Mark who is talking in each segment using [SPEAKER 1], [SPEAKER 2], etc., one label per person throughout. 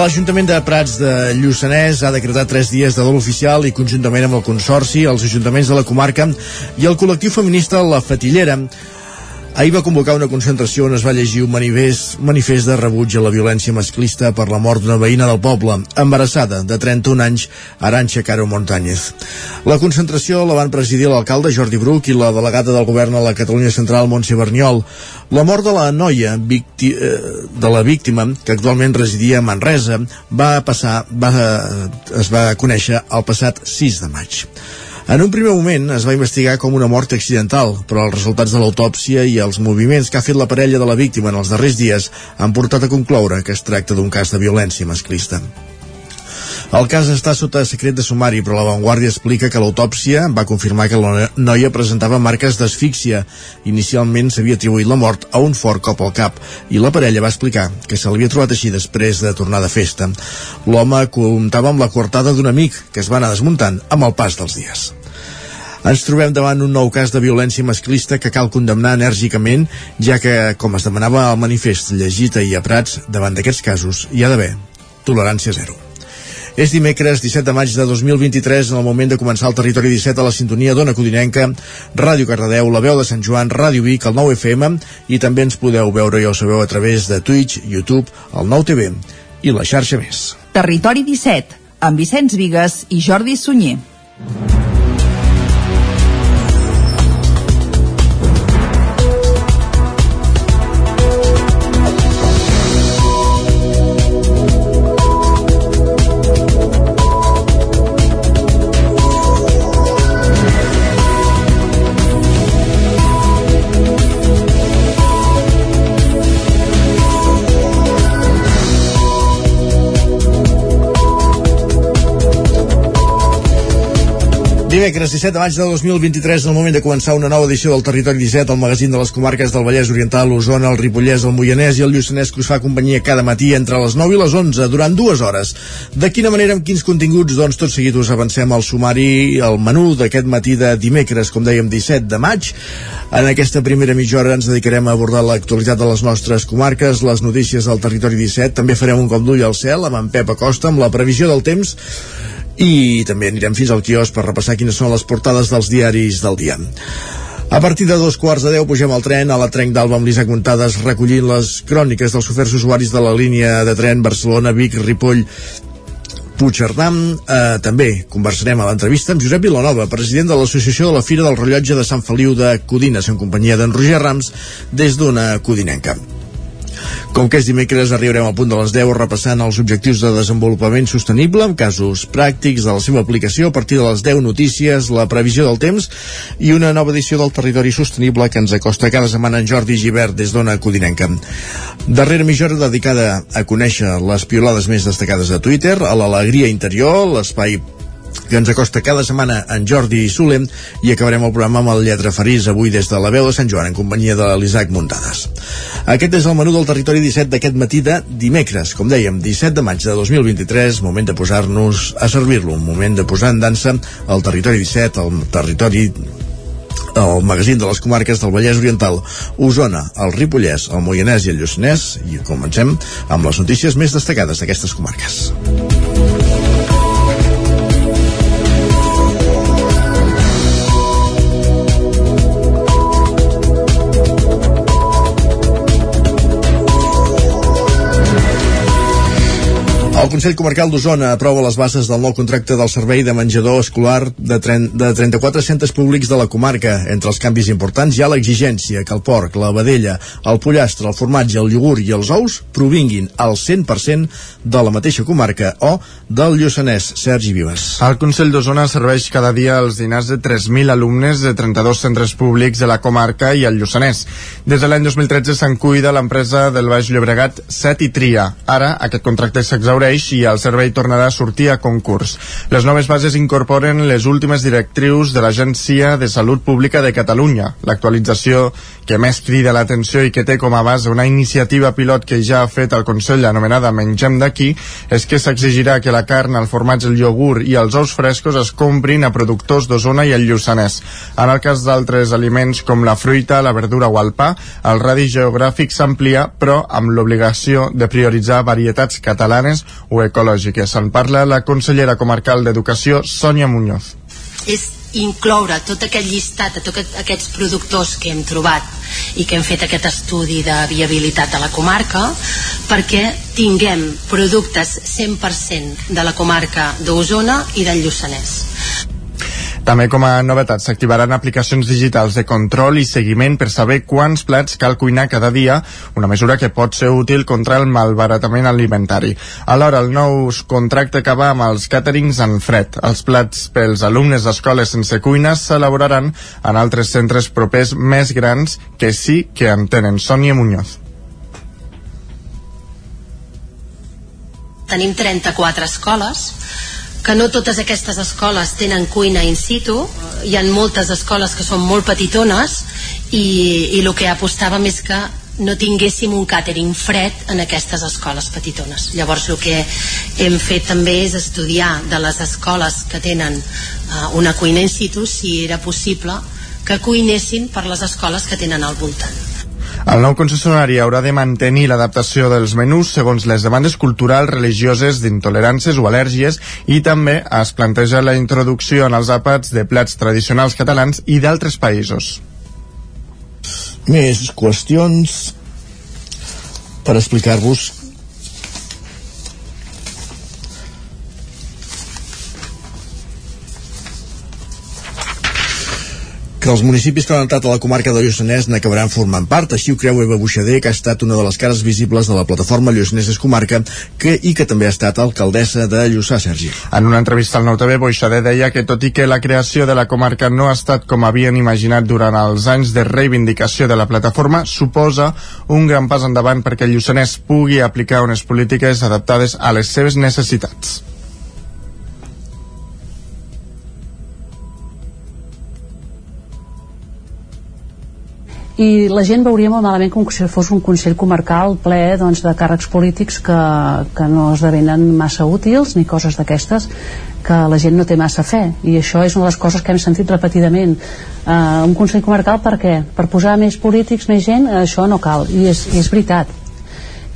[SPEAKER 1] L'Ajuntament de Prats de Lluçanès ha decretat tres dies de dol oficial i conjuntament amb el Consorci, els ajuntaments de la comarca i el col·lectiu feminista La Fatillera Ahir va convocar una concentració on es va llegir un manifest, manifest de rebuig a la violència masclista per la mort d'una veïna del poble, embarassada, de 31 anys, Aranxa Caro Montañez. La concentració la van presidir l'alcalde Jordi Bruc i la delegada del govern a la Catalunya Central, Montse Berniol. La mort de la noia, victi, eh, de la víctima, que actualment residia a Manresa, va passar, va, es va conèixer el passat 6 de maig. En un primer moment es va investigar com una mort accidental, però els resultats de l'autòpsia i els moviments que ha fet la parella de la víctima en els darrers dies han portat a concloure que es tracta d'un cas de violència masclista. El cas està sota secret de sumari, però la Vanguardia explica que l'autòpsia va confirmar que la noia presentava marques d'asfíxia. Inicialment s'havia atribuït la mort a un fort cop al cap i la parella va explicar que se l'havia trobat així després de tornar de festa. L'home comptava amb la coartada d'un amic que es va anar desmuntant amb el pas dels dies. Ens trobem davant un nou cas de violència masclista que cal condemnar enèrgicament, ja que, com es demanava al manifest llegit ahir a Prats, davant d'aquests casos hi ha d'haver tolerància zero. És dimecres 17 de maig de 2023 en el moment de començar el Territori 17 a la sintonia d'Ona Codinenca, Ràdio Cardedeu, la veu de Sant Joan, Ràdio Vic, el 9 FM i també ens podeu veure, ja ho sabeu, a través de Twitch, YouTube, el 9 TV i la xarxa més.
[SPEAKER 2] Territori 17, amb Vicenç Vigues i Jordi Sunyer.
[SPEAKER 1] Dimecres 17 de maig de 2023, en el moment de començar una nova edició del Territori 17, el magazín de les comarques del Vallès Oriental, l'Osona, el Ripollès, el Moianès i el Lluçanès que us fa companyia cada matí entre les 9 i les 11 durant dues hores. De quina manera, amb quins continguts? Doncs tot seguit us avancem al sumari, el menú d'aquest matí de dimecres, com dèiem, 17 de maig. En aquesta primera mitja hora ens dedicarem a abordar l'actualitat de les nostres comarques, les notícies del Territori 17, també farem un cop d'ull al cel amb en Pep Acosta, amb la previsió del temps i també anirem fins al quios per repassar quines són les portades dels diaris del dia. A partir de dos quarts de deu pugem al tren a la Trenc d'Alba amb l'Isaac Muntades recollint les cròniques dels oferts usuaris de la línia de tren Barcelona-Vic-Ripoll Puigcerdà. Eh, també conversarem a l'entrevista amb Josep Vilanova, president de l'Associació de la Fira del Rellotge de Sant Feliu de Codines, en companyia d'en Roger Rams, des d'una codinenca. Com que és dimecres, arribarem al punt de les 10 repassant els objectius de desenvolupament sostenible amb casos pràctics de la seva aplicació a partir de les 10 notícies, la previsió del temps i una nova edició del Territori Sostenible que ens acosta cada setmana en Jordi Givert des d'Ona Codinenca. Darrera mitja hora dedicada a conèixer les piolades més destacades de Twitter, a l'alegria interior, l'espai que ens acosta cada setmana en Jordi Soler i acabarem el programa amb el Lletra Ferís avui des de la veu de Sant Joan en companyia de l'Isaac Muntades. Aquest és el menú del territori 17 d'aquest matí de dimecres, com dèiem, 17 de maig de 2023, moment de posar-nos a servir-lo, un moment de posar en dansa el territori 17, el territori el magazín de les comarques del Vallès Oriental, Osona, el Ripollès, el Moianès i el Lluçanès i comencem amb les notícies més destacades d'aquestes comarques. El Consell Comarcal d'Osona aprova les bases del nou contracte del servei de menjador escolar de, de 34 centres públics de la comarca. Entre els canvis importants hi ha l'exigència que el porc, la vedella, el pollastre, el formatge, el iogurt i els ous provinguin al 100% de la mateixa comarca o del Lluçanès. Sergi Vives.
[SPEAKER 3] El Consell d'Osona serveix cada dia els dinars de 3.000 alumnes de 32 centres públics de la comarca i el Lluçanès. Des de l'any 2013 se'n cuida l'empresa del Baix Llobregat Set i Tria. Ara aquest contracte s'exaureix neix i el servei tornarà a sortir a concurs. Les noves bases incorporen les últimes directrius de l'Agència de Salut Pública de Catalunya. L'actualització que més crida l'atenció i que té com a base una iniciativa pilot que ja ha fet el Consell anomenada Mengem d'aquí és que s'exigirà que la carn, el formatge, el iogurt i els ous frescos es comprin a productors d'Osona i el Lluçanès. En el cas d'altres aliments com la fruita, la verdura o el pa, el radi geogràfic s'amplia però amb l'obligació de prioritzar varietats catalanes o ecològiques. En parla la consellera comarcal d'Educació, Sònia Muñoz.
[SPEAKER 4] És incloure tot aquest llistat de tots aquests productors que hem trobat i que hem fet aquest estudi de viabilitat a la comarca perquè tinguem productes 100% de la comarca d'Osona i del Lluçanès
[SPEAKER 3] també com a novetat s'activaran aplicacions digitals de control i seguiment per saber quants plats cal cuinar cada dia, una mesura que pot ser útil contra el malbaratament alimentari. Alhora, el nou contracte acaba amb els caterings en fred. Els plats pels alumnes d'escoles sense cuines s'elaboraran en altres centres propers més grans que sí que en tenen. Sònia Muñoz.
[SPEAKER 4] Tenim 34 escoles que no totes aquestes escoles tenen cuina in situ, hi ha moltes escoles que són molt petitones i, i el que apostàvem és que no tinguéssim un càtering fred en aquestes escoles petitones. Llavors el que hem fet també és estudiar de les escoles que tenen uh, una cuina in situ si era possible que cuinessin per les escoles que tenen al voltant.
[SPEAKER 3] El nou concessionari haurà de mantenir l'adaptació dels menús segons les demandes culturals, religioses, d'intoleràncies o al·lèrgies i també es planteja la introducció en els àpats de plats tradicionals catalans i d'altres països.
[SPEAKER 1] Més qüestions per explicar-vos que els municipis que han entrat a la comarca de Lluçanès n'acabaran formant part. Així ho creu Eva Buixader, que ha estat una de les cares visibles de la plataforma Lluçanès és comarca que, i que també ha estat alcaldessa de Lluçà, Sergi.
[SPEAKER 3] En una entrevista al 9TV, Buixader deia que tot i que la creació de la comarca no ha estat com havien imaginat durant els anys de reivindicació de la plataforma, suposa un gran pas endavant perquè Lluçanès pugui aplicar unes polítiques adaptades a les seves necessitats.
[SPEAKER 5] I la gent veuria molt malament com si fos un Consell Comarcal ple doncs, de càrrecs polítics que, que no esdevenen massa útils ni coses d'aquestes que la gent no té massa fe. I això és una de les coses que hem sentit repetidament. Uh, un Consell Comarcal per què? per posar més polítics, més gent això no cal. I és, i és veritat.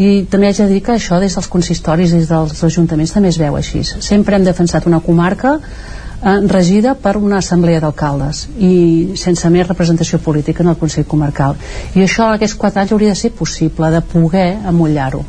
[SPEAKER 5] I també haig de dir que això des dels consistoris des dels ajuntaments també es veu així. Sempre hem defensat una comarca eh, regida per una assemblea d'alcaldes i sense més representació política en el Consell Comarcal. I això aquests quatre anys hauria de ser possible de poder amollar-ho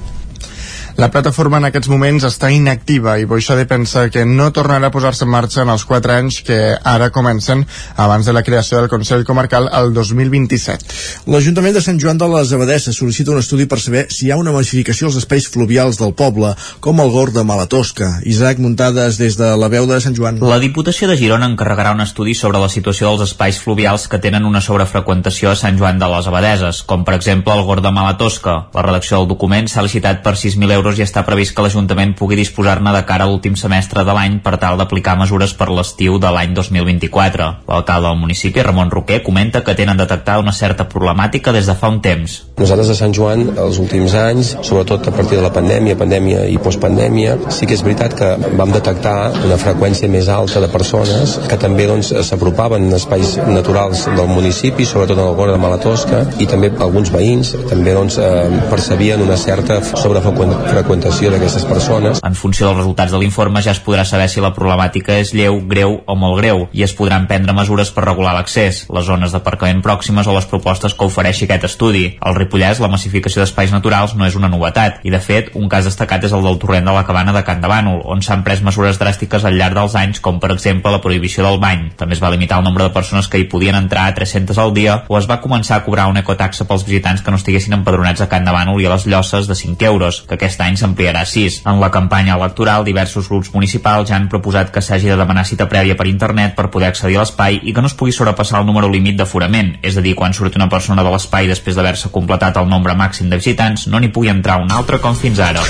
[SPEAKER 3] la plataforma en aquests moments està inactiva i de pensa que no tornarà a posar-se en marxa en els 4 anys que ara comencen abans de la creació del Consell Comarcal el 2027.
[SPEAKER 1] L'Ajuntament de Sant Joan de les Abadesses sol·licita un estudi per saber si hi ha una massificació als espais fluvials del poble, com el Gord de Malatosca. Isaac Muntades des de la veu de Sant Joan.
[SPEAKER 6] La Diputació de Girona encarregarà un estudi sobre la situació dels espais fluvials que tenen una sobrefreqüentació a Sant Joan de les Abadeses, com per exemple el Gord de Malatosca. La redacció del document s'ha licitat per 6.000 euros euros i està previst que l'Ajuntament pugui disposar-ne de cara a l'últim semestre de l'any per tal d'aplicar mesures per l'estiu de l'any 2024. L'alcalde del municipi, Ramon Roquer, comenta que tenen detectada una certa problemàtica des de fa un temps.
[SPEAKER 7] Nosaltres a Sant Joan, els últims anys, sobretot a partir de la pandèmia, pandèmia i postpandèmia, sí que és veritat que vam detectar una freqüència més alta de persones que també doncs, s'apropaven doncs, espais naturals del municipi, sobretot en el Gora de Malatosca, i també alguns veïns també doncs, eh, percebien una certa sobrefreqüència freqüentació d'aquestes persones.
[SPEAKER 6] En funció dels resultats de l'informe ja es podrà saber si la problemàtica és lleu, greu o molt greu i es podran prendre mesures per regular l'accés, les zones d'aparcament pròximes o les propostes que ofereixi aquest estudi. Al Ripollès, la massificació d'espais naturals no és una novetat i, de fet, un cas destacat és el del torrent de la cabana de Can de Bànol, on s'han pres mesures dràstiques al llarg dels anys, com per exemple la prohibició del bany. També es va limitar el nombre de persones que hi podien entrar a 300 al dia o es va començar a cobrar una ecotaxa pels visitants que no estiguessin empadronats a Can de Bànol i a les Llosses de 5 euros, que aquest any s'ampliarà a 6. En la campanya electoral, diversos grups municipals ja han proposat que s'hagi de demanar cita prèvia per internet per poder accedir a l'espai i que no es pugui sobrepassar el número límit d'aforament, és a dir, quan surti una persona de l'espai després d'haver-se completat el nombre màxim de visitants, no n'hi pugui entrar un altre com fins ara.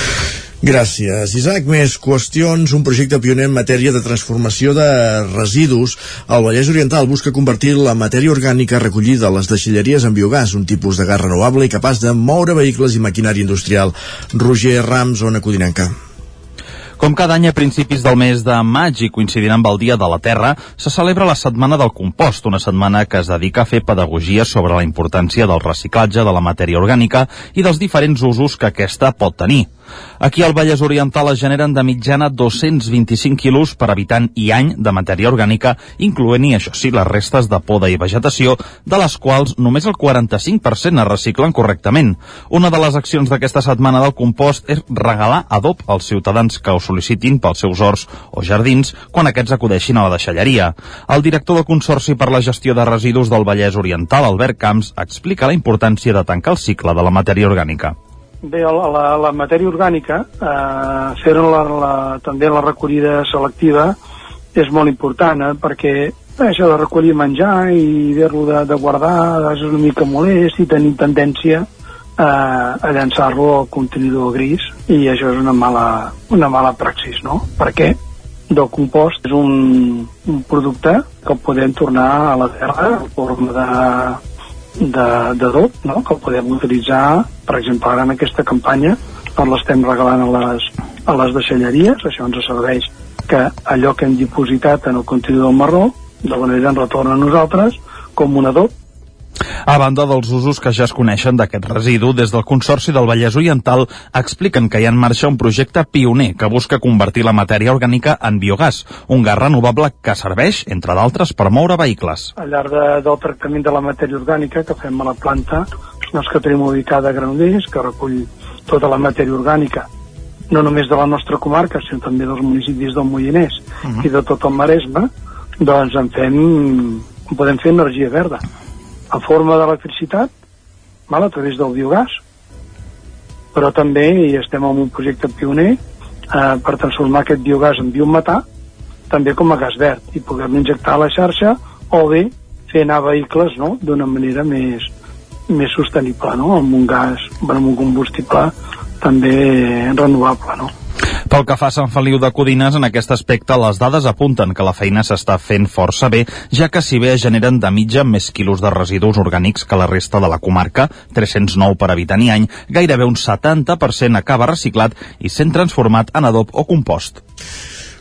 [SPEAKER 1] Gràcies, Isaac. Més qüestions. Un projecte pioner en matèria de transformació de residus. El Vallès Oriental busca convertir la matèria orgànica recollida a les deixalleries en biogàs, un tipus de gas renovable i capaç de moure vehicles i maquinària industrial. Roger Rams, Ona Codinenca.
[SPEAKER 8] Com cada any a principis del mes de maig i coincidint amb el Dia de la Terra, se celebra la Setmana del Compost, una setmana que es dedica a fer pedagogia sobre la importància del reciclatge de la matèria orgànica i dels diferents usos que aquesta pot tenir. Aquí al Vallès Oriental es generen de mitjana 225 quilos per habitant i any de matèria orgànica, incloent-hi, això sí, les restes de poda i vegetació, de les quals només el 45% es reciclen correctament. Una de les accions d'aquesta setmana del compost és regalar adob als ciutadans que ho sol·licitin pels seus horts o jardins quan aquests acudeixin a la deixalleria. El director del Consorci per la Gestió de Residus del Vallès Oriental, Albert Camps, explica la importància de tancar el cicle de la matèria orgànica.
[SPEAKER 9] Bé, la, la, la matèria orgànica, eh, fer la, la, també la recollida selectiva és molt important, eh, perquè això de recollir menjar i haver-lo de, de guardar és una mica molest i tenim tendència eh, a llançar-lo al contenidor gris i això és una mala, una mala praxis, no? Per què? Del compost és un, un producte que podem tornar a la terra en forma de d'adob, no? que el podem utilitzar, per exemple, ara en aquesta campanya, doncs l'estem regalant a les, a les deixalleries, això ens serveix que allò que hem dipositat en el contenidor marró, d'alguna manera ens retorna a nosaltres com un adob
[SPEAKER 8] a banda dels usos que ja es coneixen d'aquest residu, des del Consorci del Vallès Oriental expliquen que hi ha en marxa un projecte pioner que busca convertir la matèria orgànica en biogàs, un gas renovable que serveix, entre d'altres, per moure vehicles.
[SPEAKER 9] Al llarg de, del tractament de la matèria orgànica que fem a la planta, doncs que tenim ubicada a Granollers, que recull tota la matèria orgànica no només de la nostra comarca, sinó també dels municipis del Moianès uh -huh. i de tot el Maresme, doncs en fem, podem fer energia verda en forma d'electricitat a través del biogàs però també hi estem en un projecte pioner eh, per transformar aquest biogàs en biometà també com a gas verd i poder-lo injectar a la xarxa o bé fer anar vehicles no? d'una manera més, més sostenible no? amb un gas, amb un combustible també renovable no?
[SPEAKER 8] Pel que fa a Sant Feliu de Codines, en aquest aspecte les dades apunten que la feina s'està fent força bé, ja que si bé generen de mitja més quilos de residus orgànics que la resta de la comarca, 309 per habitant i any, gairebé un 70% acaba reciclat i sent transformat en adob o compost.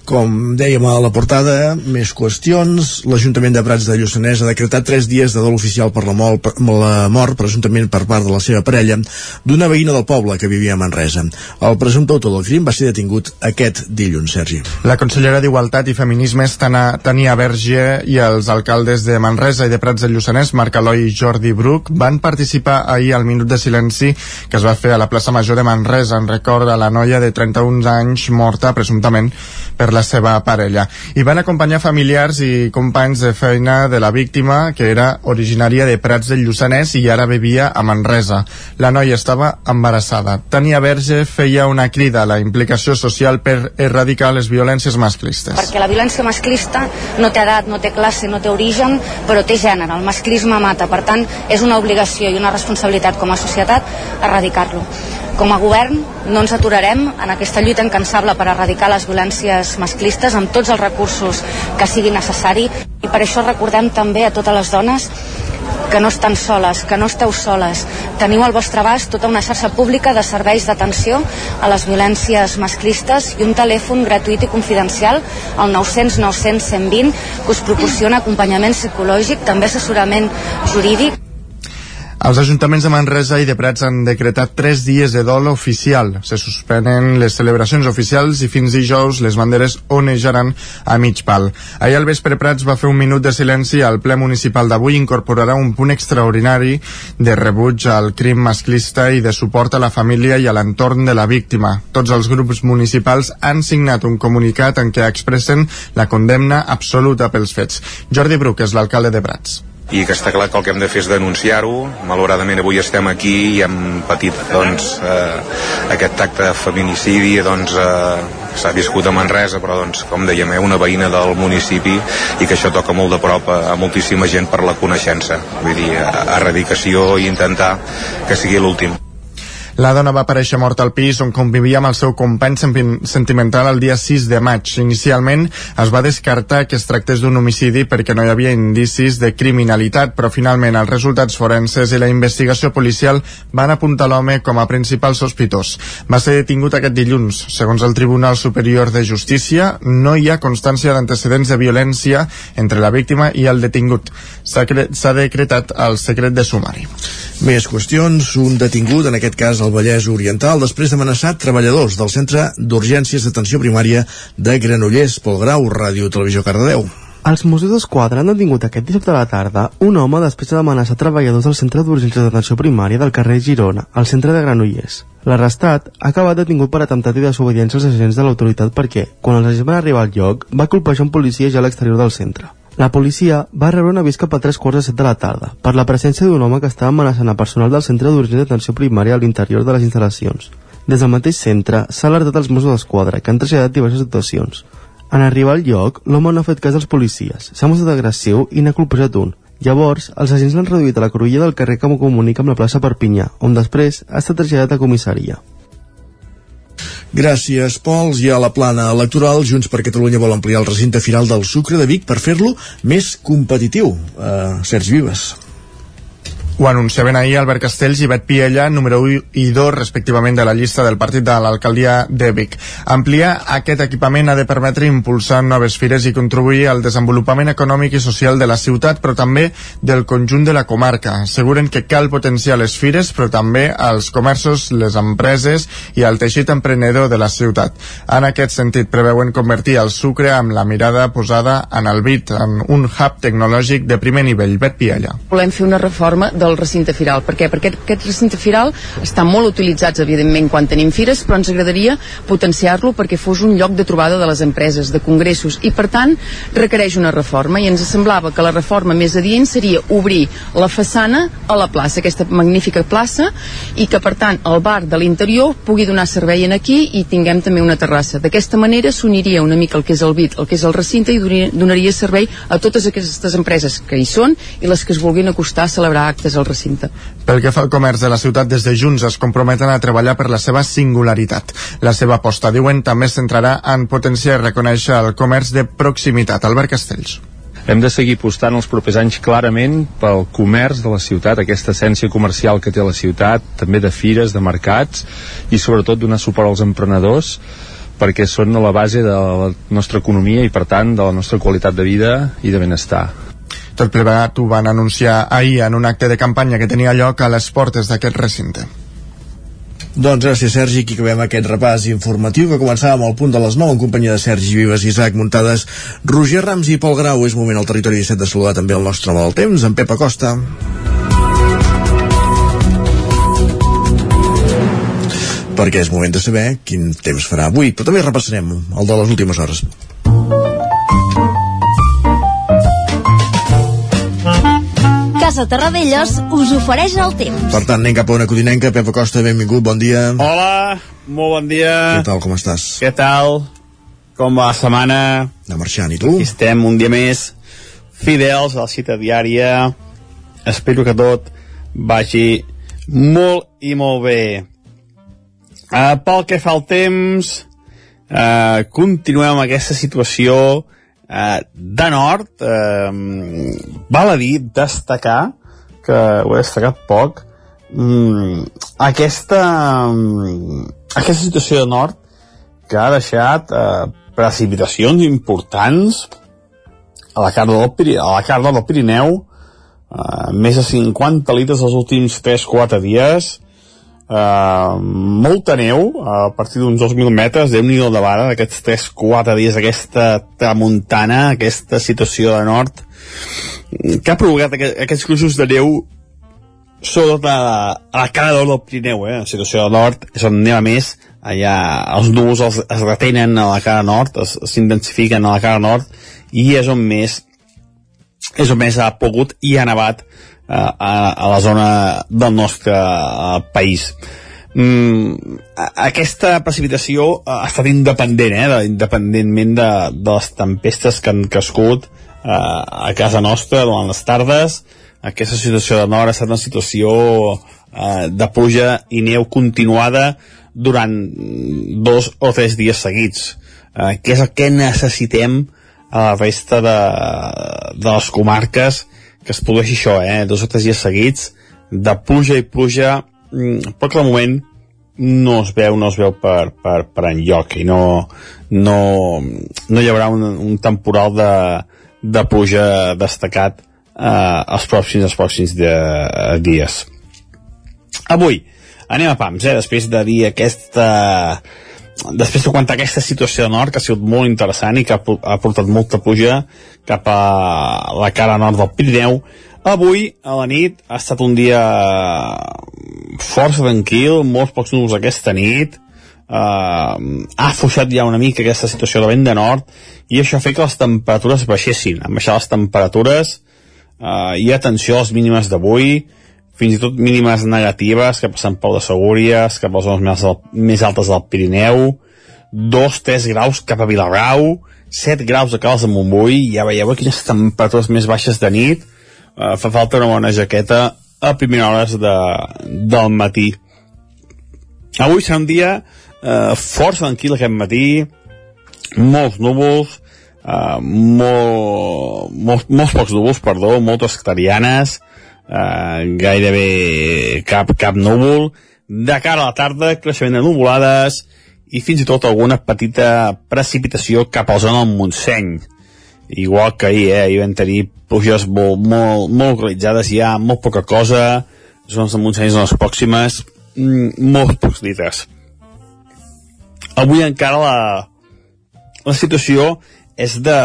[SPEAKER 1] Com dèiem a la portada, més qüestions. L'Ajuntament de Prats de Lluçanès ha decretat tres dies de dol oficial per la, mort, per la mort, presumptament per part de la seva parella, d'una veïna del poble que vivia a Manresa. El presumpte autor del crim va ser detingut aquest dilluns, Sergi.
[SPEAKER 3] La consellera d'Igualtat i Feminismes, Tania Verge, i els alcaldes de Manresa i de Prats de Lluçanès, Marc Eloi i Jordi Bruc, van participar ahir al Minut de Silenci que es va fer a la plaça Major de Manresa en record a la noia de 31 anys morta presumptament per la seva parella. I van acompanyar familiars i companys de feina de la víctima, que era originària de Prats del Lluçanès i ara vivia a Manresa. La noia estava embarassada. Tania Verge feia una crida a la implicació social per erradicar les violències masclistes.
[SPEAKER 10] Perquè la violència masclista no té edat, no té classe, no té origen, però té gènere. El masclisme mata. Per tant, és una obligació i una responsabilitat com a societat erradicar-lo. Com a govern no ens aturarem en aquesta lluita incansable per erradicar les violències masclistes amb tots els recursos que sigui necessari i per això recordem també a totes les dones que no estan soles, que no esteu soles. Teniu al vostre abast tota una xarxa pública de serveis d'atenció a les violències masclistes i un telèfon gratuït i confidencial, el 900 900 120, que us proporciona acompanyament psicològic, també assessorament jurídic
[SPEAKER 3] els ajuntaments de Manresa i de Prats han decretat tres dies de dol oficial. Se suspenen les celebracions oficials i fins dijous les banderes onejaran a mig pal. Ahir al vespre Prats va fer un minut de silenci al ple municipal d'avui incorporarà un punt extraordinari de rebuig al crim masclista i de suport a la família i a l'entorn de la víctima. Tots els grups municipals han signat un comunicat en què expressen la condemna absoluta pels fets. Jordi Bruc és l'alcalde de Prats
[SPEAKER 11] i que està clar que el que hem de fer és denunciar-ho. Malauradament avui estem aquí i hem patit doncs, eh, aquest acte de feminicidi doncs, eh, s'ha viscut a Manresa però doncs, com dèiem, eh, una veïna del municipi i que això toca molt de prop a, a moltíssima gent per la coneixença. Vull dir, erradicació i intentar que sigui l'últim
[SPEAKER 3] La dona va aparèixer morta al pis on convivia amb el seu company sentimental el dia 6 de maig. Inicialment es va descartar que es tractés d'un homicidi perquè no hi havia indicis de criminalitat, però finalment els resultats forenses i la investigació policial van apuntar l'home com a principal sospitós. Va ser detingut aquest dilluns. Segons el Tribunal Superior de Justícia, no hi ha constància d'antecedents de violència entre la víctima i el detingut. S'ha decretat el secret de sumari.
[SPEAKER 1] Més qüestions. Un detingut, en aquest cas al Vallès Oriental, després d'amenaçar treballadors del Centre d'Urgències d'Atenció Primària de Granollers, Pol Grau, Ràdio Televisió Cardedeu.
[SPEAKER 12] Els Mossos d'Esquadra han detingut aquest dissabte a la tarda un home després d'amenaçar treballadors del Centre d'Urgències d'Atenció Primària del carrer Girona, al centre de Granollers. L'arrestat ha acabat detingut per atemptat i desobediència als agents de l'autoritat perquè, quan els agents van arribar al lloc, va colpejar un policia ja a l'exterior del centre. La policia va rebre un avís cap a tres quarts de set de la tarda per la presència d'un home que estava amenaçant a personal del Centre d'Urgència d'Atenció Primària a l'interior de les instal·lacions. Des del mateix centre s'ha alertat els Mossos d'Esquadra, que han traslladat diverses situacions. En arribar al lloc, l'home no ha fet cas dels policies, s'ha mostrat agressiu i n'ha colpejat un. Llavors, els agents l'han reduït a la cruïlla del carrer que comunica amb la plaça Perpinyà, on després ha estat traslladat a comissaria.
[SPEAKER 1] Gràcies, Pols. I a la plana electoral, Junts per Catalunya vol ampliar el recinte final del Sucre de Vic per fer-lo més competitiu. Uh, Sergi Vives.
[SPEAKER 3] Ho anunciaven ahir Albert Castells i Bet Piella, número 1 i 2, respectivament, de la llista del partit de l'alcaldia de Vic. Ampliar aquest equipament ha de permetre impulsar noves fires i contribuir al desenvolupament econòmic i social de la ciutat, però també del conjunt de la comarca. Asseguren que cal potenciar les fires, però també els comerços, les empreses i el teixit emprenedor de la ciutat. En aquest sentit, preveuen convertir el sucre amb la mirada posada en el bit, en un hub tecnològic de primer nivell. Bet Piella.
[SPEAKER 13] Volem fer una reforma de del recinte firal. Per què? Perquè aquest recinte firal està molt utilitzat, evidentment, quan tenim fires, però ens agradaria potenciar-lo perquè fos un lloc de trobada de les empreses, de congressos, i per tant requereix una reforma, i ens semblava que la reforma més adient seria obrir la façana a la plaça, aquesta magnífica plaça, i que per tant el bar de l'interior pugui donar servei en aquí i tinguem també una terrassa. D'aquesta manera s'uniria una mica el que és el BIT, el que és el recinte i donaria servei a totes aquestes empreses que hi són i les que es vulguin acostar a celebrar actes al recinte.
[SPEAKER 3] Pel que fa al comerç de la ciutat, des de Junts es comprometen a treballar per la seva singularitat. La seva aposta, diuen, també es centrarà en potenciar i reconèixer el comerç de proximitat. Albert Castells
[SPEAKER 14] hem de seguir apostant els propers anys clarament pel comerç de la ciutat, aquesta essència comercial que té la ciutat, també de fires, de mercats i sobretot donar suport als emprenedors perquè són a la base de la nostra economia i per tant de la nostra qualitat de vida i de benestar.
[SPEAKER 3] Tot plegat ho van anunciar ahir en un acte de campanya que tenia lloc a les portes d'aquest recinte.
[SPEAKER 1] Doncs gràcies, Sergi. Aquí acabem aquest repàs informatiu que començàvem al punt de les 9 en companyia de Sergi Vives i Isaac Muntades. Roger Rams i Pol Grau. És moment al territori 17 de saludar també el nostre del temps, en Pep Acosta. perquè és moment de saber quin temps farà avui, però també repassarem el de les últimes hores.
[SPEAKER 15] Casa Terradellos us ofereix el temps.
[SPEAKER 1] Per tant, anem cap a una codinenca. Pep Acosta, benvingut, bon dia.
[SPEAKER 16] Hola, molt bon dia.
[SPEAKER 1] Què tal, com estàs?
[SPEAKER 16] Què tal? Com va la setmana?
[SPEAKER 1] De marxant, i tu?
[SPEAKER 16] Aquí estem un dia més fidels a la cita diària. Espero que tot vagi molt i molt bé. Uh, pel que fa al temps, uh, continuem amb aquesta situació eh, de nord eh, val a dir destacar que ho he destacat poc mm, aquesta mm, aquesta situació de nord que ha deixat eh, precipitacions importants a la carta del, a la carta del Pirineu eh, més de 50 litres els últims 3-4 dies Uh, molta neu a partir d'uns 2.000 metres déu nhi de vara d'aquests 3-4 dies aquesta tramuntana, aquesta situació de nord que ha provocat aquest, aquests cruixos de neu sobretot a, a la cara d'or del Pirineu eh? la situació de nord és on neva més allà els núvols es, es retenen a la cara nord s'intensifiquen a la cara nord i és on més és on més ha pogut i ha nevat a, a la zona del nostre país. Mm, aquesta precipitació ha estat independent, eh, de, independentment de, de les tempestes que han crescut uh, a casa nostra durant les tardes. aquesta situació de nord ha estat una situació eh, de pluja i neu continuada durant dos o tres dies seguits eh, que és el que necessitem a la resta de, de les comarques que es produeixi això, eh, dos o tres dies seguits de pluja i pluja mm, però que al moment no es veu, no es veu per, per, per enlloc i no, no, no hi haurà un, un temporal de, de pluja destacat eh, els pròxims, els pròxims de, dies. Avui, anem a pams, eh? després de dir aquesta després de comentar aquesta situació de nord que ha sigut molt interessant i que ha, ha portat molta pluja cap a la cara nord del Pirineu avui a la nit ha estat un dia força tranquil molts pocs núvols aquesta nit uh, ha afluixat ja una mica aquesta situació de vent de nord i això fa que les temperatures baixessin. Han baixat les temperatures uh, i atenció a les mínimes d'avui fins i tot mínimes negatives que passen pel de Segúries cap a les zones més, més altes del Pirineu. 2-3 graus cap a Vilagrau 7 graus a Cals de Montbui. Ja veieu quines temperatures més baixes de nit. Uh, fa falta una bona jaqueta a primeres hores de, del matí. Avui serà un dia eh, força tranquil aquest matí, molts núvols, eh, molt, molt, molts pocs núvols, perdó, moltes clarianes, gairebé cap, cap núvol, de cara a la tarda, creixement de nuvolades i fins i tot alguna petita precipitació cap a la zona del Montseny. Igual que ahir, eh? ahir vam tenir pluges molt, molt, molt localitzades, ja molt poca cosa, zones del Montseny, zones pròximes, mm, molts pocs litres. Avui encara la, la situació és de,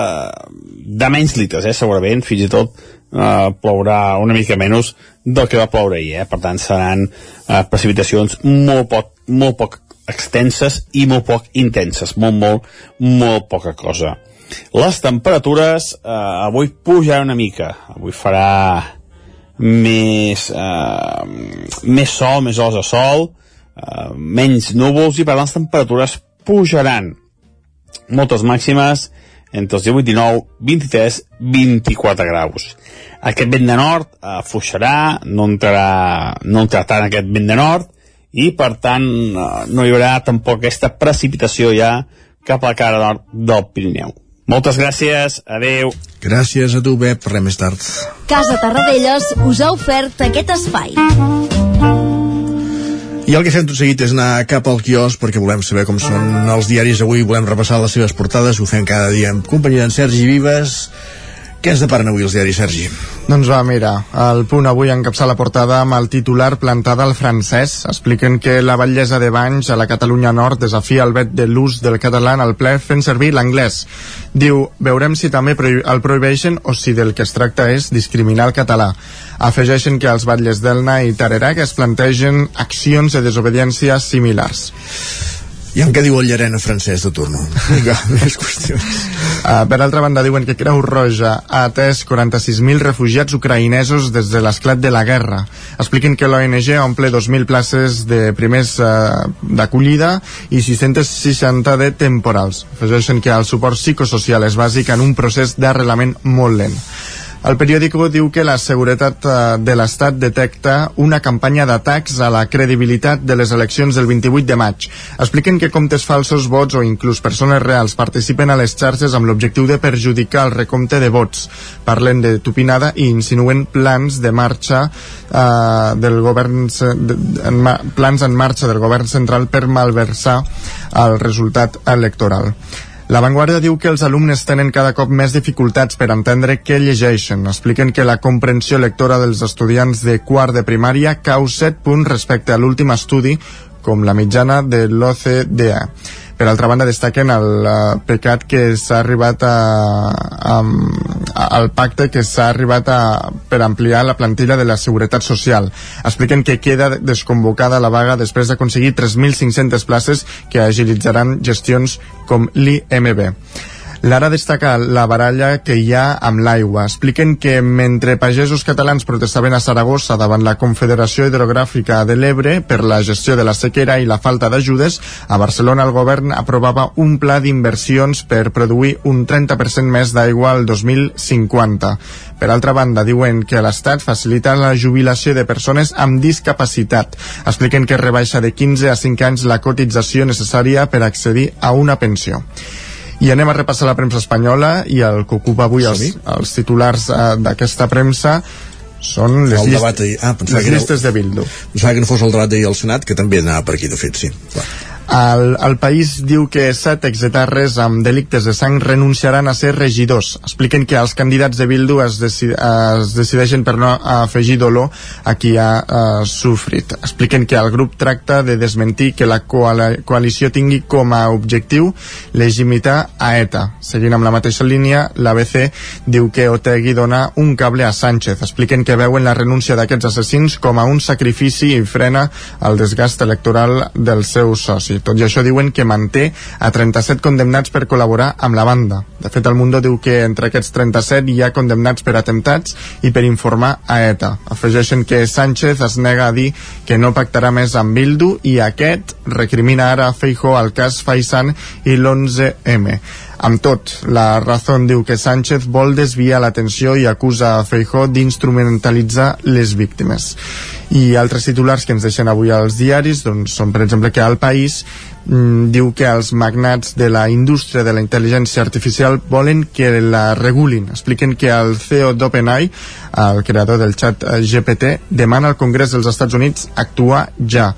[SPEAKER 16] de menys litres, eh, segurament, fins i tot eh, plourà una mica menys del que va ploure ahir, eh? per tant seran eh, precipitacions molt poc, molt poc extenses i molt poc intenses, molt, molt, molt poca cosa. Les temperatures eh, avui pujaran una mica, avui farà més, eh, més sol, més hores de sol, eh, menys núvols i per tant les temperatures pujaran moltes màximes entre els 18, 19, 23, 24 graus. Aquest vent de nord afluixarà, no entrarà, no entrarà tant aquest vent de nord, i per tant eh, no hi haurà tampoc aquesta precipitació ja cap a la cara nord del Pirineu. Moltes gràcies, adeu.
[SPEAKER 1] Gràcies a tu, Pep, res més tard.
[SPEAKER 15] Casa Tarradellas us ha ofert aquest espai.
[SPEAKER 1] I el que fem tot seguit és anar cap al quios perquè volem saber com són els diaris avui, volem repassar les seves portades, ho fem cada dia en companyia d'en Sergi Vives. Què ens deparen avui els diaris, Sergi?
[SPEAKER 3] Doncs va, mira, el punt avui encapça la portada amb el titular plantada al francès. Expliquen que la batllessa de Banys a la Catalunya Nord desafia el vet de l'ús del català al ple fent servir l'anglès. Diu, veurem si també el prohibeixen o si del que es tracta és discriminar el català. Afegeixen que els batlles d'Elna i Tarerac es plantegen accions de desobediència similars.
[SPEAKER 1] I en què diu el llarena francès de turno? Vinga, més qüestions.
[SPEAKER 3] Uh, per altra banda, diuen que Creu Roja ha atès 46.000 refugiats ucraïnesos des de l'esclat de la guerra. Expliquen que l'ONG omple 2.000 places de primers uh, d'acollida i 660 de temporals. Afegeixen que el suport psicosocial és bàsic en un procés d'arrelament molt lent. El periòdico diu que la seguretat eh, de l'Estat detecta una campanya d'atacs a la credibilitat de les eleccions del 28 de maig. Expliquen que comptes falsos, vots o inclús persones reals participen a les xarxes amb l'objectiu de perjudicar el recompte de vots. Parlen de tupinada i insinuen plans de marxa eh, del govern de, plans en marxa del govern central per malversar el resultat electoral. La Vanguardia diu que els alumnes tenen cada cop més dificultats per entendre què llegeixen. Expliquen que la comprensió lectora dels estudiants de quart de primària cau 7 punts respecte a l'últim estudi com la mitjana de l'OCDE. Per altra banda, destaquen el uh, pecat que s'ha arribat a, a, a, al pacte que s'ha arribat a, per ampliar la plantilla de la Seguretat Social. Expliquen que queda desconvocada la vaga després d'aconseguir 3.500 places que agilitzaran gestions com l'IMB. Lara destaca la baralla que hi ha amb l'aigua. Expliquen que mentre pagesos catalans protestaven a Saragossa davant la Confederació Hidrogràfica de l'Ebre per la gestió de la sequera i la falta d'ajudes, a Barcelona el govern aprovava un pla d'inversions per produir un 30% més d'aigua al 2050. Per altra banda, diuen que l'Estat facilita la jubilació de persones amb discapacitat. Expliquen que rebaixa de 15 a 5 anys la cotització necessària per accedir a una pensió. I anem a repassar la premsa espanyola i el que ocupa avui els, els titulars uh, d'aquesta premsa són les,
[SPEAKER 1] El
[SPEAKER 3] llist
[SPEAKER 1] debat. Ah,
[SPEAKER 3] les llistes de Bildu.
[SPEAKER 1] Pensava que no fos el debat d'ahir al Senat, que també anava per aquí, de fet, sí. Clar.
[SPEAKER 3] El, el país diu que set exetarres amb delictes de sang renunciaran a ser regidors. Expliquen que els candidats de Bildu es, deci, es decideixen per no afegir dolor a qui ha uh, sofrit. Expliquen que el grup tracta de desmentir que la coalició tingui com a objectiu legitimitar a ETA. Seguint amb la mateixa línia, l'ABC diu que Otegui dona un cable a Sánchez. Expliquen que veuen la renúncia d'aquests assassins com a un sacrifici i frena el desgast electoral del seu soci. Tot i això diuen que manté a 37 condemnats per col·laborar amb la banda. De fet, el Mundo diu que entre aquests 37 hi ha condemnats per atemptats i per informar a ETA. Afegeixen que Sánchez es nega a dir que no pactarà més amb Bildu i aquest recrimina ara a Feijó el cas Faisan i l'11M. Amb tot, la Razón diu que Sánchez vol desviar l'atenció i acusa a Feijó d'instrumentalitzar les víctimes. I altres titulars que ens deixen avui als diaris doncs, són, per exemple, que al País mm, diu que els magnats de la indústria de la intel·ligència artificial volen que la regulin. Expliquen que el CEO d'OpenAI, el creador del xat GPT, demana al Congrés dels Estats Units actuar ja.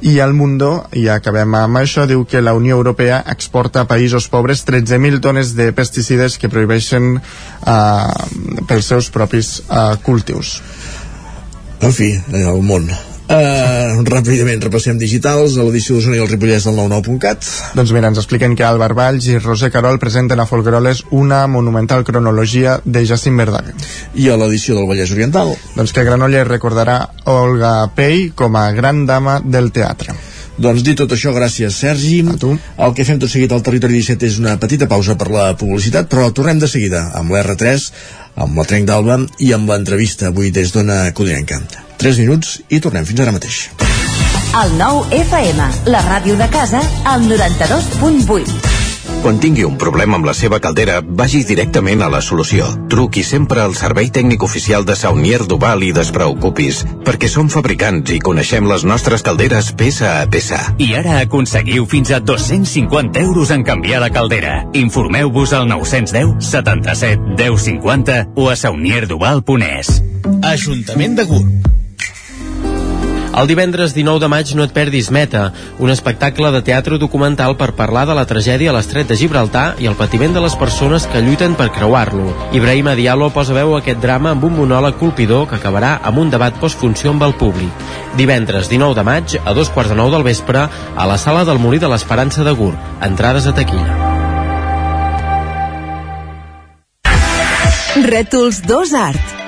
[SPEAKER 3] I el Mundo, i acabem amb això, diu que la Unió Europea exporta a països pobres 13.000 tones de pesticides que prohibeixen eh, pels seus propis eh, cultius.
[SPEAKER 1] En fi, el món. Uh, ràpidament repassem digitals a l'edició d'Osona i el Ripollès del 99.cat
[SPEAKER 3] Doncs mira, ens expliquen que Álvar Valls i Roser Carol presenten a Folgueroles una monumental cronologia de Jacint Verdaguer.
[SPEAKER 1] I a l'edició del Vallès Oriental?
[SPEAKER 3] Doncs que Granollers recordarà Olga Pei com a gran dama del teatre.
[SPEAKER 1] Doncs dit tot això, gràcies Sergi. A tu. El que fem tot seguit al Territori 17 és una petita pausa per la publicitat, però tornem de seguida amb l'R3, amb la Trenc d'Alba i amb l'entrevista avui des d'Ona Codinenca. 3 minuts i tornem fins ara mateix.
[SPEAKER 15] El nou FM, la ràdio de casa, al 92.8.
[SPEAKER 17] Quan tingui un problema amb la seva caldera, vagi directament a la solució. Truqui sempre al servei tècnic oficial de Saunier Duval i despreocupis, perquè som fabricants i coneixem les nostres calderes peça a peça.
[SPEAKER 18] I ara aconseguiu fins a 250 euros en canviar la caldera. Informeu-vos al 910 77 10 50 o a saunierduval.es.
[SPEAKER 19] Ajuntament de Gurb. El divendres 19 de maig no et perdis Meta, un espectacle de teatre documental per parlar de la tragèdia a l'estret de Gibraltar i el patiment de les persones que lluiten per creuar-lo. Ibrahim Adialo posa veu a aquest drama amb un monòleg colpidor que acabarà amb un debat postfunció amb el públic. Divendres 19 de maig, a dos quarts de nou del vespre, a la sala del Molí de l'Esperança de Gur. Entrades a taquilla.
[SPEAKER 20] Rètols 2 Art.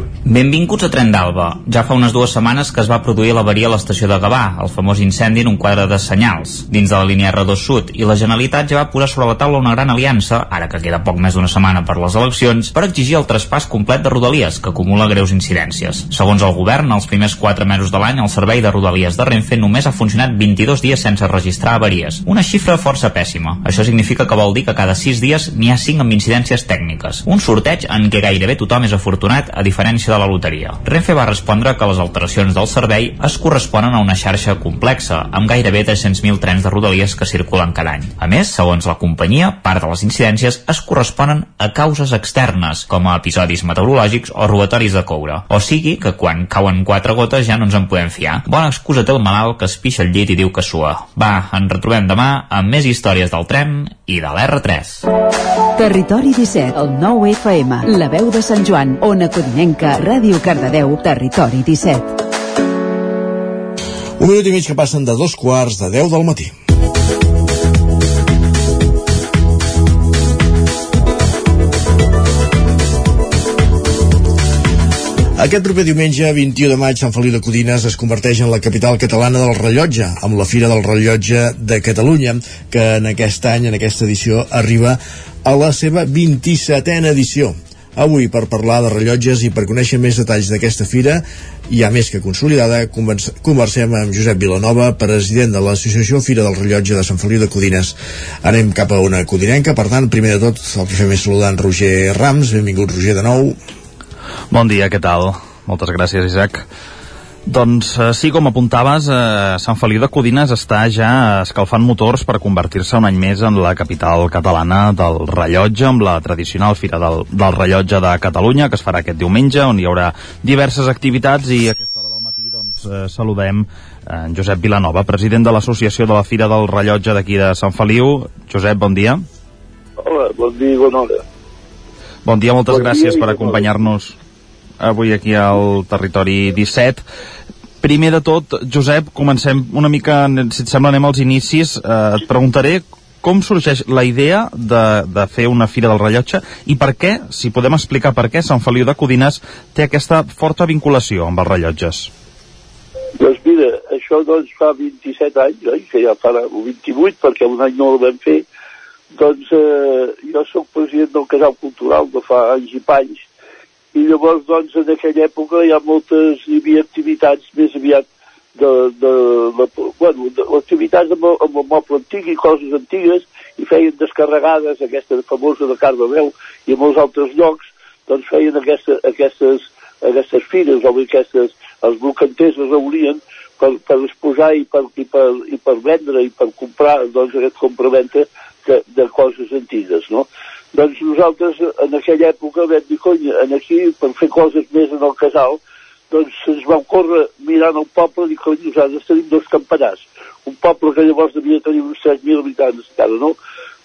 [SPEAKER 6] Benvinguts a Tren d'Alba. Ja fa unes dues setmanes que es va produir l'avaria a l'estació de Gavà, el famós incendi en un quadre de senyals, dins de la línia R2 Sud, i la Generalitat ja va posar sobre la taula una gran aliança, ara que queda poc més d'una setmana per les eleccions, per exigir el traspàs complet de Rodalies, que acumula greus incidències. Segons el govern, els primers 4 mesos de l'any el servei de Rodalies de Renfe només ha funcionat 22 dies sense registrar avaries, una xifra força pèssima. Això significa que vol dir que cada 6 dies n'hi ha 5 amb incidències tècniques. Un sorteig en què gairebé tothom és afortunat, a diferència de la loteria. Renfe va respondre que les alteracions del servei es corresponen a una xarxa complexa, amb gairebé 300.000 trens de rodalies que circulen cada any. A més, segons la companyia, part de les incidències es corresponen a causes externes, com a episodis meteorològics o robatoris de coure. O sigui que quan cauen quatre gotes ja no ens en podem fiar. Bona excusa té el malalt que es pixa el llit i diu que sua. Va, ens retrobem demà amb més històries del tren i de l'R3.
[SPEAKER 20] Territori 17, el 9 FM, la veu de Sant Joan, Ona Codinenca, Ràdio Cardedeu, Territori 17.
[SPEAKER 1] Un minut i mig que passen de dos quarts de 10 del matí. Aquest proper diumenge, 21 de maig, Sant Feliu de Codines es converteix en la capital catalana del rellotge, amb la Fira del Rellotge de Catalunya, que en aquest any, en aquesta edició, arriba a la seva 27a edició. Avui, per parlar de rellotges i per conèixer més detalls d'aquesta fira, ja més que consolidada, conversem amb Josep Vilanova, president de l'Associació Fira del Rellotge de Sant Feliu de Codines. Anem cap a una codinenca, per tant, primer de tot, el que fem és saludar en Roger Rams. Benvingut, Roger, de nou.
[SPEAKER 8] Bon dia, què tal? Moltes gràcies, Isaac. Doncs eh, sí, com apuntaves, eh, Sant Feliu de Codines està ja escalfant motors per convertir-se un any més en la capital catalana del rellotge, amb la tradicional Fira del, del Rellotge de Catalunya, que es farà aquest diumenge, on hi haurà diverses activitats i a aquesta hora del matí doncs, eh, saludem eh, en Josep Vilanova, president de l'Associació de la Fira del Rellotge d'aquí de Sant Feliu. Josep, bon dia.
[SPEAKER 21] Hola, bon dia i bona hora.
[SPEAKER 8] Bon dia, moltes
[SPEAKER 21] Bon dia
[SPEAKER 8] gràcies per acompanyar-nos avui aquí al territori 17. Primer de tot, Josep, comencem una mica, si et sembla, anem als inicis. Eh, et preguntaré com sorgeix la idea de, de fer una fira del rellotge i per què, si podem explicar per què Sant Feliu de Codines té aquesta forta vinculació amb els rellotges.
[SPEAKER 21] Doncs mira, això doncs fa 27 anys, oi? que ja farà 28, perquè un any no el vam fer. Doncs eh, jo sóc president del Casal Cultural de fa anys i panys, i llavors doncs en aquella època hi ha moltes, hi havia activitats més aviat de, de, de, bueno, de, activitats amb, amb el moble antic i coses antigues i feien descarregades, aquesta famosa de Cardameu i a molts altres llocs, doncs feien aquesta, aquestes, aquestes fires o aquestes, els brocanters es reunien per, per exposar i per, i, per, i per vendre i per comprar doncs aquest compraventa de, de coses antigues, no? Doncs nosaltres en aquella època vam dir, cony, aquí per fer coses més en el casal, doncs ens vam córrer mirant el poble i cony, nosaltres tenim dos campanars. Un poble que llavors devia tenir uns 3.000 habitants encara, no?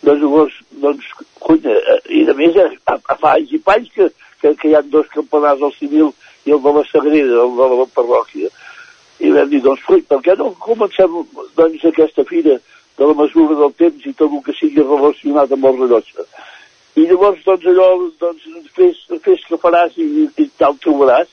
[SPEAKER 21] Doncs llavors, doncs, cony, eh, i a més, eh, a, a fa anys i panys que, que, que hi ha dos campanars, el civil i el de la Sagrera, el de la parròquia. i vam dir, doncs, fruit, per què no comencem doncs, aquesta fira de la mesura del temps i tot el que sigui relacionat amb el rellotge. I llavors, doncs, allò, doncs, fes, fes que faràs i, i tal trobaràs.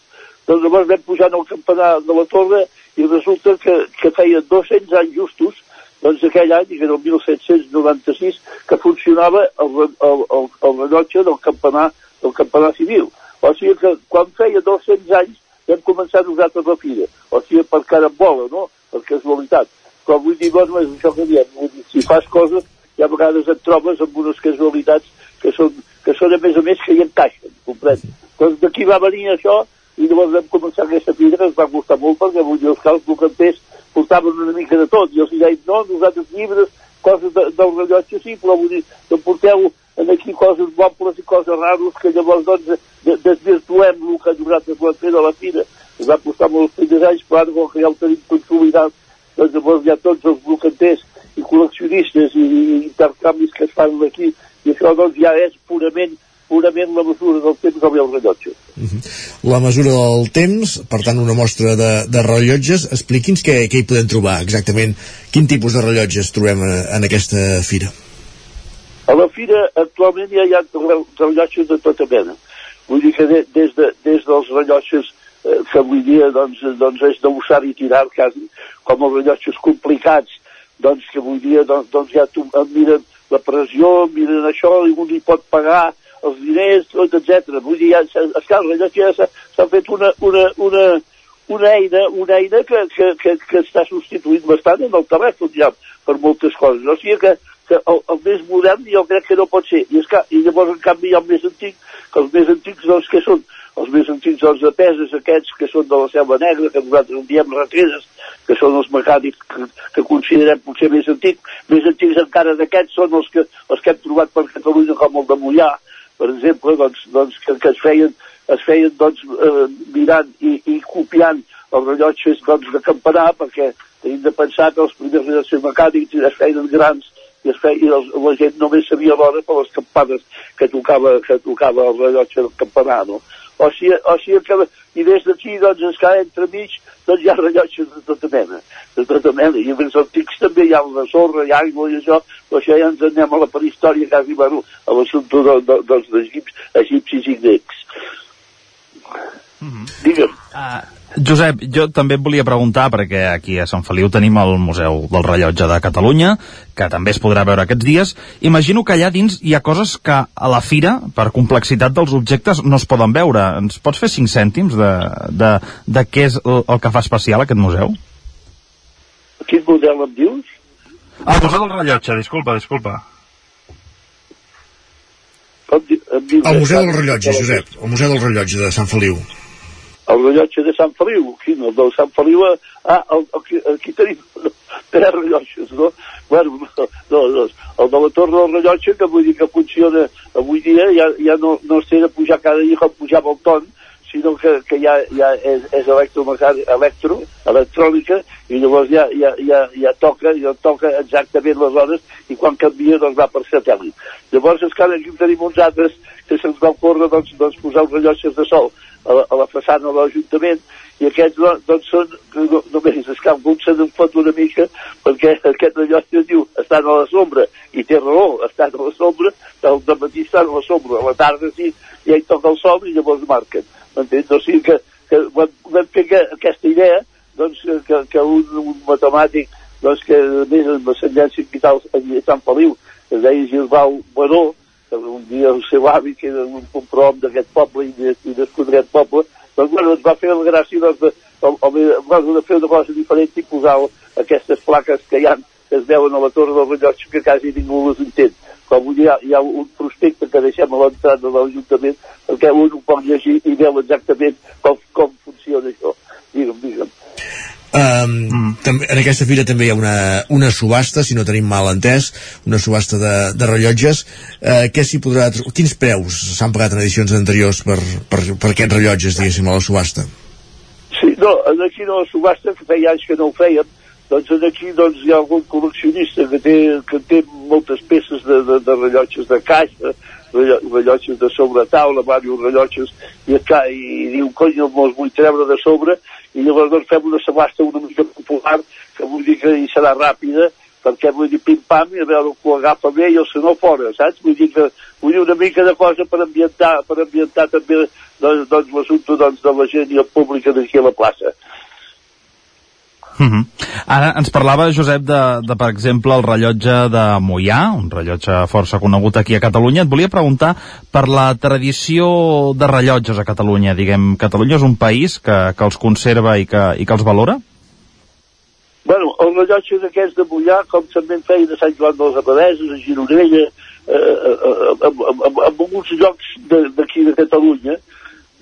[SPEAKER 21] Doncs llavors vam pujar al campanar de la torre i resulta que, que feia 200 anys justos, doncs aquell any, que era el 1796, que funcionava el, el, el, el rellotge del campanar, del campanar civil. O sigui que quan feia 200 anys vam començar nosaltres la fira. O sigui, per carambola, no? Per casualitat. Però vull dir, bueno, és això que diem. Vull dir, si fas coses, ja a vegades et trobes amb unes casualitats que són, que són a més a més que hi encaixen, comprens? Doncs d'aquí va venir això i llavors vam començar aquesta fira que ens va costar molt perquè vull dir, els cals bocanters portaven una mica de tot i els deien, no, nosaltres llibres, coses de, del rellotge sí, però vull dir, que porteu en aquí coses mobles i coses raros que llavors doncs desvirtuem el que nosaltres vam fer de la fira. Ens va costar molts primers anys, però ara que ja ho tenim consolidat, doncs llavors ja tots els brocanters i col·leccionistes i, i intercanvis que es fan aquí, i això doncs ja és purament purament la mesura del temps del meu rellotge. Uh
[SPEAKER 1] -huh. La mesura del temps, per tant una mostra de, de rellotges, expliqui'ns què, què hi podem trobar exactament, quin tipus de rellotges trobem en, en aquesta fira.
[SPEAKER 21] A la fira actualment ja hi ha rellotges de tota mena. Vull dir que de, des, de, des dels rellotges eh, que avui dia doncs, doncs és d'usar i tirar quasi, com els rellotges complicats, doncs que avui dia doncs, doncs ja tu, miren la pressió, miren això, i un hi pot pagar els diners, tot, etc. Vull dir, ja, esclar, el rellotge ja s'ha fet una, una, una, una eina, una eina que, que, que, que està substituint bastant en el telèfon ja per moltes coses. O sigui que que el, el més modern jo crec que no pot ser. I, que, i llavors, en canvi, hi ha el més antic, que els més antics, doncs, que són? Els més antics, doncs, de peses, aquests que són de la selva negra, que nosaltres en diem rateres, que són els mecànics que, que considerem potser més antics. Més antics encara d'aquests són els que, els que hem trobat per Catalunya, com el de Mollà, per exemple, doncs, doncs que, que es feien, es feien doncs, eh, mirant i, i copiant els rellotges doncs, de campanar, perquè tenim de pensar que els primers rellotges mecànics es feien grans i, es feia, i els, la gent només sabia l'hora per les campades que tocava, que tocava el rellotge del campanar, no? O sigui, o sigui que, i des d'aquí, doncs, es cada entremig, doncs hi ha rellotges de tota mena, de tota mena, i els antics també hi ha la sorra, hi ha aigua i això, però això ja ens anem a la prehistòria, quasi, bueno, a l'assumpte de, de, dels egipcis, egipcis i grecs. Mm -hmm. Digue'm.
[SPEAKER 8] Uh, Josep, jo també et volia preguntar, perquè aquí a Sant Feliu tenim el Museu del Rellotge de Catalunya, que també es podrà veure aquests dies. Imagino que allà dins hi ha coses que a la fira, per complexitat dels objectes, no es poden veure. Ens pots fer cinc cèntims de, de, de què és el, el que fa especial aquest museu?
[SPEAKER 21] Quin museu em dius?
[SPEAKER 8] Ah, el Museu del Rellotge, disculpa, disculpa.
[SPEAKER 1] El Museu del Rellotge, Josep, el Museu del Rellotge de Sant Feliu
[SPEAKER 21] el rellotge de Sant Feliu, quin, el del Sant Feliu, ah, el, el, aquí tenim tres rellotges, no? Bueno, no, no, el de la torre del rellotge, que vull dir que funciona avui dia, ja, ja no, no es de pujar cada dia com pujava el ton, sinó que, que ja, ja és, és electro, electrònica, i llavors ja, ja, ja, ja toca, ja toca exactament les hores, i quan canvia doncs va per satèl·lit. Llavors, és que aquí tenim uns altres que se'ns va ocórrer doncs, doncs posar els rellotges de sol a la, a la façana de l'Ajuntament i aquests doncs són, no, només és que algú se fot una mica perquè aquest rellotge diu estan a la sombra i té raó, estan a la sombra el matí estan a la sombra a la tarda sí, ja hi toca el sol i llavors marquen m'entens? O sigui que, que vam fer que, aquesta idea doncs, que, que un, un matemàtic doncs, que a més amb ascendència vital a Sant Feliu es deia Gilbau Baró un dia el seu avi, que era un comprom d'aquest poble i, i nascut d'aquest poble, doncs bueno, ens va fer la gràcia doncs, de, o, o, de fer una cosa diferent i posar aquestes plaques que hi ha, que es veuen a la torre del rellotge que quasi ningú les entén. Com hi ha, hi ha un prospecte que deixem a l'entrada de l'Ajuntament perquè un ho pot llegir i veu exactament com, com funciona això. Digue'm, digue'm.
[SPEAKER 1] Um, mm. en aquesta fira també hi ha una, una subhasta, si no tenim mal entès, una subhasta de, de rellotges. Uh, què s'hi podrà... Quins preus s'han pagat en edicions anteriors per, per, per aquests rellotges, diguéssim, a la subhasta?
[SPEAKER 21] Sí, no, aquí no la subhasta, que feia anys que no ho fèiem, doncs aquí doncs, hi ha algun col·leccionista que té, que té moltes peces de, de, de rellotges de caixa, rello- rellotges de sobre taula, diversos rellotges, i, acá, i, i diu, cony, me'ls vull treure de sobre, i llavors doncs fem una subhasta una mica popular, que vull dir que hi serà ràpida, perquè vull dir pim-pam i a veure que ho agafa bé i el senyor fora, saps? Vull dir que vull dir una mica de cosa per ambientar, per ambientar també doncs, doncs l'assumpte doncs, de la gent i el públic d'aquí a la plaça.
[SPEAKER 8] Uh -huh. Ara ens parlava, Josep, de, de, per exemple, el rellotge de Mollà, un rellotge força conegut aquí a Catalunya. Et volia preguntar per la tradició de rellotges a Catalunya. Diguem, Catalunya és un país que, que els conserva i que, i que els valora?
[SPEAKER 21] Bueno, els rellotges aquests de Mollà, com també en feien a Sant Joan dels Abadesos, a Gironella, eh, eh, eh, en, en, en alguns llocs de- d'aquí de, de Catalunya,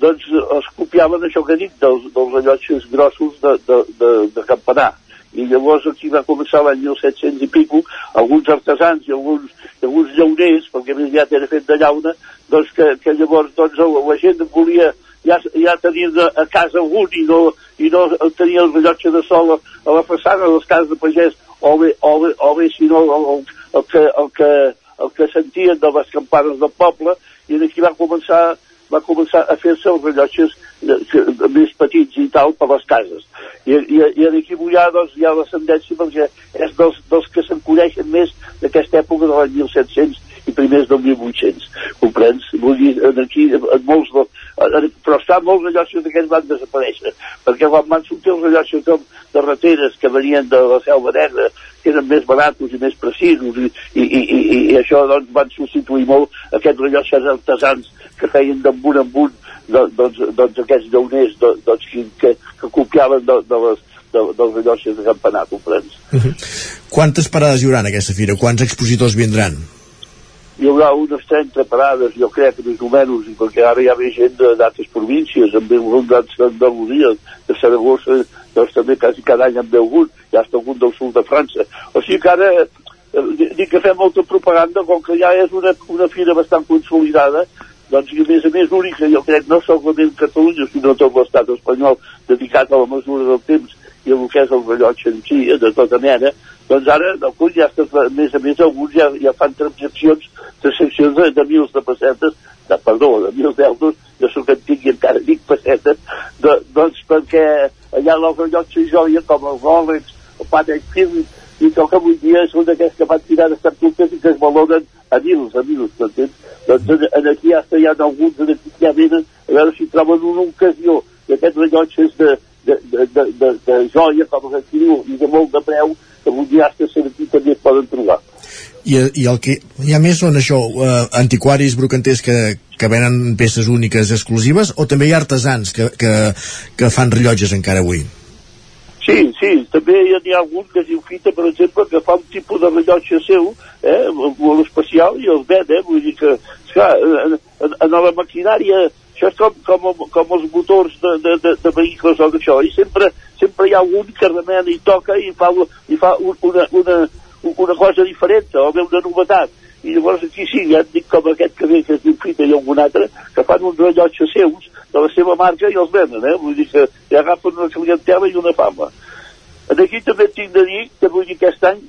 [SPEAKER 21] doncs es copiaven això que dic dels, dels rellotges grossos de, de, de, de campanar. I llavors aquí va començar l'any 1700 i pico, alguns artesans i alguns, i alguns llauners, perquè més aviat era fet de llauna, doncs que, que llavors doncs, la, la gent volia ja, ja tenir de, a casa algun i no, i no tenia el rellotge de sol a, a la façana de les cases de pagès o bé, o bé, o bé si no el, el, el, que, el, que, el que sentien de les campanes del poble i d'aquí va començar va començar a fer-se els rellotges més petits i tal per les cases. I, i, i aquí Mollà doncs, hi ha l'ascendència perquè és dels, dels que se'n coneixen més d'aquesta època de l'any 1700 i primers del 1800. Comprens? Vull dir, aquí, en molts de, en, però està molts rellotges d'aquests van desaparèixer, perquè quan van sortir els rellotges de, de rateres que venien de la selva negra, que eren més baratos i més precisos, i, i, i, i, i això doncs, van substituir molt aquests rellotges artesans que feien d'amunt en de, doncs, doncs aquests llauners doncs, que, que, que copiaven de, de les, de, dels rellotges de campanar, comprens?
[SPEAKER 1] Quantes parades hi haurà en aquesta fira? Quants expositors vindran?
[SPEAKER 21] hi haurà unes 30 parades, jo crec, més o menys, perquè ara hi ha més gent d'altres províncies, en veu algun d'Andalusia, de Saragossa, doncs també quasi cada any en veu algun, hi ha algun del sud de França. O sigui que ara, eh, di- dic que fem molta propaganda, com que ja és una, una fira bastant consolidada, doncs i a més a més única, jo crec, no solament Catalunya, sinó tot l'estat espanyol dedicat a la mesura del temps i el que és el rellotge en si, eh, de tota mena, doncs ara alguns ja estan, a més a més alguns ja, ja fan transaccions de seccions de, de mils de pessetes, de, perdó, de mils d'euros, jo sóc antic i encara dic pessetes, de, doncs perquè allà els rellotges joia com el Rolex, el Patek Philippe, i que que avui dia són d'aquests que van tirar de startups i que es valoren a mils, a mils, m'entens? Doncs en, en aquí ja hi ha alguns en aquí que ja venen a veure si troben una ocasió d'aquests rellotges de, de, de, de, de, de joia, com es diu, i de molt de preu, que avui dia hasta aquí també es poden trobar.
[SPEAKER 1] I, i el que hi ha més són això, eh, antiquaris, brocanters que, que venen peces úniques exclusives o també hi ha artesans que, que, que fan rellotges encara avui?
[SPEAKER 21] Sí, sí, també hi ha, algun que diu Fita, per exemple, que fa un tipus de rellotge seu, eh, molt especial, i els ven, eh, vull dir que, esclar, en, en, en la maquinària, això és com, com, com els motors de, de, de, de vehicles o d'això, i sempre, sempre hi ha algun que remena i toca i fa, i fa un, una, una, una cosa diferent, o bé una novetat. I llavors aquí sí, ja et dic com aquest que ve, que es diu Fita i algun altre, que fan uns rellotges seus de la seva marca i els venen, eh? Vull dir que ja agafen una clientela i una fama. Aquí també tinc de dir que vull dir que aquest any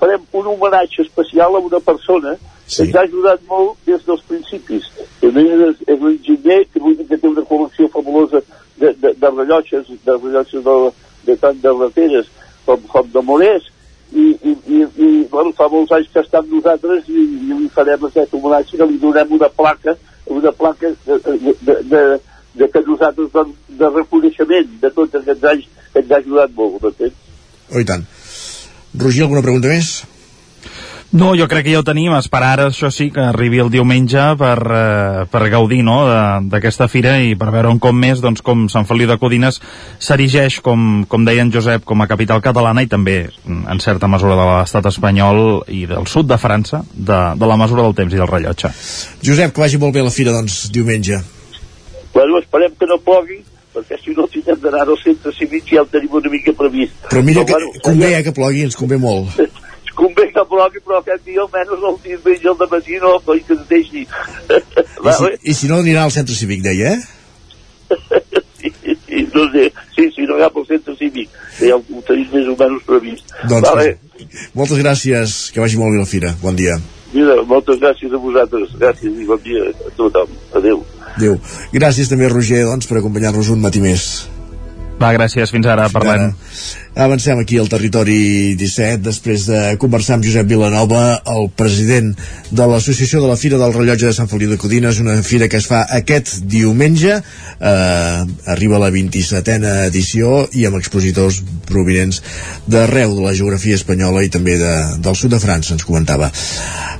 [SPEAKER 21] farem un homenatge especial a una persona sí. que ens ha ajudat molt des dels principis. És, és l'enginyer, que vull dir que té una col·lecció fabulosa de, de, de rellotges, de rellotges de, de tant de rateres com, com de morers, i, i, i, i bueno, fa molts anys que està amb nosaltres i, i li farem aquest homenatge que li donem una placa una placa de, de, de, de, que nosaltres doncs, de reconeixement de tots aquests anys que ens ha ajudat molt m'entens?
[SPEAKER 1] Oh, i tant. Roger, alguna pregunta més?
[SPEAKER 8] No, jo crec que ja ho tenim, esperar ara, això sí, que arribi el diumenge per, eh, per gaudir no, de- d'aquesta fira i per veure un cop més doncs, com Sant Feliu de Codines s'erigeix, com, com deia en Josep, com a capital catalana i també, en certa mesura, de l'estat espanyol i del sud de França, de, de la mesura del temps i del rellotge.
[SPEAKER 1] Josep, que vagi molt bé la fira, doncs, diumenge.
[SPEAKER 21] Bueno, esperem que no plogui perquè si no tindrem d'anar al centre cívic ja el tenim una mica previst.
[SPEAKER 1] Però mira que
[SPEAKER 21] bueno,
[SPEAKER 1] convé eh, que plogui, ens convé molt.
[SPEAKER 21] convé que plogui, però aquest dia almenys el diumenge al matí no, coi que es deixi.
[SPEAKER 1] I si, I si no, anirà al centre cívic, deia, eh?
[SPEAKER 21] sí, sí, no sé, sí, sí, no hi ha pel centre cívic, ja ho tenim més o menys previst.
[SPEAKER 1] Doncs,
[SPEAKER 21] vale.
[SPEAKER 1] moltes gràcies, que vagi molt bé la fira. Bon dia.
[SPEAKER 21] Mira, moltes gràcies a vosaltres. Gràcies i bon dia a tothom. Adéu.
[SPEAKER 1] Adéu. Gràcies també, Roger, doncs, per acompanyar-nos un matí més.
[SPEAKER 8] Va, gràcies. Fins ara. Parlem.
[SPEAKER 1] Avancem aquí al territori 17 després de conversar amb Josep Vilanova, el president de l'Associació de la Fira del Rellotge de Sant Feliu de Codines, una fira que es fa aquest diumenge, eh, arriba a la 27a edició i amb expositors provinents d'arreu de la geografia espanyola i també de, del sud de França, ens comentava.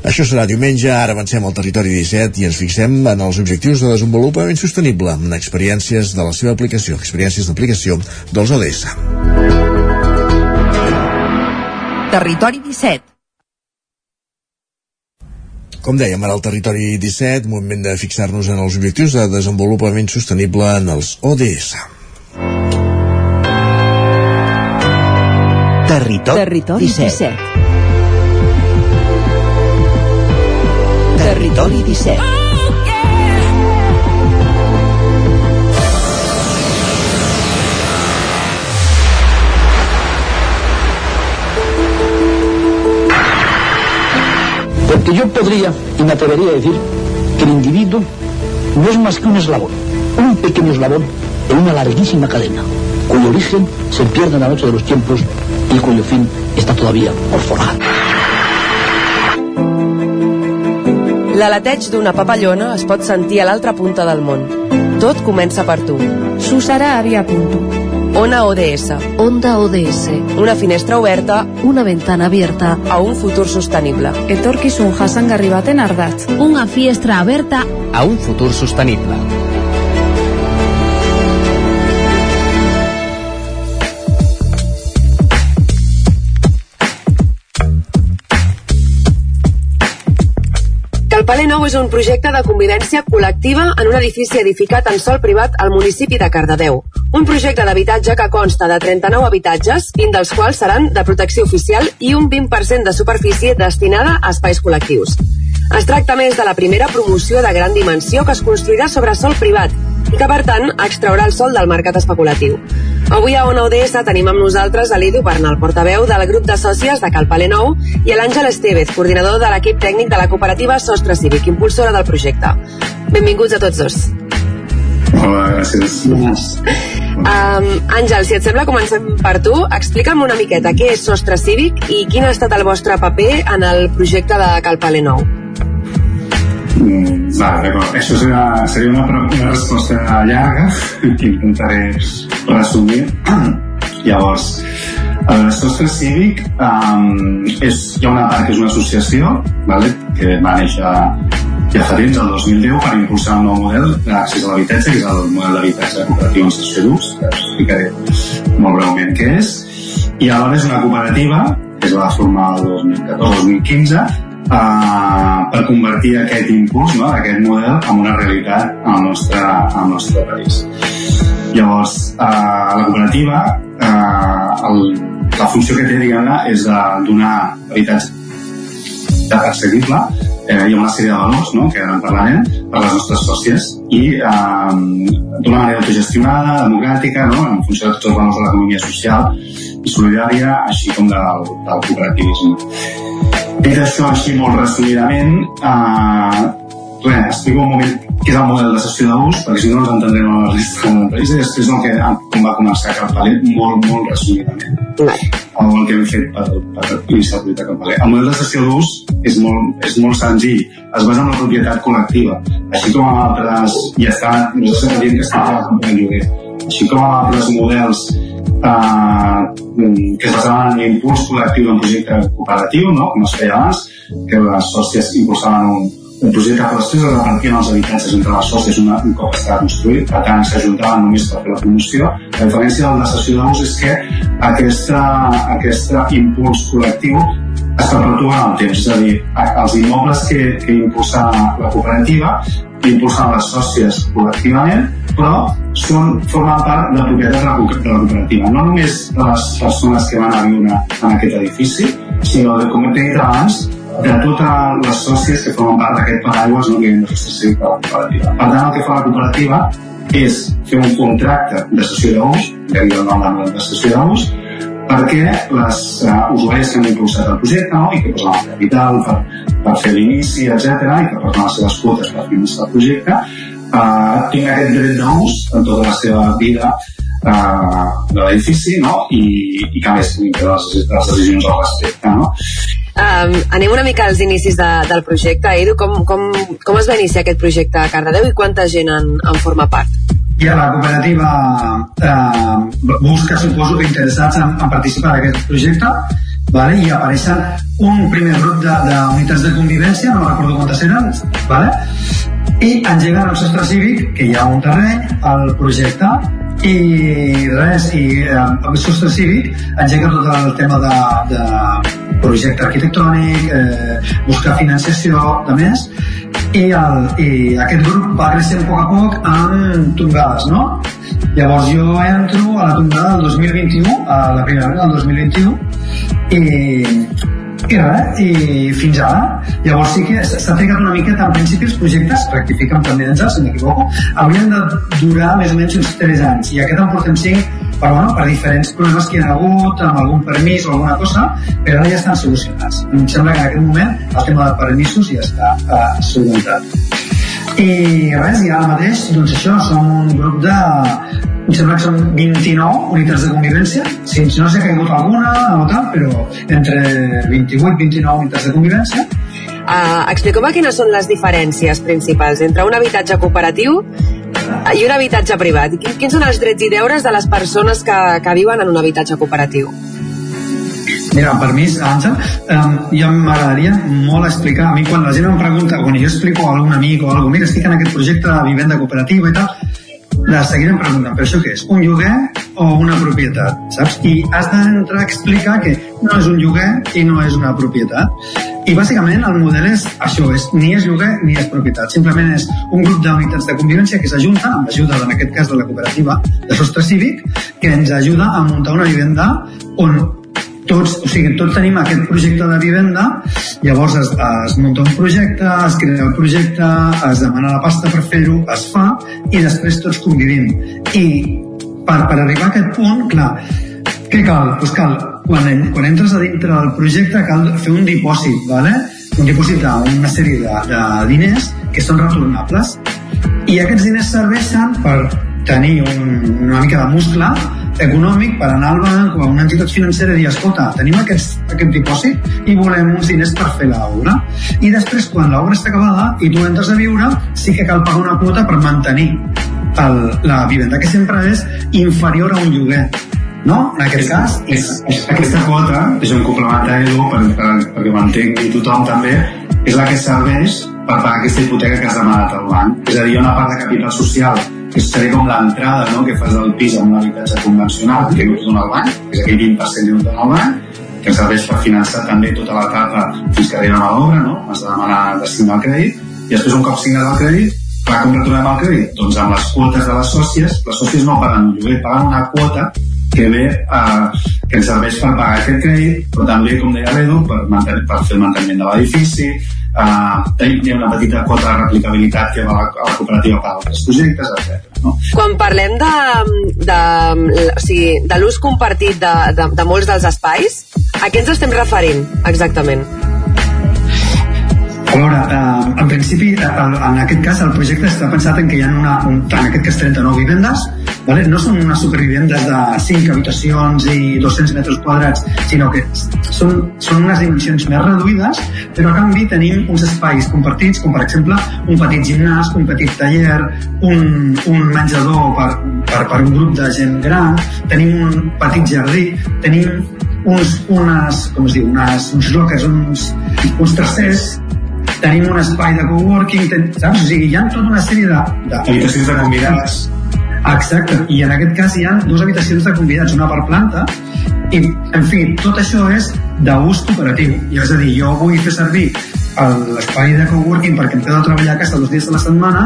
[SPEAKER 1] Això serà diumenge, ara avancem al territori 17 i ens fixem en els objectius de desenvolupament sostenible, en experiències de la seva aplicació, experiències d'aplicació dels ODS.
[SPEAKER 2] Territori 17.
[SPEAKER 1] Com dèiem, ara al territori 17, moment de fixar-nos en els objectius de desenvolupament sostenible en els ODS.
[SPEAKER 22] Territori,
[SPEAKER 20] Territori
[SPEAKER 22] 17.
[SPEAKER 20] 17.
[SPEAKER 22] Territori 17.
[SPEAKER 23] Porque yo podría y me atrevería a decir que el individuo no es más que un eslabón, un pequeño eslabón en una larguísima cadena, cuyo origen se pierde en la noche de los tiempos y cuyo fin está todavía por forjar.
[SPEAKER 24] L'aleteig d'una papallona es pot sentir a l'altra punta del món. Tot comença per tu.
[SPEAKER 25] Susara havia punto.
[SPEAKER 24] Ona ODS.
[SPEAKER 25] Onda ODS.
[SPEAKER 24] Una finestra oberta
[SPEAKER 25] Una ventana abierta.
[SPEAKER 24] a un futur sostenible.
[SPEAKER 25] Etorkizun jasangarri baten ardatz.
[SPEAKER 26] Una fiestra aberta
[SPEAKER 18] a un futur sostenible.
[SPEAKER 24] Calpale Nou és un projecte de convivència col·lectiva en un edifici edificat en sol privat al municipi de Cardedeu. Un projecte d'habitatge que consta de 39 habitatges, 20 dels quals seran de protecció oficial i un 20% de superfície destinada a espais col·lectius. Es tracta més de la primera promoció de gran dimensió que es construirà sobre sol privat i que, per tant, extraurà el sol del mercat especulatiu. Avui a Ona ODS tenim amb nosaltres a l'Idu Bernal, portaveu del grup de sòcies de Calpale Nou, i a l'Àngel Estevez, coordinador de l'equip tècnic de la cooperativa Sostre Cívic, impulsora del projecte. Benvinguts a tots dos.
[SPEAKER 27] Hola, gràcies.
[SPEAKER 24] Um, Àngel, si et sembla, comencem per tu. Explica'm una miqueta què és Sostre Cívic i quin ha estat el vostre paper en el projecte de Calpale Nou.
[SPEAKER 27] Mm, va, d'acord. Això seria, seria una, una resposta llarga que intentaré resumir. Llavors, el Sostre Cívic um, és, hi ha una part que és una associació vale? que va néixer ja fa temps, el 2010, per impulsar un nou model d'accés a l'habitatge, que és el model d'habitatge cooperatiu en sessió d'ús, que us explicaré molt breument què és. I alhora és una cooperativa, que es va formar el 2014-2015, uh, per convertir aquest impuls, no, aquest model, en una realitat al nostre, al nostre país. Llavors, uh, la cooperativa, uh, el, la funció que té, diguem-ne, és de donar habitatge assequible eh, hi ha una sèrie de valors no, que en parlarem per les nostres sòcies i eh, d'una manera autogestionada, democràtica, no, en funció de tots els valors de l'economia social i solidària, així com del, del cooperativisme. Dit això així molt resumidament, eh, res, explico un moment què és el model de sessió d'ús, perquè si no ens entendrem a la resta del país, i després el que com va començar a Carpaler, molt, molt resumidament. O el que hem fet per, per iniciar el projecte Carpaler. El model de sessió d'ús és molt, és molt senzill, es basa en la propietat col·lectiva, així com en altres, i està, nosaltres estem dient que està treballant en lloguer, així com en altres models eh, que es basaven en l'impuls col·lectiu d'un projecte cooperatiu, no? com es feia abans, que les sòcies impulsaven un, un projecte després es repartien els habitatges entre les sòcies una, un cop estava construït, per tant s'ajuntaven només per fer la promoció. La diferència de la sessió d'ús és que aquesta, aquesta impuls col·lectiu es perpetua en el temps, és a dir, els immobles que, que impulsa la cooperativa impulsen les sòcies col·lectivament, però són, formen part de propietat de de la cooperativa. No només de les persones que van a viure en aquest edifici, sinó, de, com he dit abans, de totes les sòcies que formen part d'aquest paraigües no, que hi ha de la cooperativa. Per tant, el que fa la cooperativa és fer un contracte de sessió d'ús, que diu el nom de sessió d'ús, perquè les uh, usuaris que han impulsat el projecte no, i que posen el capital per, per fer l'inici, etc i que per les seves quotes per finançar el projecte, eh, tinc aquest dret d'ús en tota la seva vida eh, de l'edifici no? I, i que a més puguin les decisions al respecte. No?
[SPEAKER 24] Um, anem una mica als inicis de, del projecte. Edu, com, com, com es va iniciar aquest projecte a Cardedeu i quanta gent en, en forma part?
[SPEAKER 22] I a la cooperativa eh, busca, suposo, que interessats en, en participar en aquest projecte vale? i apareixen un primer grup d'unitats de, de convivència, no recordo quantes eren, vale? i engeguen el sostre cívic, que hi ha un terreny, al projecte, i res, i eh, el sostre cívic engega tot el tema de, de projecte arquitectònic, eh, buscar financiació, de més, i, el, i aquest grup va creixent a poc a poc amb tongades, no? Llavors jo entro a la tongada del 2021, a la primera del 2021, i, i res, i fins ara. Llavors sí que s'ha trigat una miqueta, en principi els projectes, rectifiquen també d'ençà, si m'equivoco, haurien de durar més o menys uns 3 anys, i aquest en portem 5 però bueno, per diferents problemes que hi ha hagut, amb algun permís o alguna cosa, però ara ja estan solucionats. Em sembla que en aquest moment el tema de permisos ja està uh, solucionat. I res, i ara mateix, doncs això, som un grup de... Em sembla que són 29 unitats de convivència. Sí, no sé que ha caigut alguna o tal, però entre 28 i 29 unitats de convivència.
[SPEAKER 24] Uh, Expliqueu-me quines són les diferències principals entre un habitatge cooperatiu i un habitatge privat. Quins són els drets i deures de les persones que, que viuen en un habitatge cooperatiu?
[SPEAKER 22] Mira, per mi, Àngel, um, jo m'agradaria molt explicar, a mi quan la gent em pregunta, quan jo explico a algun amic o algú, mira, estic en aquest projecte de vivenda cooperativa i tal, de seguida em pregunten, però això què és? Un lloguer o una propietat? Saps? I has d'entrar a explicar que no és un lloguer i no és una propietat. I bàsicament el model és això, és ni és lloguer ni és propietat. Simplement és un grup d'unitats de convivència que s'ajunten amb ajuda, en aquest cas, de la cooperativa de sostre cívic, que ens ajuda a muntar una vivenda on tots, o sigui, tots tenim aquest projecte de vivenda, llavors es, es munta un projecte, es crea el projecte, es demana la pasta per fer-ho, es fa, i després tots convivim. I per, per arribar a aquest punt, clar, què cal? Pues cal, quan, quan entres a dintre del projecte cal fer un dipòsit, ¿vale? un dipòsit d'una sèrie de, de diners que són retornables i aquests diners serveixen per tenir un, una mica de muscle econòmic per anar al banc o a una entitat financera i dir, escolta, tenim aquest, aquest dipòsit i volem uns diners per fer l'obra. I després, quan l'obra està acabada i tu entres a viure, sí que cal pagar una quota per mantenir el, la vivenda, que sempre és inferior a un lloguer. No? En aquest cas...
[SPEAKER 27] És, és, aquesta quota, és un complementari per, per, perquè m'entengui tothom també, és la que serveix per pagar aquesta hipoteca que has demanat al banc. És a dir, una part de capital social que seria com l'entrada no, que fas del pis en un habitatge convencional que no et dona el banc, que és aquell 20% que no et dona el banc, que serveix per finançar també tota l'etapa fins que arribem a l'obra, no? has de demanar de signar el crèdit, i després un cop signat el crèdit, clar, com retornem el crèdit? Doncs amb les quotes de les sòcies, les sòcies no paguen un lloguer, paguen una quota que ve eh, que ens serveix per pagar aquest crèdit, però també, com deia l'Edu, per, mantenir, per fer el manteniment de l'edifici, eh, hi ha una petita quota de replicabilitat que va a la, a la cooperativa per altres projectes, etc. No?
[SPEAKER 24] Quan parlem de, de, o sigui, de l'ús compartit de, de, de molts dels espais, a què ens estem referint exactament?
[SPEAKER 22] A veure, eh, en principi, eh, en aquest cas, el projecte està pensat en que hi ha una, un, en aquest cas 39 vivendes, vale? no són unes supervivendes de 5 habitacions i 200 metres quadrats, sinó que són, són unes dimensions més reduïdes, però a canvi tenim uns espais compartits, com per exemple un petit gimnàs, un petit taller, un, un menjador per, per, per un grup de gent gran, tenim un petit jardí, tenim uns, unes, com es diu, unes, uns lockers, uns, uns tercers tenim un espai de coworking, ten, saps? O sigui, hi ha tota una sèrie de... de
[SPEAKER 27] habitacions de convidats.
[SPEAKER 22] Exacte, i en aquest cas hi ha dues habitacions de convidats, una per planta, i, en fi, tot això és d'ús cooperatiu. I és a dir, jo vull fer servir l'espai de coworking perquè em quedo a treballar a casa dos dies de la setmana,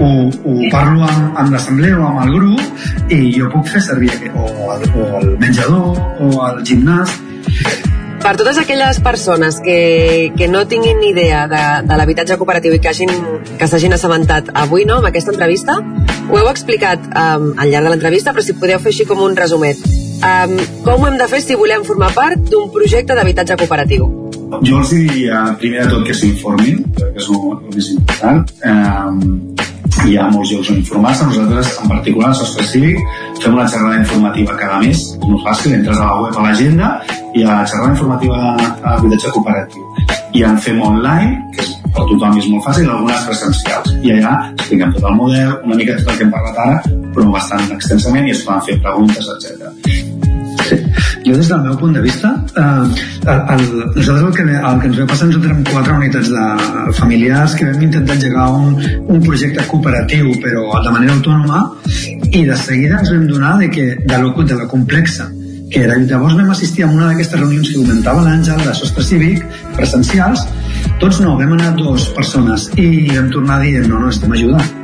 [SPEAKER 22] ho, ho parlo amb, amb l'assemblea o amb el grup i jo puc fer servir o el, o el menjador o el gimnàs
[SPEAKER 24] per totes aquelles persones que, que no tinguin ni idea de, de l'habitatge cooperatiu i que hagin, que s'hagin assabentat avui no, amb aquesta entrevista, ho heu explicat um, al llarg de l'entrevista, però si podeu fer així com un resumet. Um, com ho hem de fer si volem formar part d'un projecte d'habitatge cooperatiu?
[SPEAKER 27] jo els diria primer de tot que s'informin que és el, més important eh, hi ha molts llocs on informar-se. Nosaltres en particular al Sostre Cívic fem una xerrada informativa cada mes. És molt fàcil, entres a la web a l'agenda i a la xerrada informativa a l'habitatge cooperatiu. I en fem online que és, per tothom és molt fàcil algunes presencials. I allà expliquem tot el model una mica tot el que hem parlat ara però bastant extensament i es poden fer preguntes, etc.
[SPEAKER 22] Jo des del meu punt de vista, eh, el, el, nosaltres el que, el que ens ve passar, nosaltres érem quatre unitats de familiars que vam intentar engegar un, un projecte cooperatiu, però de manera autònoma, i de seguida ens vam donar de, que, de, lo, de la complexa que era. Llavors vam assistir a una d'aquestes reunions que comentava l'Àngel, de sostre cívic, presencials, tots no, vam anar dues persones i vam tornar a dir, no, no, estem ajudant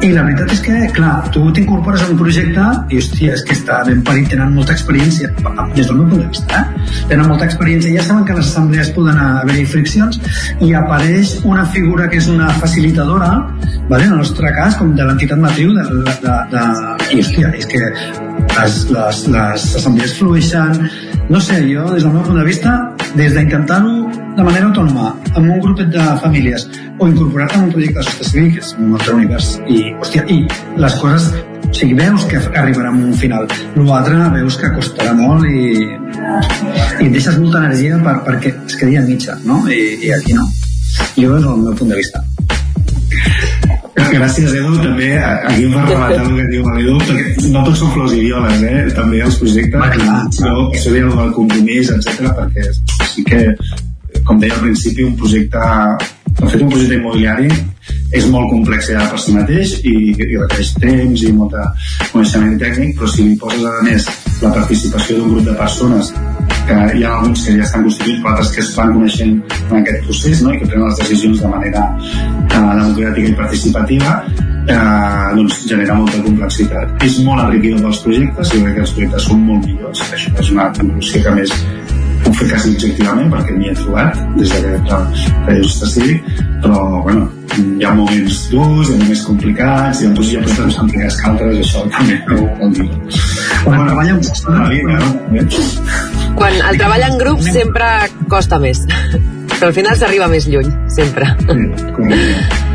[SPEAKER 22] i la veritat és que, clar, tu t'incorpores a un projecte i, hòstia, és que està ben parit, tenen molta experiència, des del meu punt de vista, eh? Tenen molta experiència, ja saben que les assemblees poden haver-hi friccions i apareix una figura que és una facilitadora, vale? en el nostre cas, com de l'entitat matriu, de, de, de, de... i, hòstia, és que les, les, les assemblees flueixen, no sé, jo, des del meu punt de vista, des d'intentar-ho de manera autònoma, amb un grupet de famílies, o incorporar-te en un projecte de sostre civil, que és un altre univers, i, hòstia, i les coses o sigui, veus que arribarà a un final l'altre veus que costarà molt i, i deixes molta energia per, perquè es quedi a mitja no? I, i aquí no jo és el meu punt de vista
[SPEAKER 27] Gràcies, Edu. També aquí va rematar el que diu l'Edu, perquè no tots són flors i violes, eh? També els projectes, ah, clar, no, això deia el compromís, etc perquè sí que, com deia al principi, un projecte de fet, un projecte immobiliari és molt complex ja per si mateix i, i requereix temps i molt de coneixement tècnic, però si li poses a més la participació d'un grup de persones que hi ha alguns que ja estan constituïts però altres que es van coneixent en aquest procés no? i que prenen les decisions de manera eh, democràtica i participativa eh, doncs genera molta complexitat. És molt enriquidor dels projectes i crec que els projectes són molt millors. Això és una conclusió que més fer quasi objectivament perquè m'hi he trobat des d'aquest periodista cívic però bueno, hi ha moments durs, hi ha moments complicats, i doncs hi ha projectes més complicats que altres, això també ho vol dir.
[SPEAKER 22] Quan treballa en
[SPEAKER 27] vida, no?
[SPEAKER 24] Quan el treball en grup sempre costa més, però al final s'arriba més lluny, sempre.
[SPEAKER 27] Sí,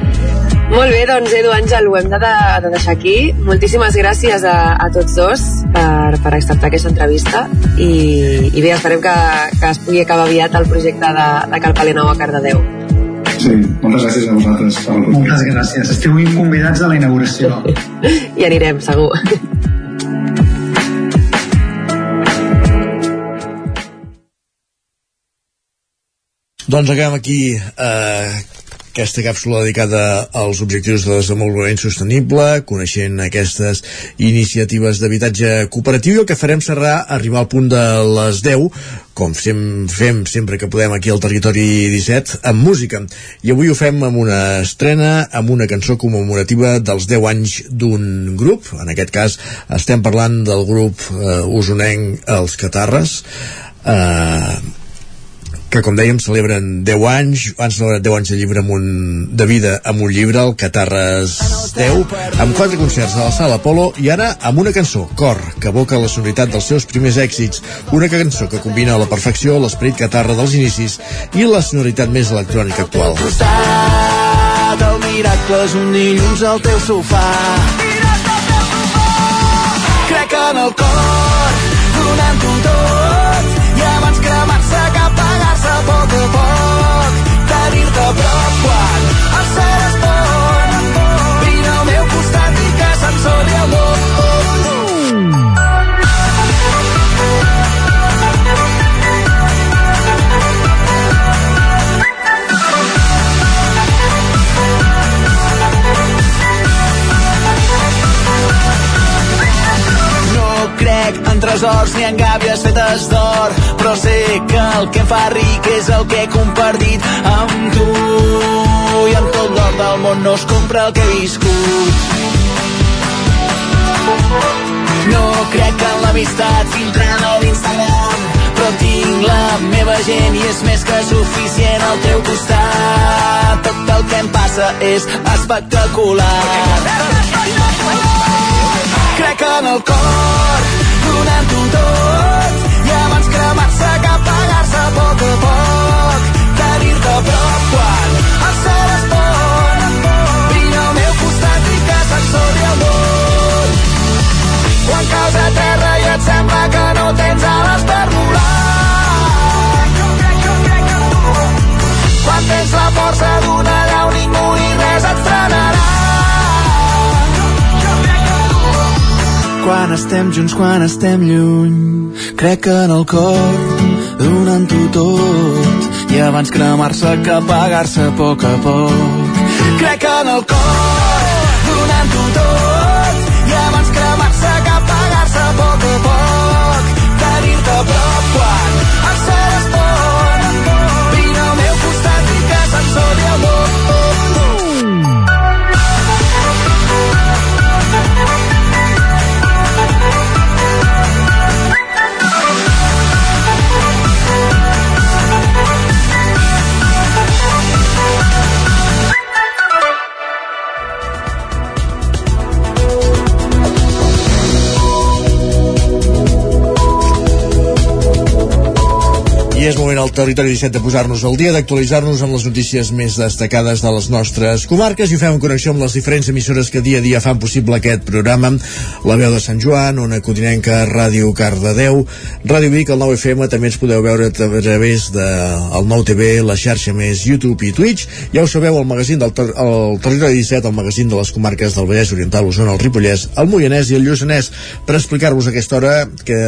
[SPEAKER 24] Molt bé, doncs Edu Àngel, ho hem de, de deixar aquí. Moltíssimes gràcies a, a tots dos per, per acceptar aquesta entrevista i, i bé, esperem que, que es pugui acabar aviat el projecte de, de Cal Palenau a Cardedeu.
[SPEAKER 27] Sí, moltes gràcies a vosaltres. Per
[SPEAKER 22] moltes gràcies. Esteu convidats a la inauguració.
[SPEAKER 24] I anirem, segur.
[SPEAKER 1] Doncs acabem aquí eh, aquesta càpsula dedicada als objectius de desenvolupament sostenible, coneixent aquestes iniciatives d'habitatge cooperatiu i el que farem serà arribar al punt de les 10 com fem, fem sempre que podem aquí al territori 17, amb música. I avui ho fem amb una estrena, amb una cançó commemorativa dels 10 anys d'un grup. En aquest cas estem parlant del grup eh, usonenc Els Catarres. Eh, que com dèiem celebren 10 anys han celebrat 10 anys de llibre amb un, de vida amb un llibre, el Catarres 10 amb quatre concerts a la Sala Apolo i ara amb una cançó, Cor que evoca la sonoritat dels seus primers èxits. Una cançó que combina a la perfecció l'esperit catarra dels inicis i la sonoritat més electrònica actual.
[SPEAKER 28] El miracle és un dilluns al teu sofà. Crec en el cor donant-ho tot i abans cremar-se a poc a poc tenir-te a prop quan el cel es pon vine al meu costat i que s'ensorri el món tresors ni en gàbies fetes d'or. Però sé que el que em fa ric és el que he compartit amb tu. I amb tot l'or del món no es compra el que he viscut. No crec en l'amistat filtrada a l'Instagram però tinc la meva gent i és més que suficient al teu costat. Tot el que em passa és espectacular. Crec en el cor donant-ho tot i abans cremar-se que apagar-se a poc a poc. Tenir-te a prop quan el cel es pon. Brilla al meu costat i que s'ensorri el món. Quan caus a terra i et sembla que no tens ales per volar. Quan tens la força d'una llau
[SPEAKER 29] quan estem junts, quan estem lluny. Crec que en el cor, donant-ho tot, i abans cremar-se que apagar-se a poc a poc.
[SPEAKER 28] Crec que en el cor, donant-ho tot,
[SPEAKER 1] territori 17 de posar-nos al dia, d'actualitzar-nos amb les notícies més destacades de les nostres comarques i ho fem en connexió amb les diferents emissores que dia a dia fan possible aquest programa. La veu de Sant Joan, Ona Codinenca, Ràdio Cardedeu, Ràdio Vic, el 9 FM, també ens podeu veure a través del de, el 9 TV, la xarxa més YouTube i Twitch. Ja ho sabeu, el magazín del ter el territori 17, el magazín de les comarques del Vallès Oriental, Osona, el Ripollès, el Moianès i el Lluçanès, per explicar-vos aquesta hora que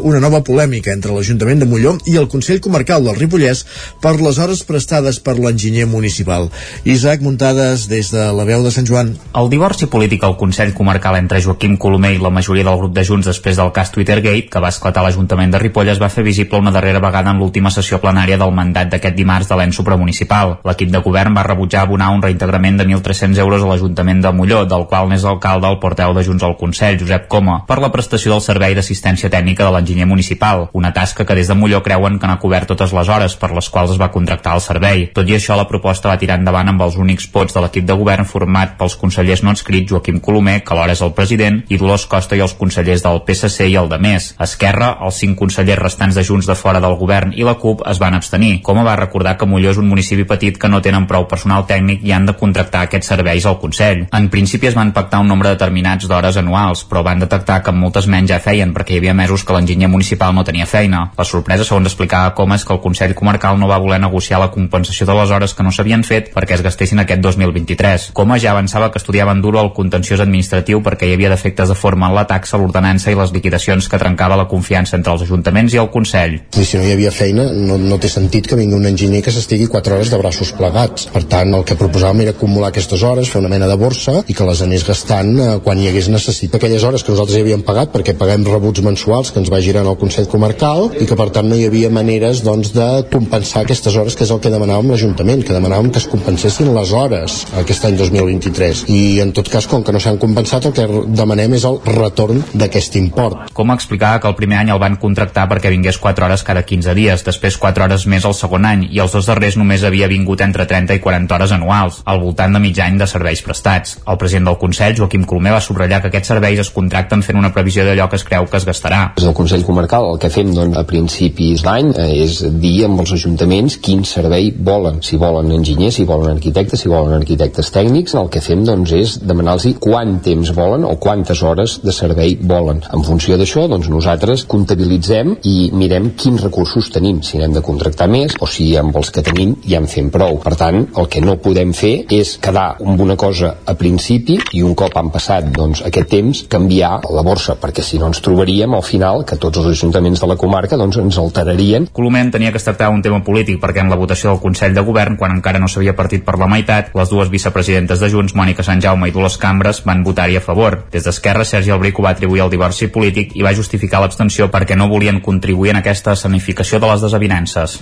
[SPEAKER 1] una nova polèmica entre l'Ajuntament de Molló i el Consell Comarcal del Ripollès per les hores prestades per l'enginyer municipal. Isaac Muntades, des de la veu de Sant Joan.
[SPEAKER 6] El divorci polític al Consell Comarcal entre Joaquim Colomer i la majoria del grup de Junts després del cas Twittergate, que va esclatar l'Ajuntament de Ripoll, es va fer visible una darrera vegada en l'última sessió plenària del mandat d'aquest dimarts de l'ENS supramunicipal. L'equip de govern va rebutjar abonar un reintegrament de 1.300 euros a l'Ajuntament de Molló, del qual n'és alcalde el porteu de Junts al Consell, Josep Coma, per la prestació del servei d'assistència tècnica de l'enginyer municipal, una tasca que des de Molló creuen que n'ha cobert totes les hores per les quals es va contractar el servei. Tot i això, la proposta va tirar endavant amb els únics vots de l'equip de govern format pels consellers no escrits Joaquim Colomer, que alhora és el president, i Dolors Costa i els consellers del PSC i el de Més. Esquerra, els cinc consellers restants de Junts de fora del govern i la CUP es van abstenir. Com va recordar que Molló és un municipi petit que no tenen prou personal tècnic i han de contractar aquests serveis al Consell. En principi es van pactar un nombre determinats d'hores anuals, però van detectar que moltes menys ja feien perquè hi havia mesos que l'enginyer municipal no tenia feina. La sorpresa, segons explicava com és que el Consell Comarcal no va voler negociar la compensació de les hores que no s'havien fet perquè es gastessin aquest 2023. Coma ja avançava que estudiaven duro el contenciós administratiu perquè hi havia defectes de forma en la taxa, l'ordenança i les liquidacions que trencava la confiança entre els ajuntaments i el Consell.
[SPEAKER 30] I si no hi havia feina, no, no té sentit que vingui un enginyer que s'estigui 4 hores de braços plegats. Per tant, el que proposàvem era acumular aquestes hores, fer una mena de borsa i que les anés gastant eh, quan hi hagués necessitat. Aquelles hores que nosaltres ja havíem pagat perquè paguem rebuts mensuals que ens va girant al Consell Comarcal i que per tant no hi havia maneres doncs, de compensar aquestes hores, que és el que demanàvem l'Ajuntament, que demanàvem que es compensessin les hores aquest any 2023. I en tot cas, com que no s'han compensat, el que demanem és el retorn d'aquest import.
[SPEAKER 6] Com explicava que el primer any el van contractar perquè vingués 4 hores cada 15 dies, després 4 hores més el segon any, i els dos darrers només havia vingut entre 30 i 40 hores anuals, al voltant de mig any de serveis prestats. El president del Consell, Joaquim Colomer, va subratllar que aquests serveis es contracten fent una previsió d'allò que es creu que es gastarà.
[SPEAKER 31] Des del Consell Comarcal el que fem doncs, a principis d'any eh, és dir amb els ajuntaments quin servei volen, si volen enginyers, si volen arquitectes, si volen arquitectes tècnics, el que fem doncs, és demanar-los quant temps volen o quantes hores de servei volen. En funció d'això, doncs, nosaltres comptabilitzem i mirem quins recursos tenim, si n'hem de contractar més o si amb els que tenim ja en fem prou. Per tant, el que no podem fer és quedar amb una cosa a principi i un cop han passat doncs, aquest temps canviar la borsa, perquè si no ens trobaríem al final que tots els ajuntaments de la comarca doncs, ens alterarien.
[SPEAKER 6] Coloment tenia que es tractava un tema polític perquè en la votació del Consell de Govern, quan encara no s'havia partit per la meitat, les dues vicepresidentes de Junts, Mònica Sant Jaume i Dolors Cambres, van votar-hi a favor. Des d'Esquerra, Sergi Albrico va atribuir el divorci polític i va justificar l'abstenció perquè no volien contribuir en aquesta escenificació de les desavinences.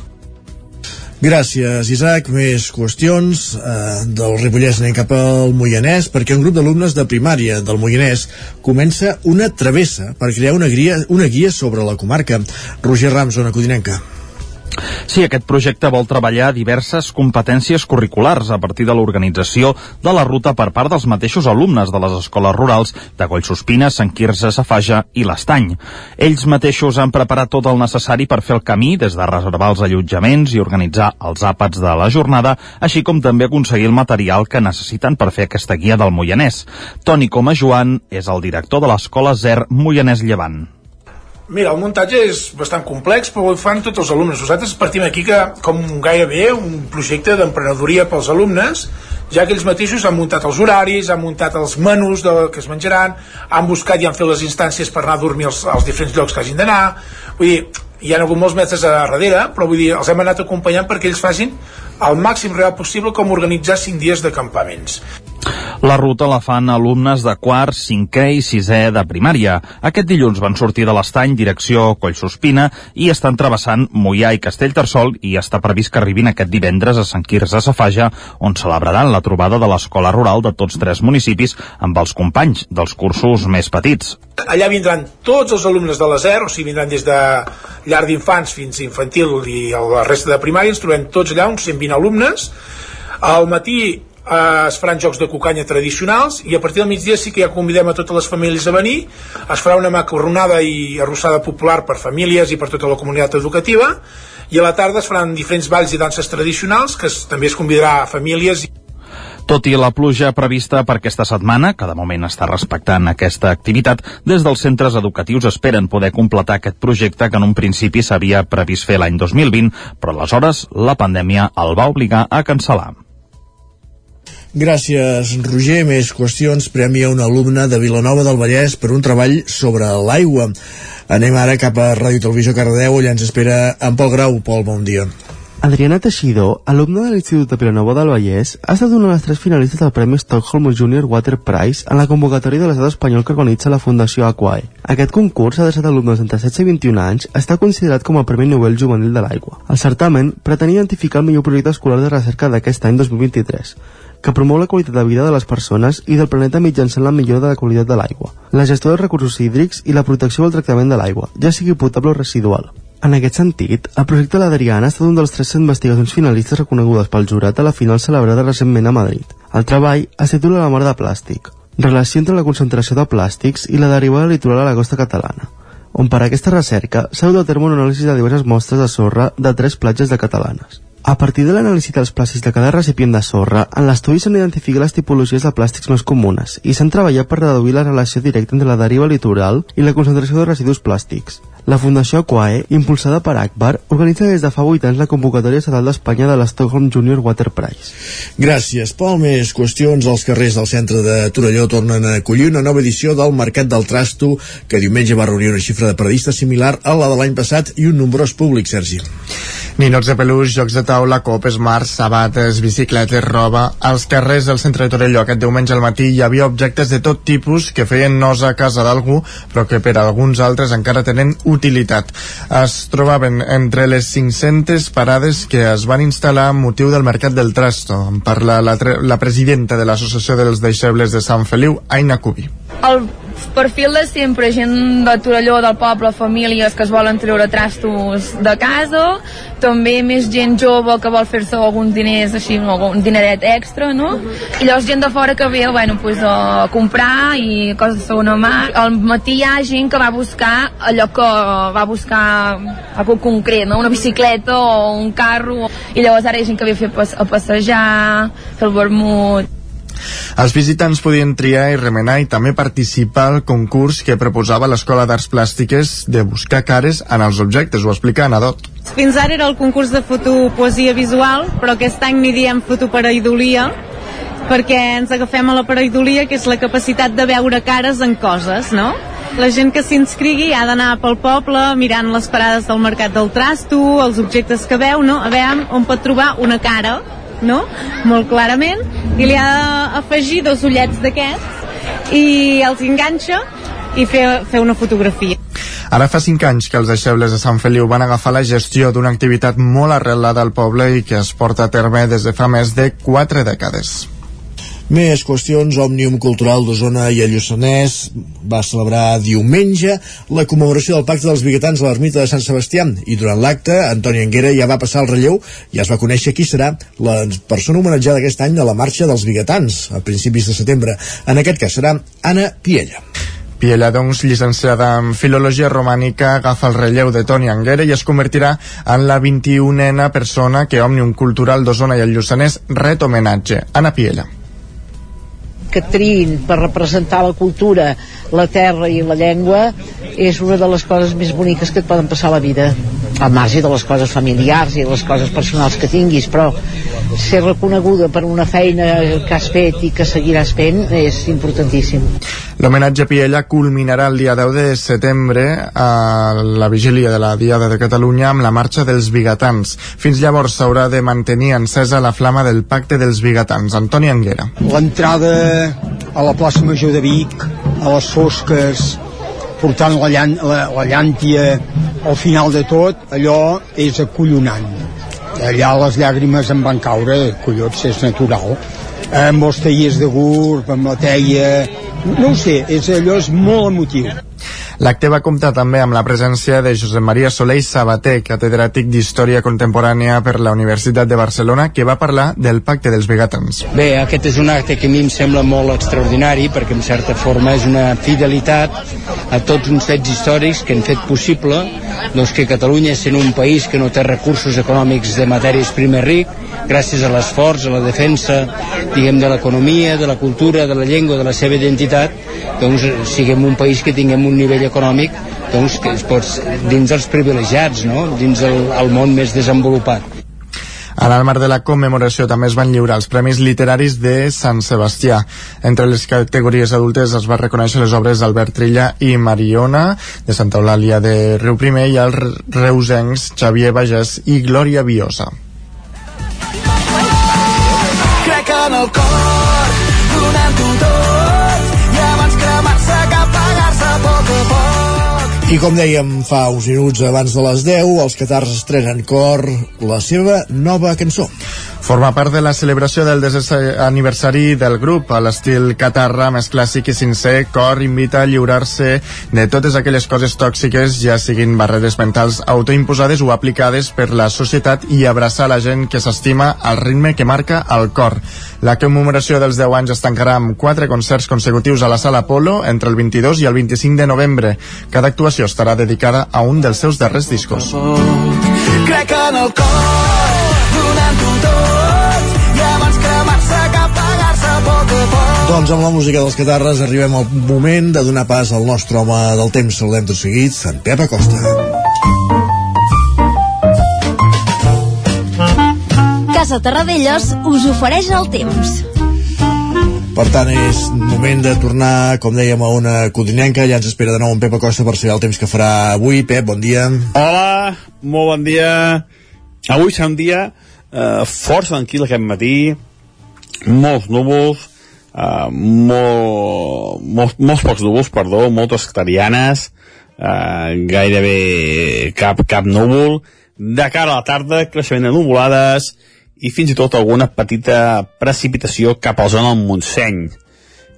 [SPEAKER 1] Gràcies, Isaac. Més qüestions eh, del Ripollès anem cap al Moianès, perquè un grup d'alumnes de primària del Moianès comença una travessa per crear una guia, una guia sobre la comarca. Roger Rams, zona codinenca.
[SPEAKER 8] Sí, aquest projecte vol treballar diverses competències curriculars a partir de l'organització de la ruta per part dels mateixos alumnes de les escoles rurals de Collsospina, Sant Quirze, Safaja i l'Estany. Ells mateixos han preparat tot el necessari per fer el camí des de reservar els allotjaments i organitzar els àpats de la jornada, així com també aconseguir el material que necessiten per fer aquesta guia del Moianès. Toni Coma Joan és el director de l'escola ZER Moianès Llevant.
[SPEAKER 32] Mira, el muntatge és bastant complex, però ho fan tots els alumnes. Nosaltres partim aquí que, com gairebé un projecte d'emprenedoria pels alumnes, ja que ells mateixos han muntat els horaris, han muntat els menús del que es menjaran, han buscat i han fet les instàncies per anar a dormir als, als diferents llocs que hagin d'anar. Vull dir, hi ha hagut molts mestres a darrere, però vull dir, els hem anat acompanyant perquè ells facin el màxim real possible com organitzar cinc dies de campaments.
[SPEAKER 8] La ruta la fan alumnes de quart, cinquè i sisè de primària. Aquest dilluns van sortir de l'estany direcció Collsospina i estan travessant Mollà i Castellterçol i està previst que arribin aquest divendres a Sant Quirze Safaja, on celebraran la trobada de l'escola rural de tots tres municipis amb els companys dels cursos més petits.
[SPEAKER 32] Allà vindran tots els alumnes de la ZER, o sigui, vindran des de llar d'infants fins infantil i la resta de primària, ens trobem tots allà, uns 120 alumnes. Al matí eh, es faran jocs de cucanya tradicionals i a partir del migdia sí que ja convidem a totes les famílies a venir es farà una macarronada i arrossada popular per famílies i per tota la comunitat educativa i a la tarda es faran diferents balls i danses tradicionals que es, també es convidarà a famílies
[SPEAKER 8] tot i la pluja prevista per aquesta setmana, que de moment està respectant aquesta activitat, des dels centres educatius esperen poder completar aquest projecte que en un principi s'havia previst fer l'any 2020, però aleshores la pandèmia el va obligar a cancel·lar.
[SPEAKER 1] Gràcies, Roger. Més qüestions. Premi a un alumne de Vilanova del Vallès per un treball sobre l'aigua. Anem ara cap a Ràdio Televisió Cardedeu, allà ens espera en Pol Grau. Pol, bon dia.
[SPEAKER 33] Adriana Teixidor, alumna de l'Institut de Vilanova del Vallès, ha estat una de les tres finalistes del Premi Stockholm Junior Water Prize en la convocatòria de l'estat espanyol que organitza la Fundació Aquae. Aquest concurs, adreçat a alumnes entre 16 i 21 anys, està considerat com el Premi Nobel Juvenil de l'Aigua. El certamen pretenia identificar el millor projecte escolar de recerca d'aquest any 2023, que promou la qualitat de vida de les persones i del planeta mitjançant la millora de la qualitat de l'aigua, la gestió dels recursos hídrics i la protecció del tractament de l'aigua, ja sigui potable o residual. En aquest sentit, el projecte L'Adriana ha estat un dels tres investigacions finalistes reconegudes pel jurat a la final celebrada recentment a Madrid. El treball es titula La mort de plàstic, relació entre la concentració de plàstics i la derivada litoral a la costa catalana, on per aquesta recerca s'ha dut a terme un anàlisi de diverses mostres de sorra de tres platges de catalanes. A partir de l'anàlisi dels plàstics de cada recipient de sorra, en l'estudi s'han identificat les tipologies de plàstics més comunes i s'han treballat per reduir la relació directa entre la deriva litoral i la concentració de residus plàstics. La Fundació Aquae, impulsada per Akbar, organitza des de fa 8 anys la convocatòria estatal d'Espanya de l'Stockholm Junior Water Prize.
[SPEAKER 1] Gràcies, Pol. Més qüestions. Els carrers del centre de Torelló tornen a acollir una nova edició del Mercat del Trasto, que diumenge va reunir una xifra de paradistes similar a la de l'any passat i un nombrós públic, Sergi.
[SPEAKER 34] Ninots de peluix, jocs de taula, copes, mars, sabates, bicicletes, roba... Als carrers del centre de Torelló aquest diumenge al matí hi havia objectes de tot tipus que feien nosa a casa d'algú, però que per alguns altres encara tenen utilitat. Es trobaven entre les 500 parades que es van instal·lar amb motiu del Mercat del Trasto. En parla la, la presidenta de l'Associació dels Deixebles de Sant Feliu, Aina Cubi.
[SPEAKER 35] El perfil de sempre, gent de Torelló, del poble, famílies que es volen treure trastos de casa, també més gent jove que vol fer-se alguns diners així, algun dineret extra, no? I llavors gent de fora que ve, bueno, pues, a comprar i coses de segona mà. Al matí hi ha gent que va buscar allò que va buscar algú concret, no? Una bicicleta o un carro. I llavors ara hi ha gent que ve a, fer a passejar, fer el vermut,
[SPEAKER 34] els visitants podien triar i remenar i també participar al concurs que proposava l'Escola d'Arts Plàstiques de buscar cares en els objectes, ho explica Anadot.
[SPEAKER 36] Fins ara era el concurs de fotopoesia visual, però aquest any n'hi diem fotopareidolia, perquè ens agafem a la pareidolia, que és la capacitat de veure cares en coses, no? La gent que s'inscrigui ha d'anar pel poble mirant les parades del mercat del trasto, els objectes que veu, no? A veure on pot trobar una cara, no? Molt clarament, i li ha d'afegir dos ullets d'aquests i els enganxa i fer, fer una fotografia.
[SPEAKER 34] Ara fa cinc anys que els deixebles de Sant Feliu van agafar la gestió d'una activitat molt arrelada al poble i que es porta a terme des de fa més de quatre dècades.
[SPEAKER 1] Més qüestions, Òmnium Cultural d'Osona i el Lluçanès va celebrar diumenge la commemoració del Pacte dels Biguetans a l'ermita de Sant Sebastià i durant l'acte Antoni Anguera ja va passar el relleu i es va conèixer qui serà la persona homenatjada aquest any a la marxa dels Biguetans a principis de setembre. En aquest cas serà Anna Piella.
[SPEAKER 3] Piella, doncs, llicenciada en Filologia Romànica, agafa el relleu de Toni Anguera i es convertirà en la 21a persona que Òmnium Cultural d'Osona i el Lluçanès ret homenatge. Anna Piella
[SPEAKER 37] que triïn per representar la cultura, la terra i la llengua és una de les coses més boniques que et poden passar a la vida. Al marge de les coses familiars i les coses personals que tinguis però ser reconeguda per una feina que has fet i que seguiràs fent és importantíssim
[SPEAKER 3] L'homenatge a Piella culminarà el dia 10 de setembre a la vigília de la Diada de Catalunya amb la marxa dels bigatans. Fins llavors s'haurà de mantenir encesa la flama del pacte dels bigatans. Antoni Anguera.
[SPEAKER 38] L'entrada a la plaça Major de Vic, a les fosques, portant la, llan la, la llàntia al final de tot, allò és acollonant. Allà les llàgrimes em van caure, collons, és natural. Amb els tallers de gurb, amb la teia... No ho sé, és, allò és molt emotiu.
[SPEAKER 3] L'acte va comptar també amb la presència de Josep Maria Soler Sabater, catedràtic d'Història Contemporània per la Universitat de Barcelona, que va parlar del Pacte dels Begatans.
[SPEAKER 39] Bé, aquest és un acte que a mi em sembla molt extraordinari, perquè en certa forma és una fidelitat a tots uns fets històrics que han fet possible doncs, que Catalunya, sent un país que no té recursos econòmics de matèries primer ric, gràcies a l'esforç, a la defensa, diguem, de l'economia, de la cultura, de la llengua, de la seva identitat, doncs siguem un país que tinguem un nivell econòmic doncs, que es pots, dins dels privilegiats, no? dins el, el món més desenvolupat.
[SPEAKER 3] En el marc de la commemoració també es van lliurar els Premis Literaris de Sant Sebastià. Entre les categories adultes es va reconèixer les obres d'Albert Trilla i Mariona, de Santa Eulàlia de Riu Primer, i els reusencs Xavier Bages i Glòria Biosa.
[SPEAKER 28] Crec en el cor, I
[SPEAKER 1] com dèiem fa uns minuts abans de les 10, els catars estrenen cor la seva nova cançó.
[SPEAKER 3] Forma part de la celebració del desè aniversari del grup a l'estil catarra més clàssic i sincer. Cor invita a lliurar-se de totes aquelles coses tòxiques, ja siguin barreres mentals autoimposades o aplicades per la societat i abraçar la gent que s'estima al ritme que marca el cor. La commemoració dels 10 anys es tancarà amb quatre concerts consecutius a la Sala Apolo entre el 22 i el 25 de novembre. Cada actuació estarà dedicada a un dels seus darrers discos.
[SPEAKER 28] Crec en el cor,
[SPEAKER 1] Doncs amb la música dels catarres arribem al moment de donar pas al nostre home del temps. Saludem tot seguit, en Pep Acosta.
[SPEAKER 40] Casa Terradellos us ofereix el temps.
[SPEAKER 1] Per tant, és moment de tornar, com dèiem, a una codinenca. Ja ens espera de nou en Pep Acosta per saber el temps que farà avui. Pep, bon dia.
[SPEAKER 16] Hola, molt bon dia. Avui serà un dia eh, força tranquil aquest matí, molts núvols, eh, molt, molt, molts pocs núvols, perdó, moltes clarianes, eh, gairebé cap, cap núvol. De cara a la tarda, creixement de nuvolades i fins i tot alguna petita precipitació cap a la zona del Montseny.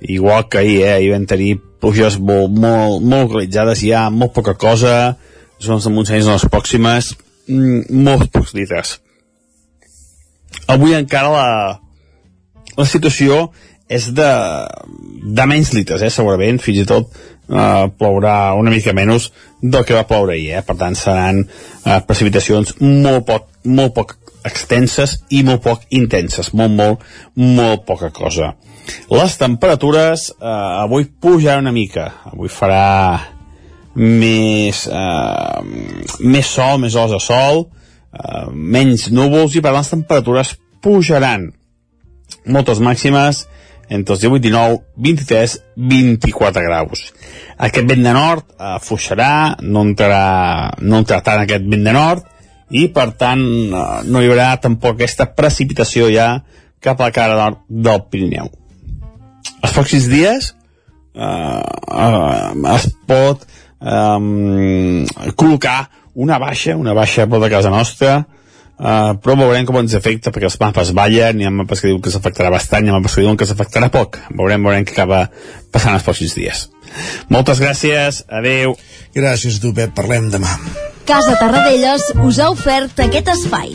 [SPEAKER 16] Igual que ahir, eh? Ahir vam tenir pluges molt, molt, molt localitzades, hi ha molt poca cosa, zones de Montseny són les pròximes, mm, molts pocs litres. Avui encara la, la situació és de, de menys litres, eh, segurament, fins i tot eh, plourà una mica menys del que va ploure ahir, eh? per tant seran eh, precipitacions molt poc, molt poc extenses i molt poc intenses, molt, molt, molt poca cosa. Les temperatures eh, avui pujaran una mica, avui farà més, eh, més sol, més hores de sol, eh, menys núvols i per tant les temperatures pujaran moltes màximes entre els 18, 19, 23, 24 graus. Aquest vent de nord eh, fluixarà, no entrarà, no entrarà tant aquest vent de nord, i per tant eh, no hi haurà tampoc aquesta precipitació ja cap a la cara nord del Pirineu. Els pròxims dies eh, eh, es pot eh, col·locar una baixa, una baixa per de casa nostra,
[SPEAKER 41] uh, però veurem com ens afecta perquè els mapes ballen, hi ha mapes que diuen que s'afectarà bastant hi ha mapes que diuen que s'afectarà poc. Veurem, veurem què acaba passant els pròxims dies. Moltes gràcies, adeu.
[SPEAKER 1] Gràcies a tu Pep, parlem demà.
[SPEAKER 42] Casa Tarradellas us ha ofert aquest espai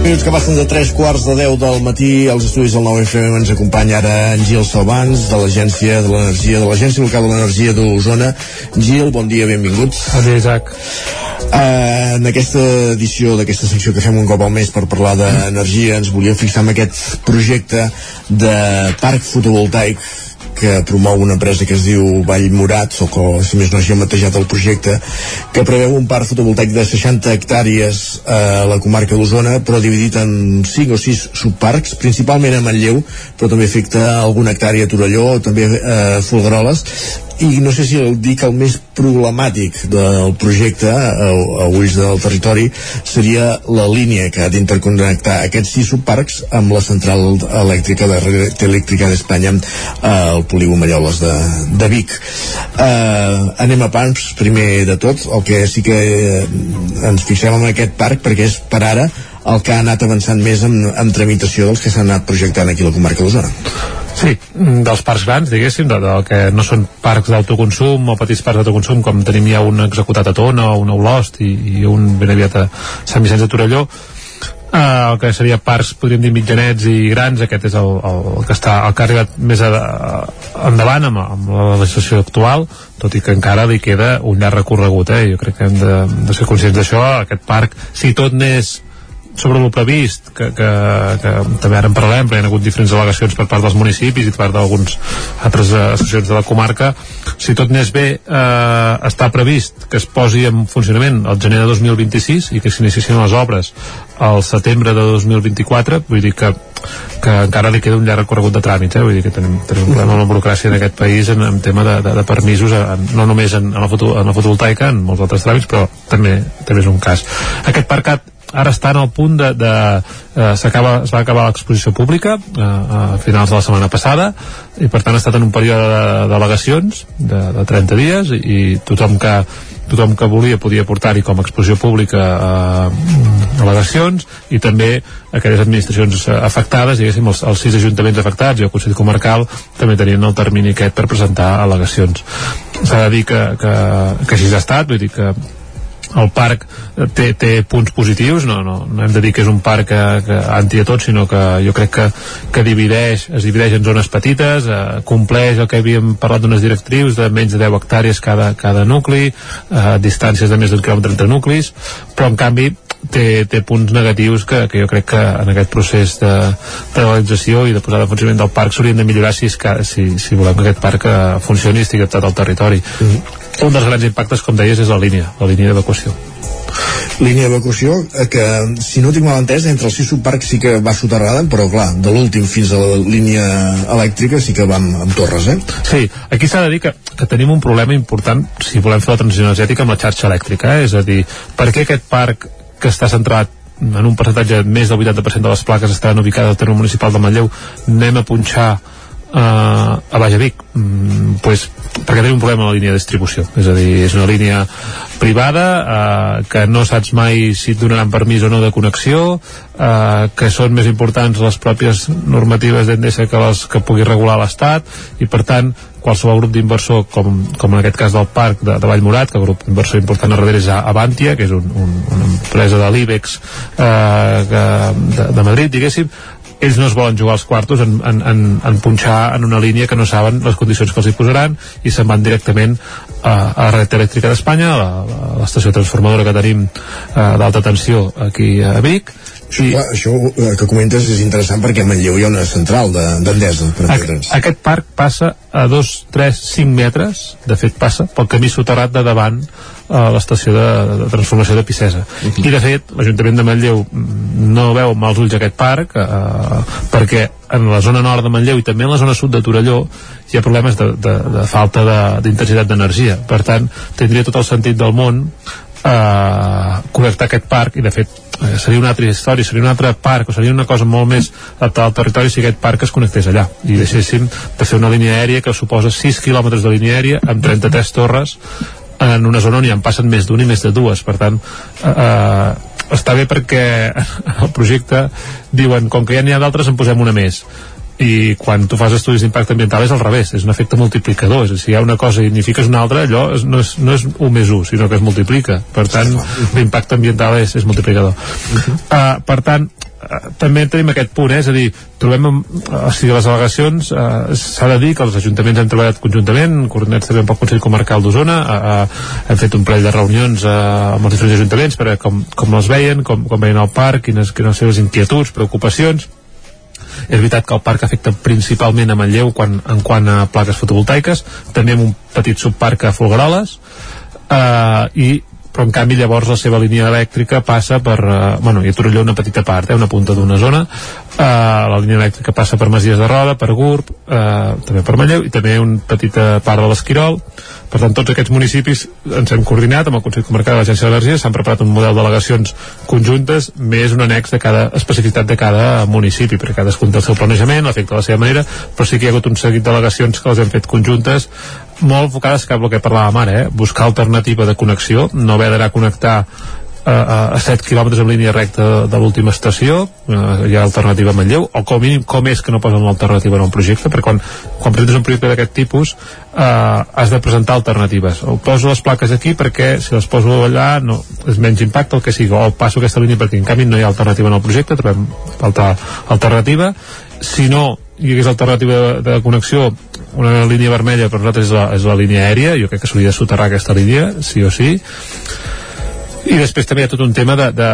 [SPEAKER 1] Minuts que passen de 3 quarts de 10 del matí. Als estudis del 9FM ens acompanya ara en Gil Salvans de l'Agència de l'Energia de l'Agència Local de l'Energia d'Osona. Gil, bon dia, benvinguts
[SPEAKER 43] Bon dia, Isaac.
[SPEAKER 1] Uh, en aquesta edició d'aquesta secció que fem un cop al mes per parlar d'energia ens volíem fixar en aquest projecte de parc fotovoltaic que promou una empresa que es diu Vallmorat, o que, si més no, així ha matejat el projecte, que preveu un parc fotovoltaic de 60 hectàrees a la comarca d'Osona, però dividit en 5 o 6 subparcs, principalment a Manlleu, però també afecta alguna hectàrea a Torelló, també a Folgueroles, i no sé si el dic el més problemàtic del projecte a, a ulls del territori seria la línia que ha d'interconnectar aquests sis subparcs amb la central elèctrica de Red Elèctrica d'Espanya al polígon Malloles de, de Vic. Uh, anem a pams primer de tot. El que sí que eh, ens fixem en aquest parc perquè és per ara el que ha anat avançant més en, en tramitació dels que s'han anat projectant aquí a la comarca d'Osona
[SPEAKER 43] Sí, dels parcs grans, diguéssim, de, de, que no són parcs d'autoconsum o petits parcs d'autoconsum, com tenim ja un executat a Tona un a Olost i, i un ben aviat a Sant Vicenç de Torelló, eh, el que seria parcs, podríem dir, mitjanets i grans, aquest és el, el, el que està el que ha arribat més a, a, endavant amb, amb la legislació actual, tot i que encara li queda un llarg recorregut, eh? jo crec que hem de, de ser conscients d'això, aquest parc, si tot n'és sobre el previst, que, que, que també ara en parlarem, perquè hi ha hagut diferents delegacions per part dels municipis i per part d'alguns altres associacions de la comarca, si tot n'és bé, eh, està previst que es posi en funcionament el gener de 2026 i que s'iniciïn les obres al setembre de 2024, vull dir que que encara li queda un llarg recorregut de tràmits eh? vull dir que tenim, tenim un problema amb la burocràcia en aquest país en, en tema de, de, de permisos en, no només en, en, la foto, en la fotovoltaica en molts altres tràmits però també, també és un cas aquest parcat ara està en el punt de, de eh, s'acaba es va acabar l'exposició pública eh, a finals de la setmana passada i per tant ha estat en un període de delegacions de, de 30 dies i, i tothom que tothom que volia podia portar-hi com a exposició pública eh, al·legacions i també aquelles administracions eh, afectades, diguéssim, els, els sis ajuntaments afectats i el Consell Comarcal també tenien el termini aquest per presentar al·legacions. S'ha de dir que, que, que així ha estat, vull dir que el parc té, té punts positius? No, no, no hem de dir que és un parc que, que anti a tot, sinó que jo crec que, que divideix, es divideix en zones petites eh, compleix el que havíem parlat d'unes directrius de menys de 10 hectàrees cada, cada nucli eh, distàncies de més d'un quilòmetre entre nuclis però en canvi té, té punts negatius que, que jo crec que en aquest procés de, de realització i de posada en funcionament del parc s'haurien de millorar si, que, si, si volem que aquest parc eh, funcioni i estigui adaptat al territori mm -hmm. un dels grans impactes com deies és la línia la línia d'evacuació
[SPEAKER 1] línia d'evacuació eh, que, si no tinc mal entès, entre els sis subparcs sí que va soterrada, però clar, de l'últim fins a la línia elèctrica sí que va amb, amb torres, eh?
[SPEAKER 43] Sí, aquí s'ha de dir que, que tenim un problema important si volem fer la transició energètica amb la xarxa elèctrica, eh? és a dir, per què aquest parc que està centrat en un percentatge més del 80% de les plaques estan ubicades al terme municipal de Manlleu anem a punxar uh, a Baix Vic mm, pues, perquè tenim un problema amb la línia de distribució. És a dir, és una línia privada uh, que no saps mai si et donaran permís o no de connexió uh, que són més importants les pròpies normatives d'Endesa que les que pugui regular l'Estat i per tant qualsevol grup d'inversor com, com en aquest cas del parc de, de Vallmorat que el grup d'inversor important a darrere és Avantia que és un, un, una empresa de l'IBEX eh, de, de Madrid diguéssim ells no es volen jugar els quartos en, en, en, en punxar en una línia que no saben les condicions que els hi posaran i se'n van directament a, a la red elèctrica d'Espanya, l'estació transformadora que tenim eh, d'alta tensió aquí a Vic,
[SPEAKER 1] Això, clar, això eh, que comentes és interessant perquè a Manlleu hi ha una central de- d'Endesa, de.
[SPEAKER 43] Aquest parc passa a 2, 3, 5 metres, de fet passa, pel camí soterrat de davant a l'estació de, de transformació de Picesa. I de fet, l'Ajuntament de Manlleu mm, no veu amb mals ulls aquest parc eh, perquè en la zona nord de Manlleu i també en la zona sud de Torelló hi ha problemes de, de, de falta de- d'intensitat d'energia. Per tant, tindria tot el sentit del món eh, connectar aquest parc i de fet eh, seria una altra història, seria un altre parc o seria una cosa molt més adaptada al territori si aquest parc es connectés allà i deixéssim de fer una línia aèria que suposa 6 quilòmetres de línia aèria amb 33 torres en una zona on hi en passen més d'un i més de dues. Per tant eh, eh, està bé perquè el projecte diuen com que ja n'hi ha d'altres en posem una més i quan tu fas estudis d'impacte ambiental és al revés, és un efecte multiplicador. És a dir, si hi ha una cosa i n'hi fiques una altra allò no, és, no és un més un, sinó que es multiplica. Per tant l'impacte ambiental és, és multiplicador. Uh, per tant uh, també tenim aquest punt, eh? és a dir trobem amb, o sigui, les al·legacions uh, s'ha de dir que els ajuntaments han treballat conjuntament coordinats també amb el Consell Comarcal d'Osona uh, uh, hem fet un parell de reunions uh, amb els diferents ajuntaments per a com, com els veien, com, com veien el parc quines, quines les seves inquietuds, preocupacions és veritat que el parc afecta principalment a Manlleu quan, en quant a plaques fotovoltaiques també amb un petit subparc a Folgueroles eh, i però en canvi llavors la seva línia elèctrica passa per, eh, bueno, i a Torelló una petita part, eh, una punta d'una zona eh, la línia elèctrica passa per Masies de Roda, per Gurb eh, també per Manlleu i també una petita part de l'Esquirol per tant tots aquests municipis ens hem coordinat amb el Consell Comarcal de l'Agència d'Energia s'han preparat un model d'al·legacions conjuntes més un annex de cada especificitat de cada municipi perquè cadascun té el seu planejament, l'afecta de la seva manera però sí que hi ha hagut un seguit d'al·legacions que les hem fet conjuntes molt enfocades cap al que parlàvem ara, eh? buscar alternativa de connexió, no haver d'anar a connectar a, a, a 7 quilòmetres en línia recta de, l'última estació eh, hi ha alternativa a Manlleu o com mínim com és que no posen una alternativa en un projecte? Perquè quan, quan presentes un projecte d'aquest tipus eh, has de presentar alternatives. O poso les plaques aquí perquè si les poso allà no, és menys impacte el que sigui. O passo aquesta línia perquè en canvi no hi ha alternativa en el projecte trobem falta alternativa. Si no hi hagués alternativa de, de connexió una línia vermella per nosaltres és la, és la línia aèria. Jo crec que s'hauria de soterrar aquesta línia sí o sí i després també hi ha tot un tema de, de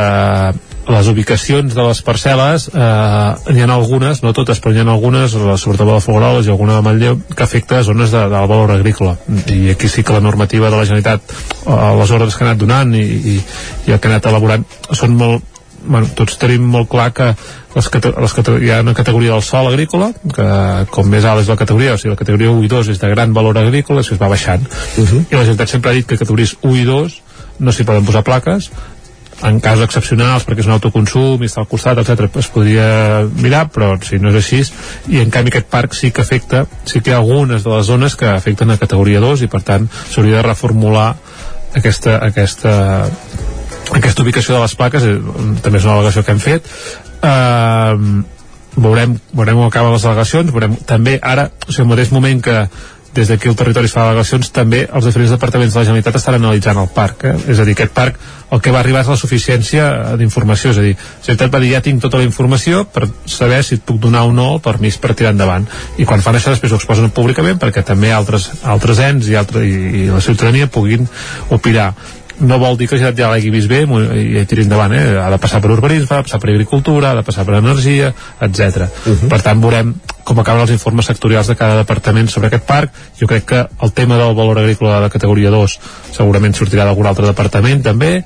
[SPEAKER 43] les ubicacions de les parcel·les. Eh, n'hi ha algunes, no totes però n'hi ha algunes, sobretot a la Fogueroles i alguna de Manlleu, que afecta zones de, del valor agrícola. I aquí sí que la normativa de la Generalitat eh, les ordres que ha anat donant i, i, i el que ha anat elaborant són molt bueno, tots tenim molt clar que les, les hi ha una categoria del sol agrícola que com més alt és la categoria o sigui la categoria 1 i 2 és de gran valor agrícola i es va baixant. Uh -huh. i la Generalitat sempre ha dit que categories 1 i 2 no s'hi poden posar plaques. En casos excepcionals perquè és un autoconsum i està al costat, etc es podria mirar, però si no és així i en canvi aquest parc sí que afecta sí que hi ha algunes de les zones que afecten a categoria 2 i per tant s'hauria de reformular aquesta, aquesta aquesta ubicació de les plaques eh, també és una al·legació que hem fet. Eh, veurem, veurem com acaben les al·legacions veurem també ara, o sigui, al mateix moment que des d'aquí el territori es fa al·legacions també els diferents departaments de la Generalitat estan analitzant el parc eh? és a dir, aquest parc el que va arribar és la suficiència d'informació. És a dir, la Generalitat va dir ja tinc tota la informació per saber si et puc donar o no el permís per tirar endavant. I quan fan això després ho exposen públicament perquè també altres, altres ens i, altre, i, i la ciutadania puguin opinar no vol dir que la Generalitat ja l'hagi vist bé i, i tiri endavant, eh? ha de passar per urbanisme ha de passar per agricultura, ha de passar per energia etc. Uh -huh. Per tant veurem com acaben els informes sectorials de cada departament sobre aquest parc. Jo crec que el tema del valor agrícola de categoria 2 segurament sortirà d'algun altre departament també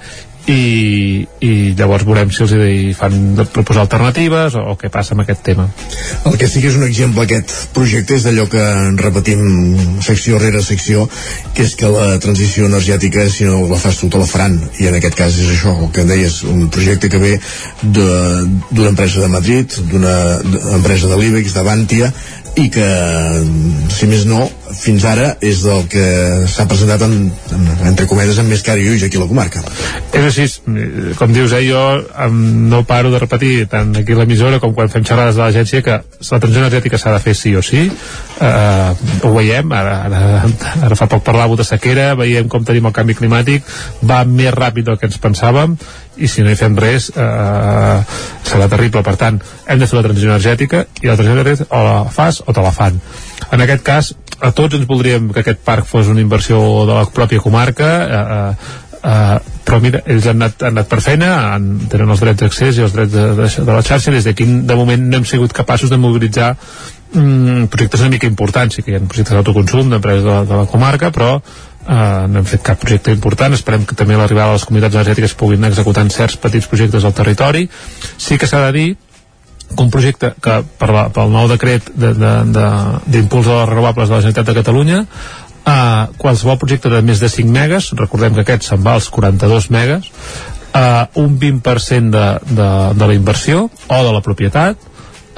[SPEAKER 43] i, i llavors veurem si els hi fan proposar alternatives o, o què passa amb aquest tema.
[SPEAKER 1] El que sí que és un exemple aquest projecte és d'allò que repetim secció rere secció que és que la transició energètica si no la fas tu te la faran. I en aquest cas és això, el que deies un projecte que ve d'una empresa de Madrid d'una empresa de l'IBEX, d'Avantia i que, si més no, fins ara és del que s'ha presentat en, en, entre cometes amb més cara i ulls aquí a la comarca.
[SPEAKER 43] És així, com dius, eh, jo em, no paro de repetir tant aquí a l'emissora com quan fem xerrades de l'agència que la transició energètica s'ha de fer sí o sí eh, ho veiem ara, ara, ara fa poc parlàveu de sequera veiem com tenim el canvi climàtic va més ràpid del que ens pensàvem i si no hi fem res eh, serà terrible, per tant hem de fer la transició energètica i la transició energètica o la fas o te la fan. En aquest cas a tots ens voldríem que aquest parc fos una inversió de la pròpia comarca eh, eh, però mira, ells han anat, han anat per feina han, tenen els drets d'accés i els drets de, de, de la xarxa des d'aquí de moment no hem sigut capaços de mobilitzar mm, projectes una mica importants sí que hi ha projectes d'autoconsum d'empreses de, de la comarca però eh, no hem fet cap projecte important. Esperem que també a l'arribada de les comunitats energètiques puguin executar certs petits projectes al territori. Sí que s'ha de dir que un projecte que per la, pel nou decret d'impuls de, de, de, les renovables de la Generalitat de Catalunya uh, qualsevol projecte de més de 5 megas recordem que aquest se'n va als 42 megas uh, un 20% de, de, de la inversió o de la propietat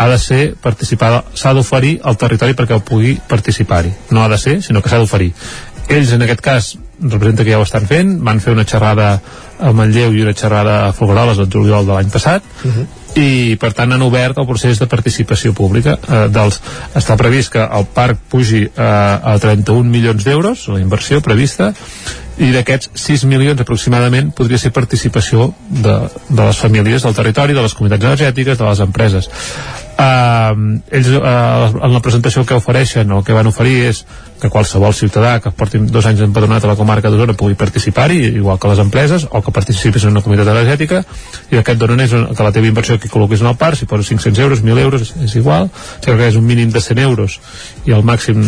[SPEAKER 43] ha de ser participada, s'ha d'oferir al territori perquè ho pugui participar-hi no ha de ser, sinó que s'ha d'oferir ells en aquest cas representa que ja ho estan fent van fer una xerrada a Manlleu i una xerrada a Folgueroles el juliol de l'any passat uh mhm. -huh i per tant han obert el procés de participació pública eh, dels, està previst que el parc pugi eh, a 31 milions d'euros la inversió prevista i d'aquests 6 milions aproximadament podria ser participació de, de les famílies del territori, de les comunitats energètiques, de les empreses. Uh, ells uh, en la presentació que ofereixen o que van oferir és que qualsevol ciutadà que porti dos anys empadronat a la comarca d'Osona pugui participar-hi, igual que les empreses, o que participis en una comunitat energètica, i aquest donen és que la teva inversió que col·loquis en el parc, si poses 500 euros, 1.000 euros, és igual, si que és un mínim de 100 euros i el màxim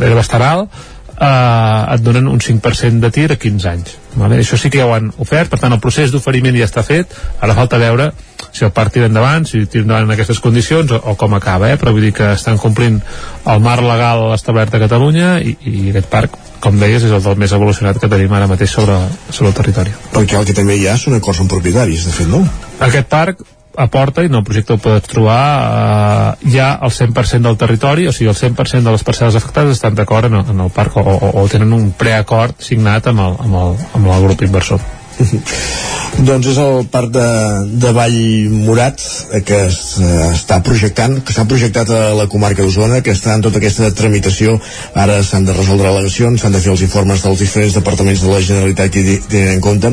[SPEAKER 43] era bastant alt, eh, et donen un 5% de tir a 15 anys vale? això sí que ja ho han ofert per tant el procés d'oferiment ja està fet ara falta veure si el parc tira endavant si tira endavant en aquestes condicions o, o com acaba eh? però vull dir que estan complint el marc legal establert a Catalunya i, i aquest parc com deies, és el del més evolucionat que tenim ara mateix sobre, sobre el territori.
[SPEAKER 1] Perquè el que també hi ha són acords amb propietaris, de fet, no?
[SPEAKER 43] Aquest parc aporta, i no el projecte ho pots trobar eh, ja el 100% del territori, o sigui, el 100% de les parcel·les afectades estan d'acord en, en el parc o, o, o tenen un preacord signat amb el, amb el, amb el grup inversor.
[SPEAKER 1] Doncs és el parc de, de Vall Morat eh, que eh, està projectant que s'ha projectat a la comarca d'Osona que està en tota aquesta tramitació. Ara s'han de resoldre al·legacions, s'han de fer els informes dels diferents departaments de la Generalitat que tenen en compte,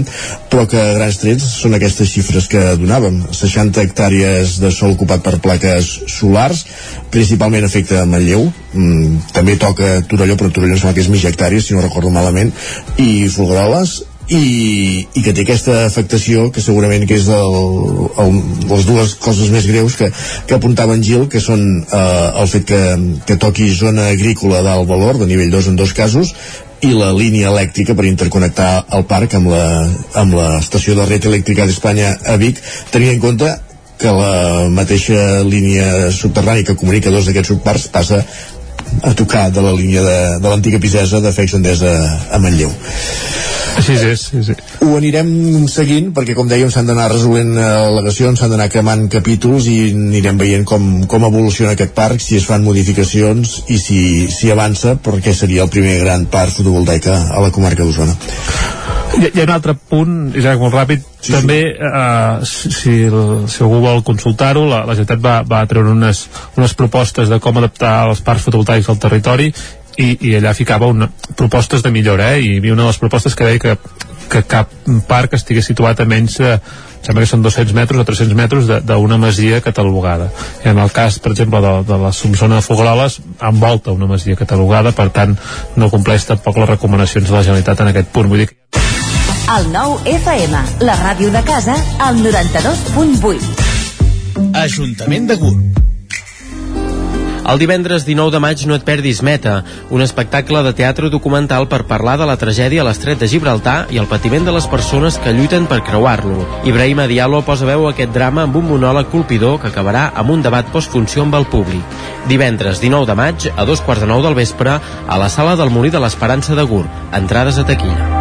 [SPEAKER 1] però que a grans trets són aquestes xifres que donàvem. 60 hectàrees de sol ocupat per plaques solars principalment afecta a Manlleu. Mm, també toca Torelló, però Torelló sembla que és mig hectàrees, si no recordo malament i Folgueroles i, i que té aquesta afectació que segurament que és el, el, les dues coses més greus que, que apuntava en Gil, que són eh, el fet que, que toqui zona agrícola d'alt valor, de nivell 2 en dos casos, i la línia elèctrica per interconnectar el parc amb l'estació de red elèctrica d'Espanya a Vic, tenint en compte que la mateixa línia subterrània que comunica dos d'aquests subparcs passa a tocar de la línia de, de l'antiga Pisesa de Fex Endesa a Manlleu.
[SPEAKER 43] Sí, sí, sí, sí.
[SPEAKER 1] Ho anirem seguint perquè com dèiem s'han d'anar resolent eh, al·legacions, s'han d'anar cremant capítols i anirem veient com, com evoluciona aquest parc, si es fan modificacions i si, si avança perquè seria el primer gran parc fotovoltaic a la comarca d'Osona.
[SPEAKER 43] Hi, hi ha un altre punt, ja molt ràpid, sí, també, sí. Eh, si, el, si algú vol consultar-ho, la, la Generalitat va, va treure unes, unes propostes de com adaptar els parcs fotovoltaics al territori i, i allà ficava una, propostes de millora, eh? i hi havia una de les propostes que deia que, que cap parc estigués situat a menys de, sembla que són 200 metres o 300 metres d'una masia catalogada. I en el cas, per exemple, de, de la Somsona de Fogroles, envolta una masia catalogada, per tant, no compleix tampoc les recomanacions de la Generalitat en aquest punt. Vull dir que
[SPEAKER 42] el nou FM, la ràdio de casa, al 92.8.
[SPEAKER 44] Ajuntament de Gurb. El divendres 19 de maig no et perdis Meta, un espectacle de teatre documental per parlar de la tragèdia a l'estret de Gibraltar i el patiment de les persones que lluiten per creuar-lo. Ibrahim Adialo posa veu a aquest drama amb un monòleg colpidor que acabarà amb un debat postfunció amb el públic. Divendres 19 de maig, a dos quarts de nou del vespre, a la sala del Molí de l'Esperança de Gur. Entrades a taquilla.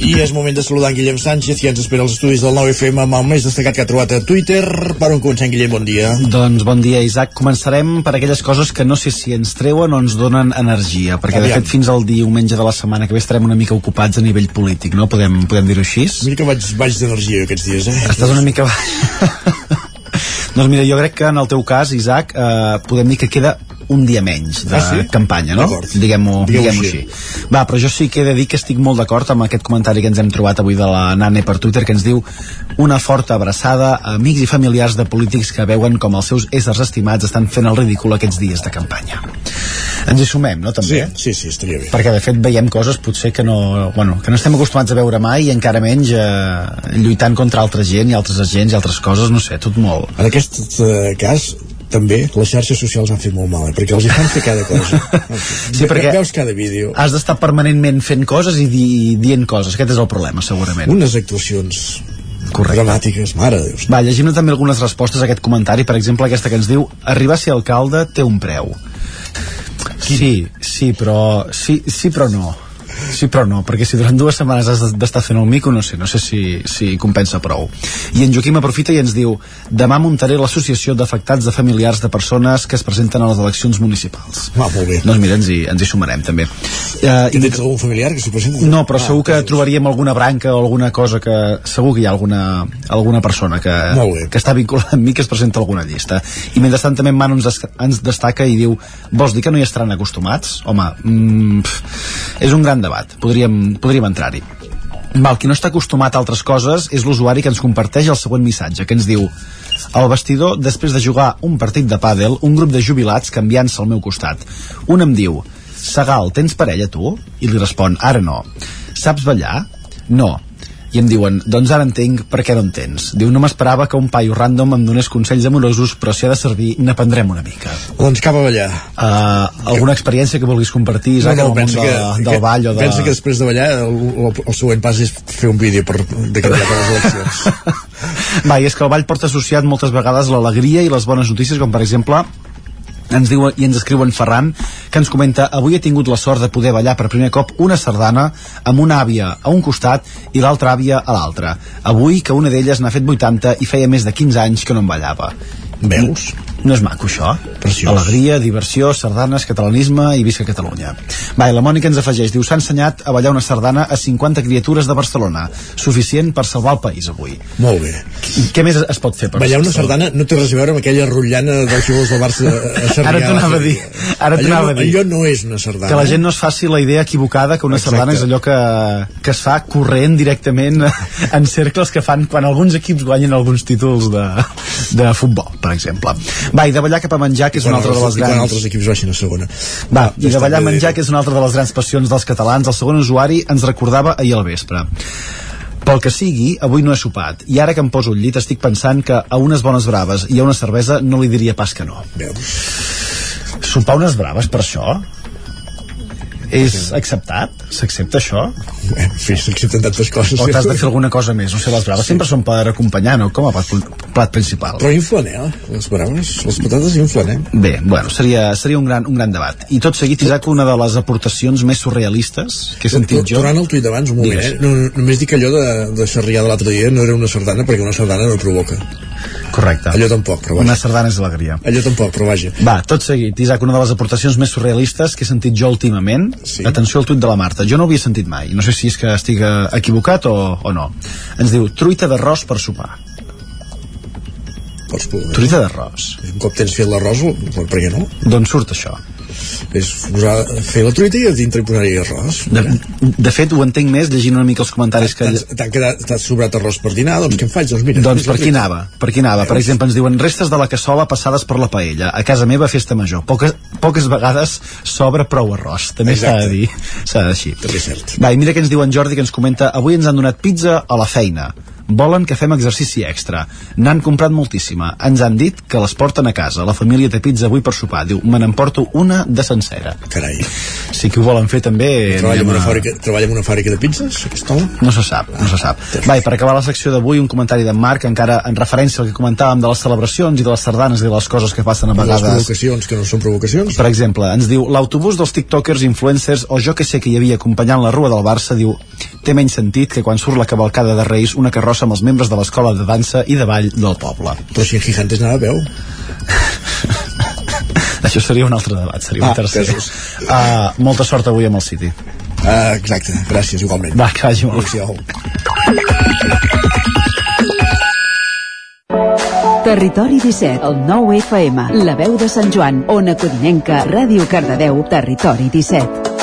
[SPEAKER 1] I és moment de saludar en Guillem Sánchez i ens espera als estudis del 9FM amb el més destacat que ha trobat a Twitter. Per on comencem, Guillem? Bon dia.
[SPEAKER 45] Doncs bon dia, Isaac. Començarem per aquelles coses que no sé si ens treuen o ens donen energia, perquè
[SPEAKER 1] Aviam.
[SPEAKER 45] de fet fins al diumenge de la setmana que ve estarem una mica ocupats a nivell polític, no? Podem, podem dir-ho així?
[SPEAKER 1] Mira que vaig baix d'energia aquests dies, eh?
[SPEAKER 45] Estàs una mica... doncs mira, jo crec que en el teu cas, Isaac, eh, podem dir que queda un dia menys de
[SPEAKER 1] Ah, sí?
[SPEAKER 45] campanya, no? Diguem-ho
[SPEAKER 1] Digueu-ho
[SPEAKER 45] diguem
[SPEAKER 1] així.
[SPEAKER 45] així. Va, però jo sí que he de dir que estic molt d'acord amb aquest comentari que ens hem trobat avui de la Nane per Twitter, que ens diu una forta abraçada a amics i familiars de polítics que veuen com els seus éssers estimats estan fent el ridícul aquests dies de campanya. Ens hi sumem, no, també?
[SPEAKER 1] Sí, sí, sí, estaria bé.
[SPEAKER 45] Perquè, de fet, veiem coses potser que no, bueno, que no estem acostumats a veure mai i encara menys eh, lluitant contra altra gent i altres agents i altres coses, no sé, tot molt.
[SPEAKER 1] En aquest eh, cas, també, les xarxes socials han fet molt mal, eh? perquè els hi fan fer cada cosa.
[SPEAKER 45] Sí, perquè
[SPEAKER 1] Veus cada vídeo.
[SPEAKER 45] has d'estar permanentment fent coses i di, dient coses. Aquest és el problema, segurament.
[SPEAKER 1] Unes actuacions
[SPEAKER 45] Correcte.
[SPEAKER 1] dramàtiques, mare de Déu.
[SPEAKER 45] Va, llegim també algunes respostes a aquest comentari. Per exemple, aquesta que ens diu arribar a ser alcalde té un preu. Sí, sí, però... Sí, sí però no. Sí, però no, perquè si durant dues setmanes has d'estar fent el mico, no sé, no sé si, si compensa prou. I en Joaquim aprofita i ens diu demà muntaré l'associació d'afectats de familiars de persones que es presenten a les eleccions municipals.
[SPEAKER 1] Ah, molt bé.
[SPEAKER 45] Doncs mira, ens hi, ens hi sumarem també. Uh,
[SPEAKER 1] I tens algun familiar que s'hi presenti?
[SPEAKER 45] no, però segur que trobaríem alguna branca o alguna cosa que... Segur que hi ha alguna, alguna persona que, que està vinculada amb mi que es presenta a alguna llista. I mentrestant també en Manu ens, des, ens destaca i diu vols dir que no hi estaran acostumats? Home, mm, pff, és un gran debat. Podríem, podríem entrar-hi. Val, qui no està acostumat a altres coses és l'usuari que ens comparteix el següent missatge, que ens diu al vestidor, després de jugar un partit de pàdel, un grup de jubilats canviant-se al meu costat. Un em diu, Segal, tens parella tu? I li respon, ara no. Saps ballar? No. I em diuen, doncs ara entenc per què no en tens. Diu, no m'esperava que un paio random em donés consells amorosos, però si ha de servir, n'aprendrem una mica.
[SPEAKER 1] Doncs cap a ballar.
[SPEAKER 45] Uh, alguna experiència que vulguis compartir, Isaac, no, no, en el món de, del ball o de...
[SPEAKER 1] pensa que després de ballar el, el, el següent pas és fer un vídeo per, de candidat a les eleccions.
[SPEAKER 45] Va, i és que el ball porta associat moltes vegades l'alegria i les bones notícies, com per exemple ens diu i ens escriu en Ferran que ens comenta avui he tingut la sort de poder ballar per primer cop una sardana amb una àvia a un costat i l'altra àvia a l'altre avui que una d'elles n'ha fet 80 i feia més de 15 anys que no en ballava
[SPEAKER 1] Veus?
[SPEAKER 45] No és maco, això?
[SPEAKER 1] Preciós.
[SPEAKER 45] Alegria, diversió, sardanes, catalanisme i visca Catalunya. Va, i la Mònica ens afegeix, diu, s'ha ensenyat a ballar una sardana a 50 criatures de Barcelona. Suficient per salvar el país avui.
[SPEAKER 1] Molt bé.
[SPEAKER 45] Què, què més es pot fer? Per
[SPEAKER 1] Ballar una sardana no té res a veure amb aquella rotllana dels jugadors del Barça a Sarrià.
[SPEAKER 45] Ara t'ho anava a dir. Ara
[SPEAKER 1] Allò
[SPEAKER 45] anava a
[SPEAKER 1] no-
[SPEAKER 45] dir.
[SPEAKER 1] Allò no és una sardana.
[SPEAKER 45] Que la gent no es faci la idea equivocada que una
[SPEAKER 1] Exacte.
[SPEAKER 45] sardana és allò que, que es fa corrent directament en cercles que fan quan alguns equips guanyen alguns títols de, de futbol, per exemple. Va, i de ballar cap a menjar, que és una altra de les
[SPEAKER 1] i Quan
[SPEAKER 45] grans...
[SPEAKER 1] altres equips baixin a segona.
[SPEAKER 45] Va, i de ballar
[SPEAKER 1] bé.
[SPEAKER 45] menjar, que és una altra de les grans passions dels catalans, el segon usuari ens recordava ahir al vespre. Pel que sigui, avui no he sopat, i ara que em poso al llit estic pensant que a unes bones braves i a una cervesa no li diria pas que no.
[SPEAKER 1] Veus?
[SPEAKER 45] Sopar unes braves per això? És acceptat? S'accepta això?
[SPEAKER 1] Eh, sí, s'accepten tantes coses.
[SPEAKER 45] O t'has de fer alguna cosa més? No sé, les braves sempre són per acompanyar, no? Com a plat, plat principal.
[SPEAKER 1] Però inflen, eh? Les braves, les patates inflen, eh?
[SPEAKER 45] Bé, bueno, seria, seria un, gran, un gran debat. I tot seguit, Isaac, una de les aportacions més surrealistes que he sentit jo...
[SPEAKER 1] Tornant al tuit d'abans, un moment, eh? No, només dic que allò de, de Sarrià de l'altre dia no era una sardana perquè una sardana no provoca.
[SPEAKER 45] Correcte.
[SPEAKER 1] Allò tampoc, però
[SPEAKER 45] Una
[SPEAKER 1] vaja.
[SPEAKER 45] sardana és alegria.
[SPEAKER 1] Allò tampoc, però vaja.
[SPEAKER 45] Va, tot seguit, Isaac, una de les aportacions més surrealistes que he sentit jo últimament.
[SPEAKER 1] Sí.
[SPEAKER 45] Atenció al tuit de la Marta. Jo no ho havia sentit mai. No sé si és que estic eh, equivocat o, o no. Ens diu, truita d'arròs per sopar.
[SPEAKER 1] Pots provar.
[SPEAKER 45] Truita d'arròs.
[SPEAKER 1] Un cop tens fet l'arròs, per què no?
[SPEAKER 45] D'on surt això?
[SPEAKER 1] És posar, fer la truita i a dintre posar-hi arròs.
[SPEAKER 45] De, de fet, ho entenc més llegint una mica els comentaris que...
[SPEAKER 1] T'has sobrat arròs per dinar, doncs què em faig? Doncs mira,
[SPEAKER 45] Doncs per
[SPEAKER 1] truita.
[SPEAKER 45] anava, per aquí anava. Per exemple, ens diuen restes de la cassola passades per la paella. A casa meva, festa major. Poques, poques vegades sobra prou arròs. També s'ha de dir. S'ha de dir.
[SPEAKER 1] També és cert.
[SPEAKER 45] Va, i mira què ens diu en Jordi, que ens comenta avui ens han donat pizza a la feina. Volen que fem exercici extra. N'han comprat moltíssima. Ens han dit que les porten a casa. La família té pizza avui per sopar. Diu, me n'emporto una de sencera.
[SPEAKER 1] Carai.
[SPEAKER 45] Si que ho volen fer també...
[SPEAKER 1] Treballa en una fàbrica, treballa en una fàbrica de pizzas, aquest home?
[SPEAKER 45] no se sap, no se sap. Va, i per acabar la secció d'avui, un comentari d'en Marc, encara en referència al que comentàvem de les celebracions i de les sardanes i de les coses que passen a
[SPEAKER 1] Les
[SPEAKER 45] vegades.
[SPEAKER 1] provocacions que no són provocacions.
[SPEAKER 45] Per exemple, ens diu, l'autobús dels tiktokers, influencers, o jo que sé que hi havia acompanyant la rua del Barça, diu, té menys sentit que quan surt la cavalcada de Reis una carrossa amb els membres de l'escola de dansa i de ball del poble.
[SPEAKER 1] Però si en Gigantes anava a peu.
[SPEAKER 45] Això seria un altre debat, seria un
[SPEAKER 1] Ah,
[SPEAKER 45] tercer.
[SPEAKER 1] casos.
[SPEAKER 45] Uh, molta sort avui amb el City.
[SPEAKER 1] Ah, exacte, gràcies, igualment.
[SPEAKER 45] Va, que vagi molt.
[SPEAKER 1] Adéu-siau.
[SPEAKER 42] Territori 17, el 9 FM, la veu de Sant Joan, Ona Codinenca, Ràdio Cardedeu, Territori 17.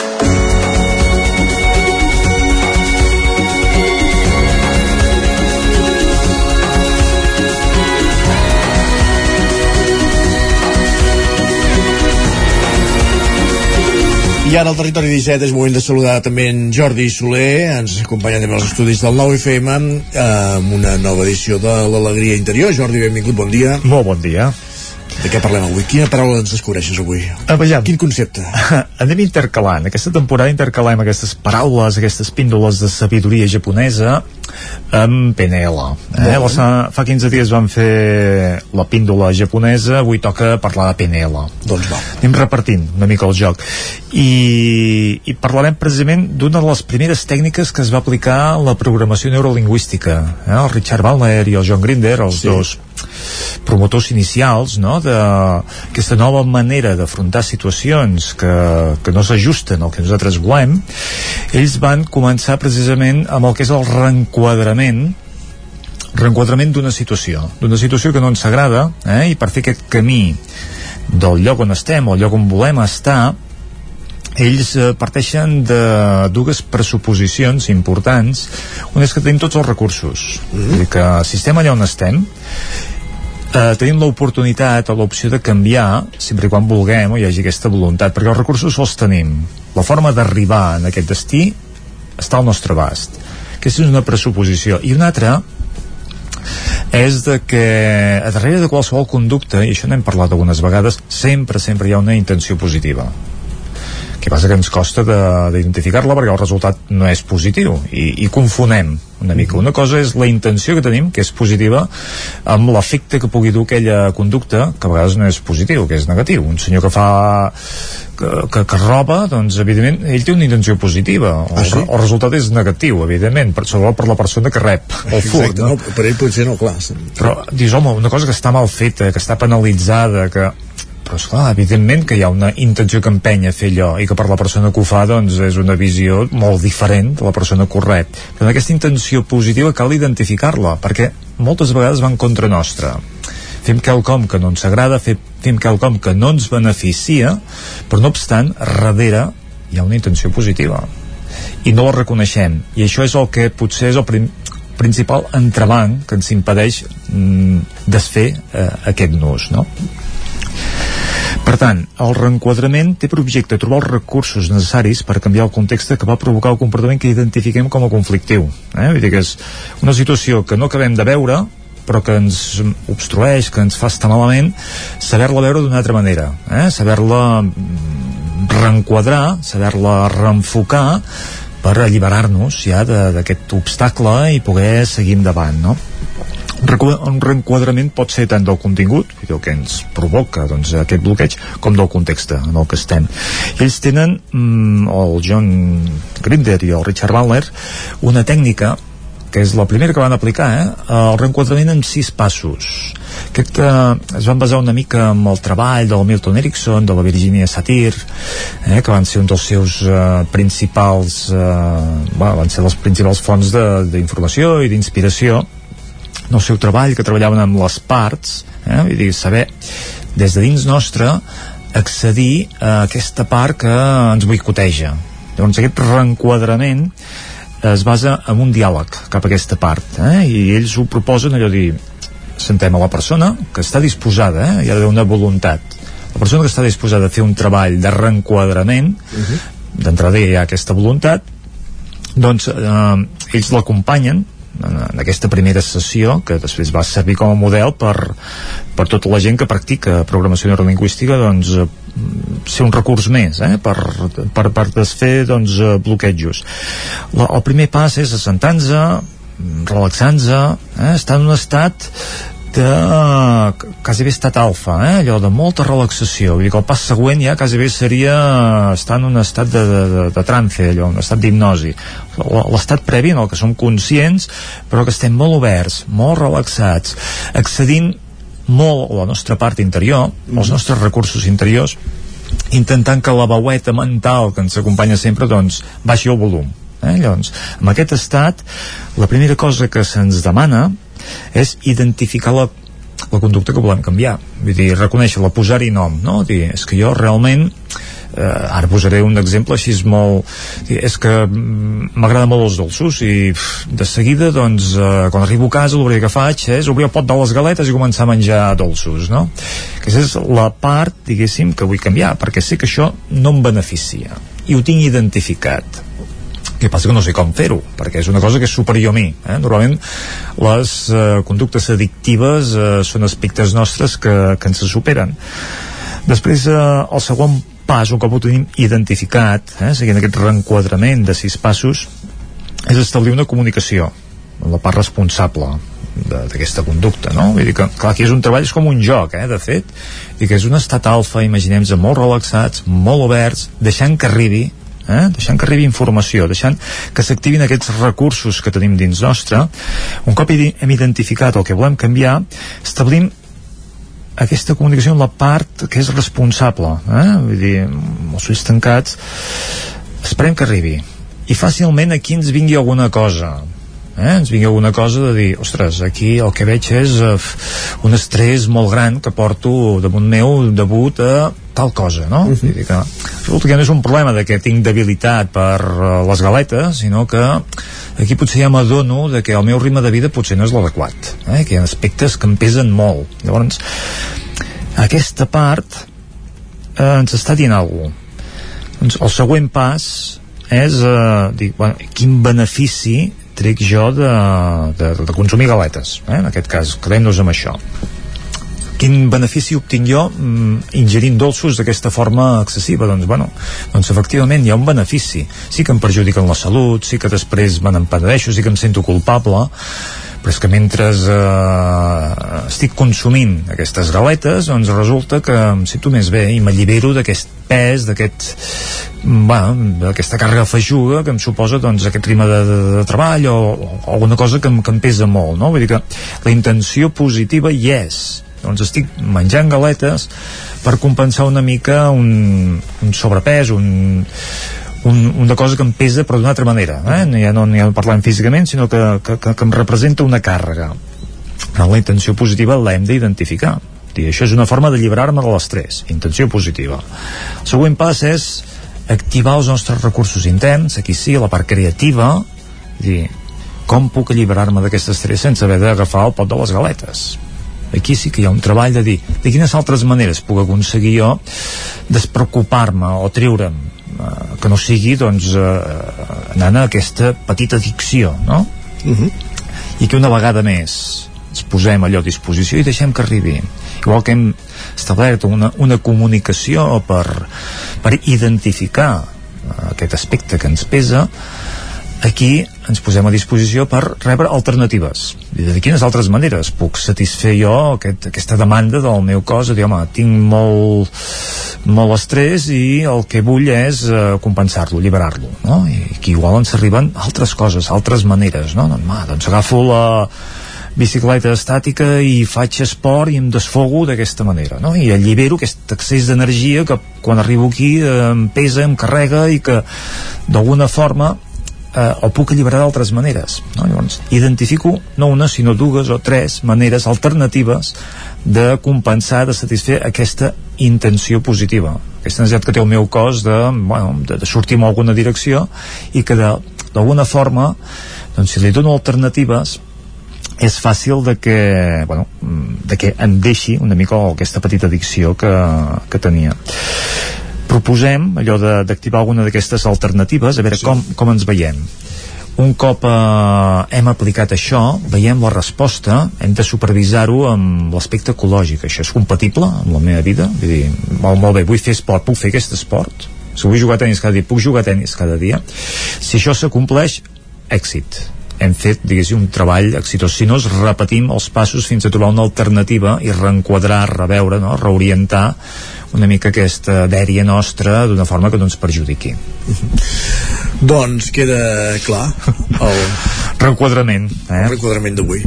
[SPEAKER 1] I ara al territori 17 és moment de saludar també en Jordi Soler, ens acompanya també als estudis del 9FM eh, amb una nova edició de l'Alegria Interior. Jordi, benvingut, bon dia.
[SPEAKER 46] Molt bon dia.
[SPEAKER 1] De què parlem avui? Quina paraula ens descobreixes avui?
[SPEAKER 46] A veure,
[SPEAKER 1] Quin concepte?
[SPEAKER 46] anem intercalant. Aquesta temporada intercalem aquestes paraules, aquestes píndoles de sabidoria japonesa amb PNL. Eh? La, fa 15 dies vam fer la píndola japonesa, avui toca parlar de PNL.
[SPEAKER 1] Doncs va.
[SPEAKER 46] Anem repartint una mica el joc. I, i parlarem precisament d'una de les primeres tècniques que es va aplicar a la programació neurolingüística. Eh? El Richard Wagner i el John Grinder, els sí. dos promotors inicials no? d'aquesta nova manera d'afrontar situacions que, que no s'ajusten al que nosaltres volem ells van començar precisament amb el que és el reenquadrament reenquadrament d'una situació d'una situació que no ens agrada eh? i per fer aquest camí del lloc on estem o el lloc on volem estar ells eh, parteixen de dues pressuposicions importants. Una és que tenim tots els recursos. Mm -hmm. dir, que si estem allà on estem eh, tenim l'oportunitat o l'opció de canviar sempre quan vulguem o hi hagi aquesta voluntat perquè els recursos els tenim. La forma d'arribar en aquest destí està al nostre abast. Aquesta és una pressuposició. I una altra és de que a darrere de qualsevol conducta, i això n'hem parlat algunes vegades, sempre, sempre hi ha una intenció positiva que passa que ens costa de- d'identificar-la perquè el resultat no és positiu i, i confonem una mica. Una cosa és la intenció que tenim, que és positiva, amb l'efecte que pugui dur aquella conducta, que a vegades no és positiu, que és negatiu. Un senyor que fa que, que, que roba, doncs, evidentment, ell té una intenció positiva.
[SPEAKER 1] Ah, sí?
[SPEAKER 46] el, resultat és negatiu, evidentment, per, sobretot per la persona que rep el furt.
[SPEAKER 1] Exacte, no? per ell potser no, clar.
[SPEAKER 46] Però dius, home, una cosa que està mal feta, que està penalitzada, que però esclar, evidentment que hi ha una intenció que empenya a fer allò i que per la persona que ho fa doncs és una visió molt diferent de la persona que ho rep. Però aquesta intenció positiva cal identificar-la perquè moltes vegades va en contra nostra. Fem quelcom que no ens agrada fem quelcom que no ens beneficia però no obstant, darrere hi ha una intenció positiva. I no la reconeixem. I això és el que potser és el prim principal entrebanc que ens impedeix mm, desfer eh, aquest nus no? Per tant, el reenquadrament té per objecte trobar els recursos necessaris per canviar el context que va provocar el comportament que identifiquem com a conflictiu. Eh? Vull dir que és una situació que no acabem de veure, però que ens obstrueix, que ens fa estar malament, saber-la veure d'una altra manera, eh? saber-la mm, reenquadrar, saber-la reenfocar per alliberar-nos ja d'aquest obstacle i poder seguir endavant, no? Un reenquadrament pot ser tant del contingut, el que ens provoca doncs, aquest bloqueig, com del context en el que estem. Ells tenen, mm, el John Grinder i el Richard Butler, una tècnica que és la primera que van aplicar, eh? el reenquadrament en sis passos. Aquest eh, es van basar una mica en el treball del Milton Erickson, de la Virginia Satir, eh, que van ser un dels seus eh, principals, eh, bueno, van ser les principals fonts d'informació i d'inspiració en el seu treball, que treballaven amb les parts, eh? vull dir, saber des de dins nostre accedir a aquesta part que ens boicoteja. Llavors aquest reenquadrament es basa en un diàleg cap a aquesta part eh? i ells ho proposen allò dir sentem a la persona que està disposada eh? hi ha d'haver una voluntat la persona que està disposada a fer un treball de reenquadrament uh -huh. d'entrada hi ha aquesta voluntat doncs eh, ells l'acompanyen en aquesta primera sessió que després va servir com a model per, per tota la gent que practica programació neurolingüística doncs eh, ser un recurs més eh, per, per, per desfer doncs, eh, bloquejos. La, el primer pas és assentant-se relaxant-se eh, estar en un estat de quasi bé estat alfa, eh? allò de molta relaxació, vull dir que el pas següent ja quasi bé seria estar en un estat de, de, de, de trance, allò, un estat d'hipnosi. L'estat previ en el que som conscients, però que estem molt oberts, molt relaxats, accedint molt a la nostra part interior, als nostres recursos interiors, intentant que la veueta mental que ens acompanya sempre doncs baixi el volum eh? llavors, amb aquest estat la primera cosa que se'ns demana és identificar la, la conducta que volem canviar vull dir, reconèixer-la, posar-hi nom no? dir, és que jo realment eh, ara posaré un exemple així és molt és que mm, m'agrada molt els dolços i pff, de seguida doncs eh, quan arribo a casa el que faig és obrir el pot de les galetes i començar a menjar dolços no? aquesta és la part diguéssim que vull canviar perquè sé que això no em beneficia i ho tinc identificat que passa que no sé com fer-ho, perquè és una cosa que és superior a mi. Eh? Normalment les eh, conductes addictives eh, són aspectes nostres que, que ens superen. Després, eh, el segon pas, un cop ho tenim identificat, eh, seguint aquest reenquadrament de sis passos, és establir una comunicació amb la part responsable d'aquesta conducta, no? Vull dir que, clar, aquí és un treball, és com un joc, eh, de fet, i que és un estat alfa, imaginem-nos molt relaxats, molt oberts, deixant que arribi eh? deixant que arribi informació, deixant que s'activin aquests recursos que tenim dins nostre. Un cop hem identificat el que volem canviar, establim aquesta comunicació en la part que és responsable. Eh? Vull dir, amb els ulls tancats, esperem que arribi. I fàcilment aquí ens vingui alguna cosa eh? ens vingui alguna cosa de dir ostres, aquí el que veig és uh, un estrès molt gran que porto damunt meu debut a tal cosa, no? Uh -huh. Vull dir que resulta que no és un problema de que tinc debilitat per uh, les galetes, sinó que aquí potser ja m'adono de que el meu ritme de vida potser no és l'adequat, eh? que hi ha aspectes que em pesen molt. Llavors, aquesta part eh, ens està dient alguna cosa. Doncs el següent pas és eh, dir, bueno, quin benefici trec jo de, de, de consumir galetes eh? en aquest cas, quedem-nos amb això. Quin benefici obtinc jo mm, ingerint dolços d'aquesta forma excessiva? Doncs, bueno, doncs efectivament hi ha un benefici. Sí que em perjudiquen la salut, sí que després me n'empadeixo, sí que em sento culpable però és que mentre eh, estic consumint aquestes galetes doncs resulta que em sento més bé i m'allibero d'aquest pes d'aquest bueno, d'aquesta càrrega feixuga que em suposa doncs, aquest ritme de, de, de treball o, o alguna cosa que em, que em pesa molt no? vull dir que la intenció positiva hi és doncs estic menjant galetes per compensar una mica un, un sobrepès un, un, una cosa que em pesa però d'una altra manera eh? ja no, ja no parlem físicament sinó que, que, que, que em representa una càrrega. Però la intenció positiva l'hem d'identificar. I això és una forma d'alliberar-me de l'estrès. Intenció positiva. El següent pas és activar els nostres recursos interns. Aquí sí, la part creativa. Dir, com puc alliberar-me d'aquest estrès sense haver d'agafar el pot de les galetes? Aquí sí que hi ha un treball de dir de quines altres maneres puc aconseguir jo despreocupar-me o treure'm que no sigui doncs eh, anant a aquesta petita addicció no? Uh -huh. i que una vegada més ens posem allò a disposició i deixem que arribi igual que hem establert una, una comunicació per, per identificar eh, aquest aspecte que ens pesa aquí ens posem a disposició per rebre alternatives de quines altres maneres puc satisfer jo aquest, aquesta demanda del meu cos dir, home, tinc molt molt estrès i el que vull és uh, compensar-lo, alliberar-lo no? i aquí igual ens arriben altres coses altres maneres, no? Doncs, ma, doncs agafo la bicicleta estàtica i faig esport i em desfogo d'aquesta manera, no? I allibero aquest excés d'energia que quan arribo aquí eh, em pesa, em carrega i que d'alguna forma eh, el puc alliberar d'altres maneres no? llavors identifico no una sinó dues o tres maneres alternatives de compensar, de satisfer aquesta intenció positiva aquesta necessitat que té el meu cos de, bueno, de, de sortir en alguna direcció i que d'alguna forma doncs si li dono alternatives és fàcil de que, bueno, de que em deixi una mica aquesta petita addicció que, que tenia proposem allò d'activar alguna d'aquestes alternatives a veure sí. com, com ens veiem un cop eh, hem aplicat això, veiem la resposta, hem de supervisar-ho amb l'aspecte ecològic. Això és compatible amb la meva vida? Vull dir, molt, molt bé, vull fer esport, puc fer aquest esport? Si vull jugar a tenis cada dia, puc jugar a tenis cada dia? Si això s'acompleix, èxit hem fet, diguéssim, un treball exitós. Si no, es repetim els passos fins a trobar una alternativa i reenquadrar, reveure, no? reorientar una mica aquesta dèria nostra d'una forma que no ens perjudiqui.
[SPEAKER 1] doncs queda clar el
[SPEAKER 46] reenquadrament. Eh?
[SPEAKER 1] El reenquadrament d'avui.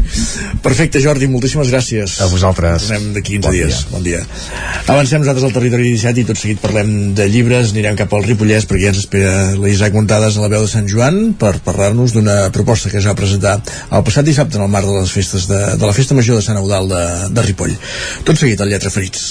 [SPEAKER 1] Perfecte, Jordi, moltíssimes gràcies.
[SPEAKER 46] A vosaltres.
[SPEAKER 1] Tornem d'aquí 15
[SPEAKER 46] bon
[SPEAKER 1] dies.
[SPEAKER 46] Dia.
[SPEAKER 1] Bon dia. Avancem nosaltres al territori 17 i tot seguit parlem de llibres, anirem cap al Ripollès perquè ja ens espera l'Isaac Montades a la veu de Sant Joan per parlar-nos d'una proposta que es va presentar el passat dissabte en el marc de les festes de, de la Festa Major de Sant Eudal de, de Ripoll. Tot seguit, al Lletra Ferits.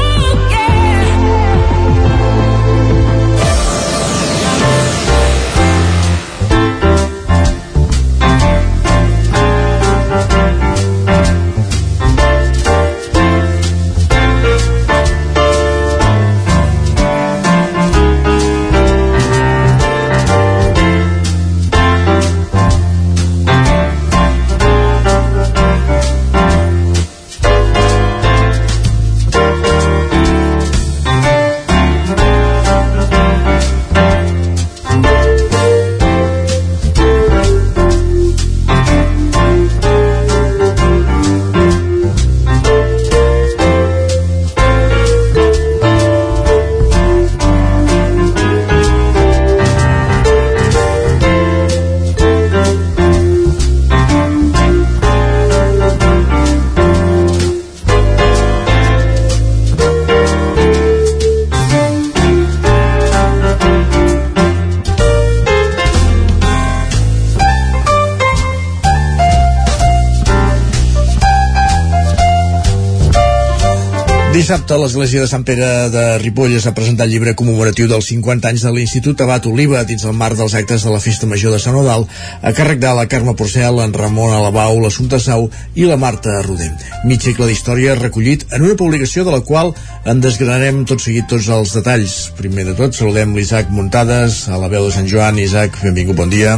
[SPEAKER 1] Dissabte l'Església de Sant Pere de Ripoll es va presentar el llibre commemoratiu dels 50 anys de l'Institut Abat Oliva dins el marc dels actes de la Festa Major de Sant Odal a càrrec de la Carme Porcel, en Ramon Alabau, l'Assumpta Sau i la Marta Rodent. Mig segle d'història recollit en una publicació de la qual en desgranarem tot seguit tots els detalls. Primer de tot saludem l'Isaac Muntades a la veu de Sant Joan. Isaac, benvingut, bon dia.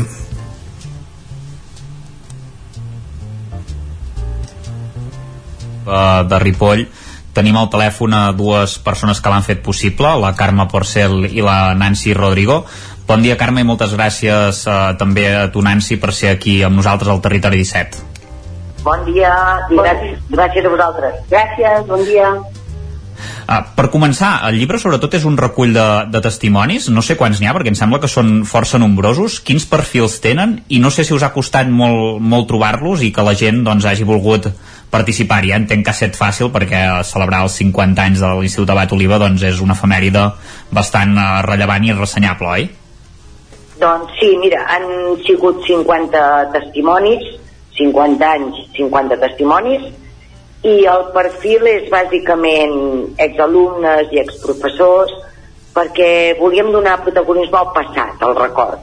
[SPEAKER 47] de Ripoll
[SPEAKER 6] tenim al telèfon a dues persones que l'han fet possible, la Carme Porcel i la Nancy Rodrigo. Bon dia, Carme, i moltes gràcies eh, també a tu, Nancy, per ser aquí amb nosaltres al Territori 17.
[SPEAKER 48] Bon dia i gràcies, gràcies a vosaltres. Gràcies, bon dia.
[SPEAKER 6] Uh, per començar, el llibre sobretot és un recull de, de testimonis, no sé quants n'hi ha perquè em sembla que són força nombrosos, quins perfils tenen i no sé si us ha costat molt, molt trobar-los i que la gent doncs, hagi volgut participar-hi. Ja entenc que ha estat fàcil perquè celebrar els 50 anys de l'Institut Abat Oliva doncs, és una efemèride bastant uh, rellevant i ressenyable, oi?
[SPEAKER 48] Doncs sí, mira, han sigut 50 testimonis, 50 anys, 50 testimonis, i el perfil és bàsicament exalumnes i exprofessors perquè volíem donar protagonisme al passat, al record.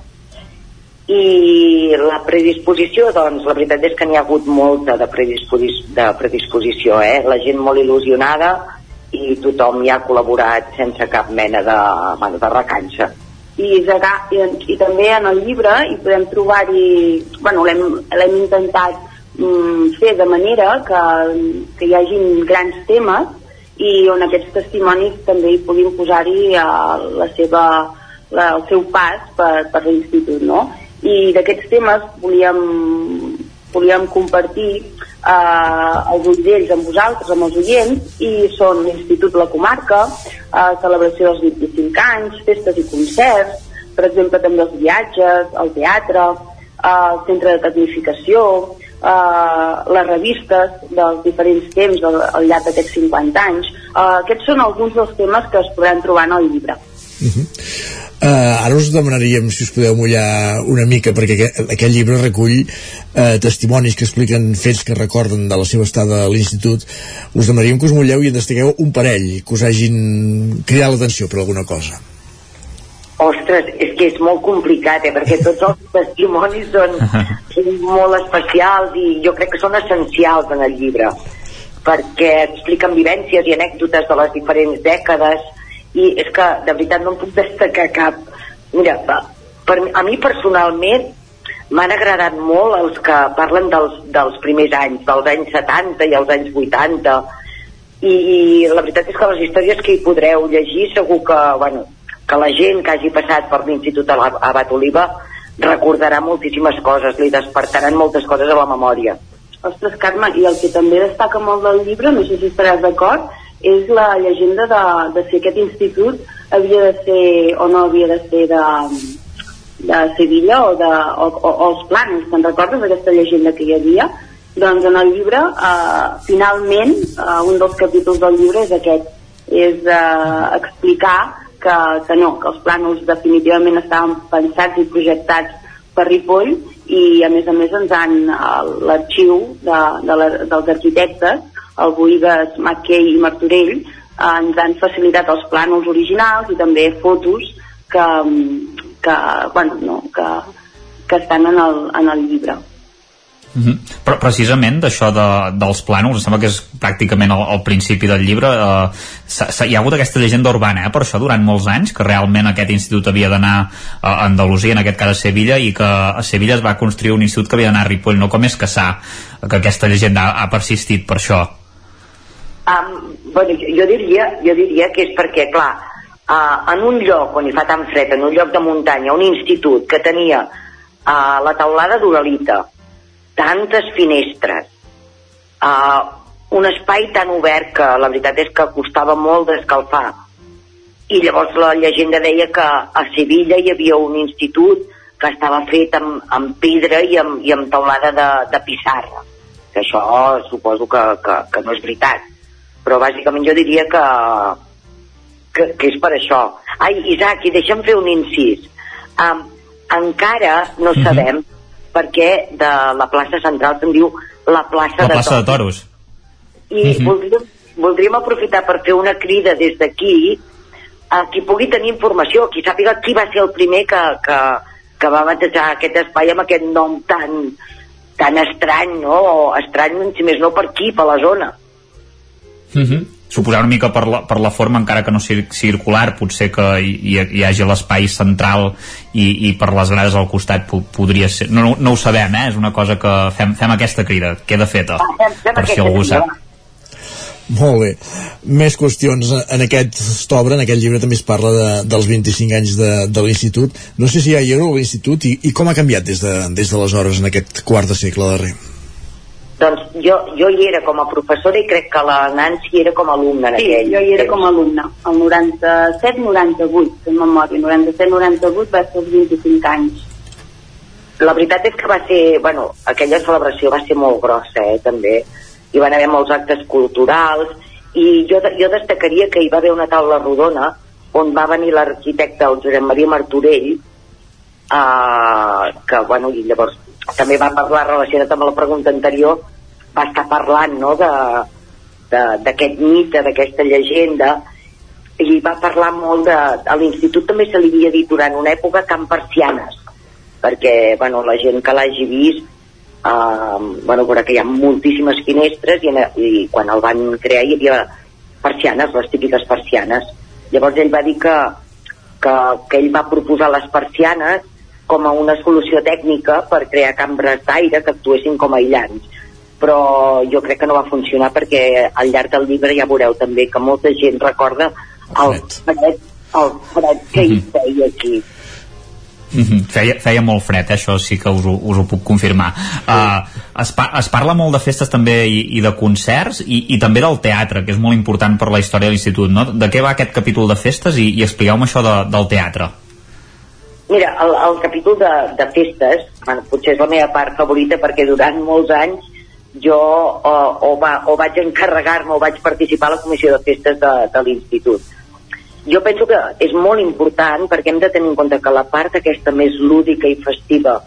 [SPEAKER 48] I la predisposició, doncs, la veritat és que n'hi ha hagut molta de, predisposició, de predisposició eh? la gent molt il·lusionada i tothom hi ha col·laborat sense cap mena de, bueno, de recança.
[SPEAKER 49] I, i, i també en el llibre hi podem trobar-hi, bueno, l'hem intentat fer de manera que, que hi hagin grans temes i on aquests testimonis també hi puguin posar-hi uh, la seva, la, el seu pas per, per l'institut, no? I d'aquests temes volíem, volíem compartir eh, els ulls amb vosaltres, amb els oients, i són l'Institut La Comarca, eh, celebració dels 25 anys, festes i concerts, per exemple també els viatges, el teatre, eh, el centre de tecnificació, eh, les revistes dels diferents temps al, al llarg d'aquests 50 anys. Eh, aquests són alguns dels temes que es podran trobar en el llibre.
[SPEAKER 1] Uh -huh. uh, ara us demanaríem si us podeu mullar una mica perquè aquest, aquest llibre recull uh, testimonis que expliquen fets que recorden de la seva estada a l'institut us demanaríem que us mulleu i en un parell que us hagin cridat l'atenció per alguna cosa
[SPEAKER 48] Ostres, és que és molt complicat, eh? perquè tots els testimonis són, són molt especials i jo crec que són essencials en el llibre, perquè expliquen vivències i anècdotes de les diferents dècades i és que de veritat no em puc destacar cap. Mira, per, a mi personalment m'han agradat molt els que parlen dels, dels primers anys, dels anys 70 i els anys 80, i, i la veritat és que les històries que hi podreu llegir segur que, bueno, que la gent que hagi passat per l'Institut Abat Oliva recordarà moltíssimes coses, li despertaran moltes coses a la memòria.
[SPEAKER 49] Ostres, Carme, i el que també destaca molt del llibre, no sé si estaràs d'acord, és la llegenda de, de si aquest institut havia de ser o no havia de ser de, de Sevilla o, de, o, o, o els plans, te'n recordes d'aquesta llegenda que hi havia? Doncs en el llibre, eh, finalment, eh, un dels capítols del llibre és aquest, és eh, explicar que, que no, que els plànols definitivament estaven pensats i projectats per Ripoll i a més a més ens han l'arxiu de, de la, dels arquitectes el Boigues, Mackey i Martorell eh, ens han facilitat els plànols originals i també fotos que, que, bueno, no, que, que estan en el, en el llibre
[SPEAKER 6] Mm -hmm. Però precisament d'això de, dels plànols, em sembla que és pràcticament al, al principi del llibre, eh, hi ha hagut aquesta llegenda urbana eh, per això durant molts anys, que realment aquest institut havia d'anar a Andalusia, en aquest cas a Sevilla, i que a Sevilla es va construir un institut que havia d'anar a Ripoll. No com és que s'ha que aquesta llegenda ha, persistit per això?
[SPEAKER 48] Um, bueno, jo diria, jo diria que és perquè, clar, uh, en un lloc on hi fa tan fred, en un lloc de muntanya, un institut que tenia uh, la taulada d'Uralita, tantes finestres, uh, un espai tan obert que la veritat és que costava molt d'escalfar. I llavors la llegenda deia que a Sevilla hi havia un institut que estava fet amb, amb pedra i amb, i amb taulada de, de pissarra. Que això suposo que, que, que no és veritat. Però bàsicament jo diria que, que, que és per això. Ai, Isaac, i deixa'm fer un incís. Um, encara no mhm. sabem mm -hmm perquè de la plaça central se'n diu la plaça,
[SPEAKER 6] la plaça de, toros.
[SPEAKER 48] de toros. I mm -hmm. voldríem, voldríem aprofitar per fer una crida des d'aquí a qui pugui tenir informació, qui sàpiga qui va ser el primer que, que, que va batejar aquest espai amb aquest nom tan, tan estrany, no? O estrany, si més no, per aquí, per la zona.
[SPEAKER 6] Mm -hmm suposar una mica per la, per la forma encara que no sigui circular potser que hi, hi hagi l'espai central i, i per les grades al costat po podria ser, no, no ho sabem eh? és una cosa que fem, fem aquesta crida, queda feta
[SPEAKER 48] ah, fem, fem
[SPEAKER 6] per si algú sap
[SPEAKER 1] Molt bé. Més qüestions en aquest obra, en aquest llibre també es parla de, dels 25 anys de, de l'Institut. No sé si ja hi era a l'Institut i, i com ha canviat des d'aleshores de, des en aquest quart de segle darrer.
[SPEAKER 48] Doncs jo, jo hi era com a professora i crec que la Nancy era com a alumna en
[SPEAKER 49] Sí,
[SPEAKER 48] aquell
[SPEAKER 49] jo hi era
[SPEAKER 48] temps.
[SPEAKER 49] com a alumna, el 97-98, en memòria, 97-98 va ser els 25 anys.
[SPEAKER 48] La veritat és que va ser, bueno, aquella celebració va ser molt grossa, eh, també. Hi van haver molts actes culturals i jo, jo destacaria que hi va haver una taula rodona on va venir l'arquitecte, el Josep Maria Martorell, eh, que, bueno, i llavors també va parlar relacionat amb la pregunta anterior, va estar parlant, no?, d'aquest mite, d'aquesta llegenda, i va parlar molt de... A l'institut també se li havia dit durant una època Camp Persianes, perquè bueno, la gent que l'hagi vist eh, bueno, veurà que hi ha moltíssimes finestres i, en, i quan el van crear hi havia persianes, les típiques persianes llavors ell va dir que, que, que ell va proposar les persianes com a una solució tècnica per crear cambres d'aire que actuessin com a aïllants però jo crec que no va funcionar perquè al llarg del llibre ja veureu també que molta gent recorda el fred, el fred que hi feia aquí
[SPEAKER 47] Mm -hmm. feia, feia molt fred, eh? això sí que us ho, us ho puc confirmar. Uh, es, pa es parla molt de festes també i, i de concerts i, i també del teatre, que és molt important per la història de l'institut. No? De què va aquest capítol de festes i, i expliqueu-me això de, del teatre.
[SPEAKER 48] Mira, el, el capítol de, de festes, bueno, potser és la meva part favorita perquè durant molts anys jo o, o, va, o vaig encarregar-me o vaig participar a la comissió de festes de, de l'institut. Jo penso que és molt important perquè hem de tenir en compte que la part aquesta més lúdica i festiva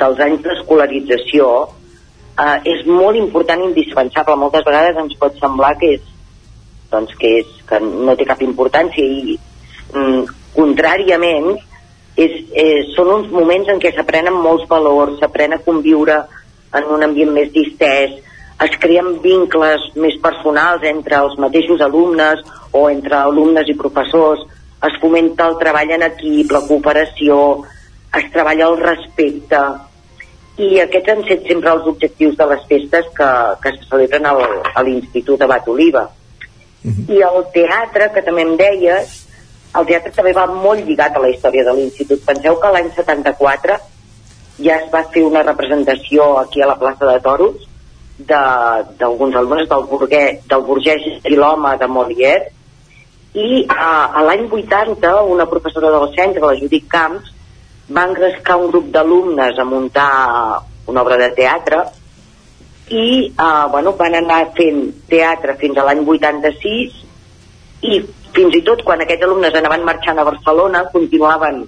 [SPEAKER 48] dels anys d'escolarització eh, és molt important i indispensable. Moltes vegades ens pot semblar que és, doncs, que, és, que no té cap importància i mm, contràriament és, eh, són uns moments en què s'aprenen molts valors, s'aprèn a conviure en un ambient més distès, es creen vincles més personals entre els mateixos alumnes o entre alumnes i professors, es fomenta el treball en equip, la cooperació, es treballa el respecte, i aquests han set sempre els objectius de les festes que, que se celebren al, a l'Institut de Bat Oliva. I el teatre, que també em deies, el teatre també va molt lligat a la història de l'Institut. Penseu que l'any 74 ja es va fer una representació aquí a la plaça de Toros de- d'alguns alumnes del, burguès, del burgès i l'home de Molière i a, a l'any 80 una professora del centre, la Judit Camps, va engrescar un grup d'alumnes a muntar una obra de teatre i eh, bueno, van anar fent teatre fins a l'any 86 i fins i tot quan aquests alumnes anaven marxant a Barcelona continuaven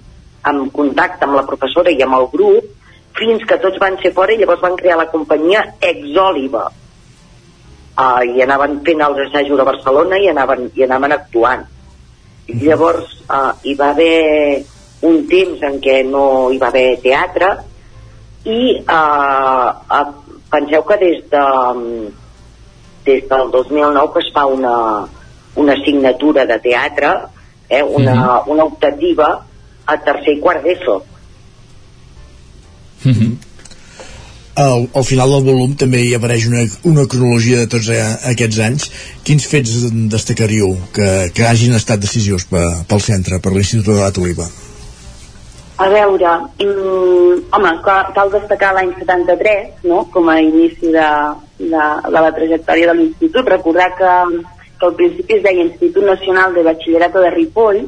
[SPEAKER 48] en contacte amb la professora i amb el grup fins que tots van ser fora i llavors van crear la companyia Exòliva uh, i anaven fent els assajos a Barcelona i anaven, i anaven actuant. I llavors uh, hi va haver un temps en què no hi va haver teatre i uh, uh, penseu que des de des del 2009 que es fa una, una assignatura de teatre eh, una, una optativa a tercer i quart d'ESO.
[SPEAKER 1] Al, al final del volum també hi apareix una, una cronologia de tots eh, aquests anys. Quins fets destacaríeu que, que hagin estat decisius pe, pel centre, per l'Institut de l'At Oliva
[SPEAKER 49] A veure, mm, home, cal, cal destacar l'any 73, no?, com a inici de, de, de la trajectòria de l'Institut. Recordar que, que al principi es deia Institut Nacional de Batxillerato de Ripoll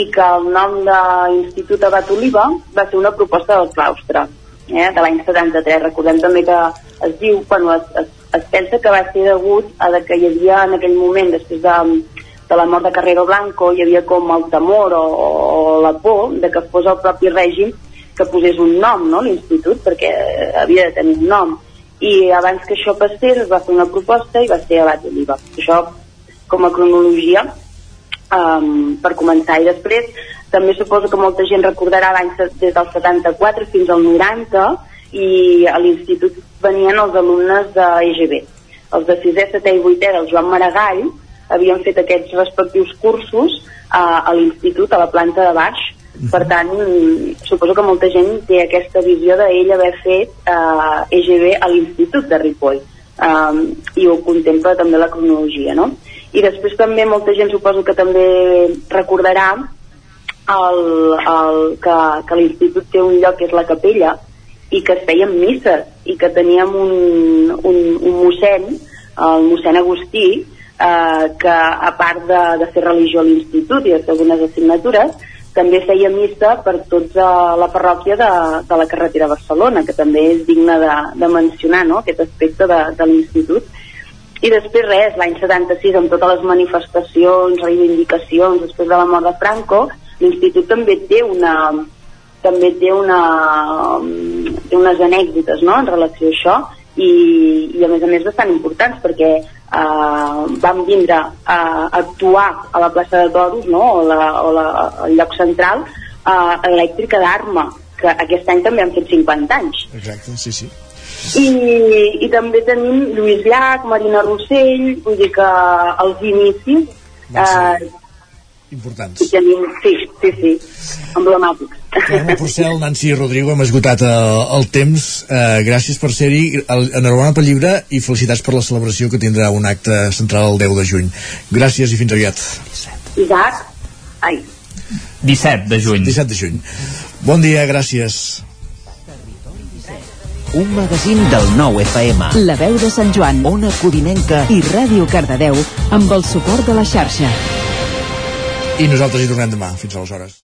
[SPEAKER 49] i que el nom de l'Institut Abat Oliva va ser una proposta del claustre eh, de l'any 73. Recordem també que es diu, bueno, es, es, es pensa que va ser degut a que hi havia en aquell moment, després de, de la mort de Carrero Blanco, hi havia com el temor o, o la por de que fos el propi règim que posés un nom, no?, l'institut, perquè havia de tenir un nom. I abans que això passés es va fer una proposta i va ser Abat Oliva. Això com a cronologia um, per començar. I després també suposo que molta gent recordarà l'any des del 74 fins al 90 i a l'institut venien els alumnes de EGB. Els de 6è, 7è i 8è del Joan Maragall havien fet aquests respectius cursos uh, a l'institut, a la planta de baix. Per tant, mm, suposo que molta gent té aquesta visió d'ell haver fet uh, EGB a l'institut de Ripoll. um, i ho contempla també la cronologia, no? I després també molta gent suposo que també recordarà el, el, que, que l'institut té un lloc que és la capella i que es feien misses i que teníem un, un, un mossèn, el mossèn Agustí, eh, que a part de, de fer religió a l'institut i de fer algunes assignatures, també feia missa per tots a la parròquia de, de la carretera Barcelona, que també és digne de, de mencionar no? aquest aspecte de, de l'institut. I després res, l'any 76, amb totes les manifestacions, reivindicacions, després de la mort de Franco, l'institut també té una també té, una, té unes anècdotes no? en relació a això i, i a més a més bastant importants perquè eh, vam vindre a actuar a la plaça de Toros no? o, la, o la, el lloc central eh, elèctrica d'Arma que aquest any també han fet 50 anys
[SPEAKER 1] Exacte, sí, sí.
[SPEAKER 49] I, i també tenim Lluís Llach, Marina Rossell vull dir que els inicis eh,
[SPEAKER 1] importants
[SPEAKER 49] i tenim, sí, sí, sí emblemàtics
[SPEAKER 1] Carme Porcel, Nancy i Rodrigo, hem esgotat el, el temps. Eh, gràcies per ser-hi. Enhorabona pel llibre i felicitats per la celebració que tindrà un acte central el 10 de juny. Gràcies i fins aviat.
[SPEAKER 49] Isaac ai,
[SPEAKER 47] 17 de juny.
[SPEAKER 1] 17 de juny. Bon dia, gràcies.
[SPEAKER 50] Un magazín del nou FM.
[SPEAKER 42] La veu de Sant Joan.
[SPEAKER 50] Ona Codinenca.
[SPEAKER 42] I Ràdio Cardedeu amb el suport de la xarxa.
[SPEAKER 1] I nosaltres hi tornem demà. Fins aleshores.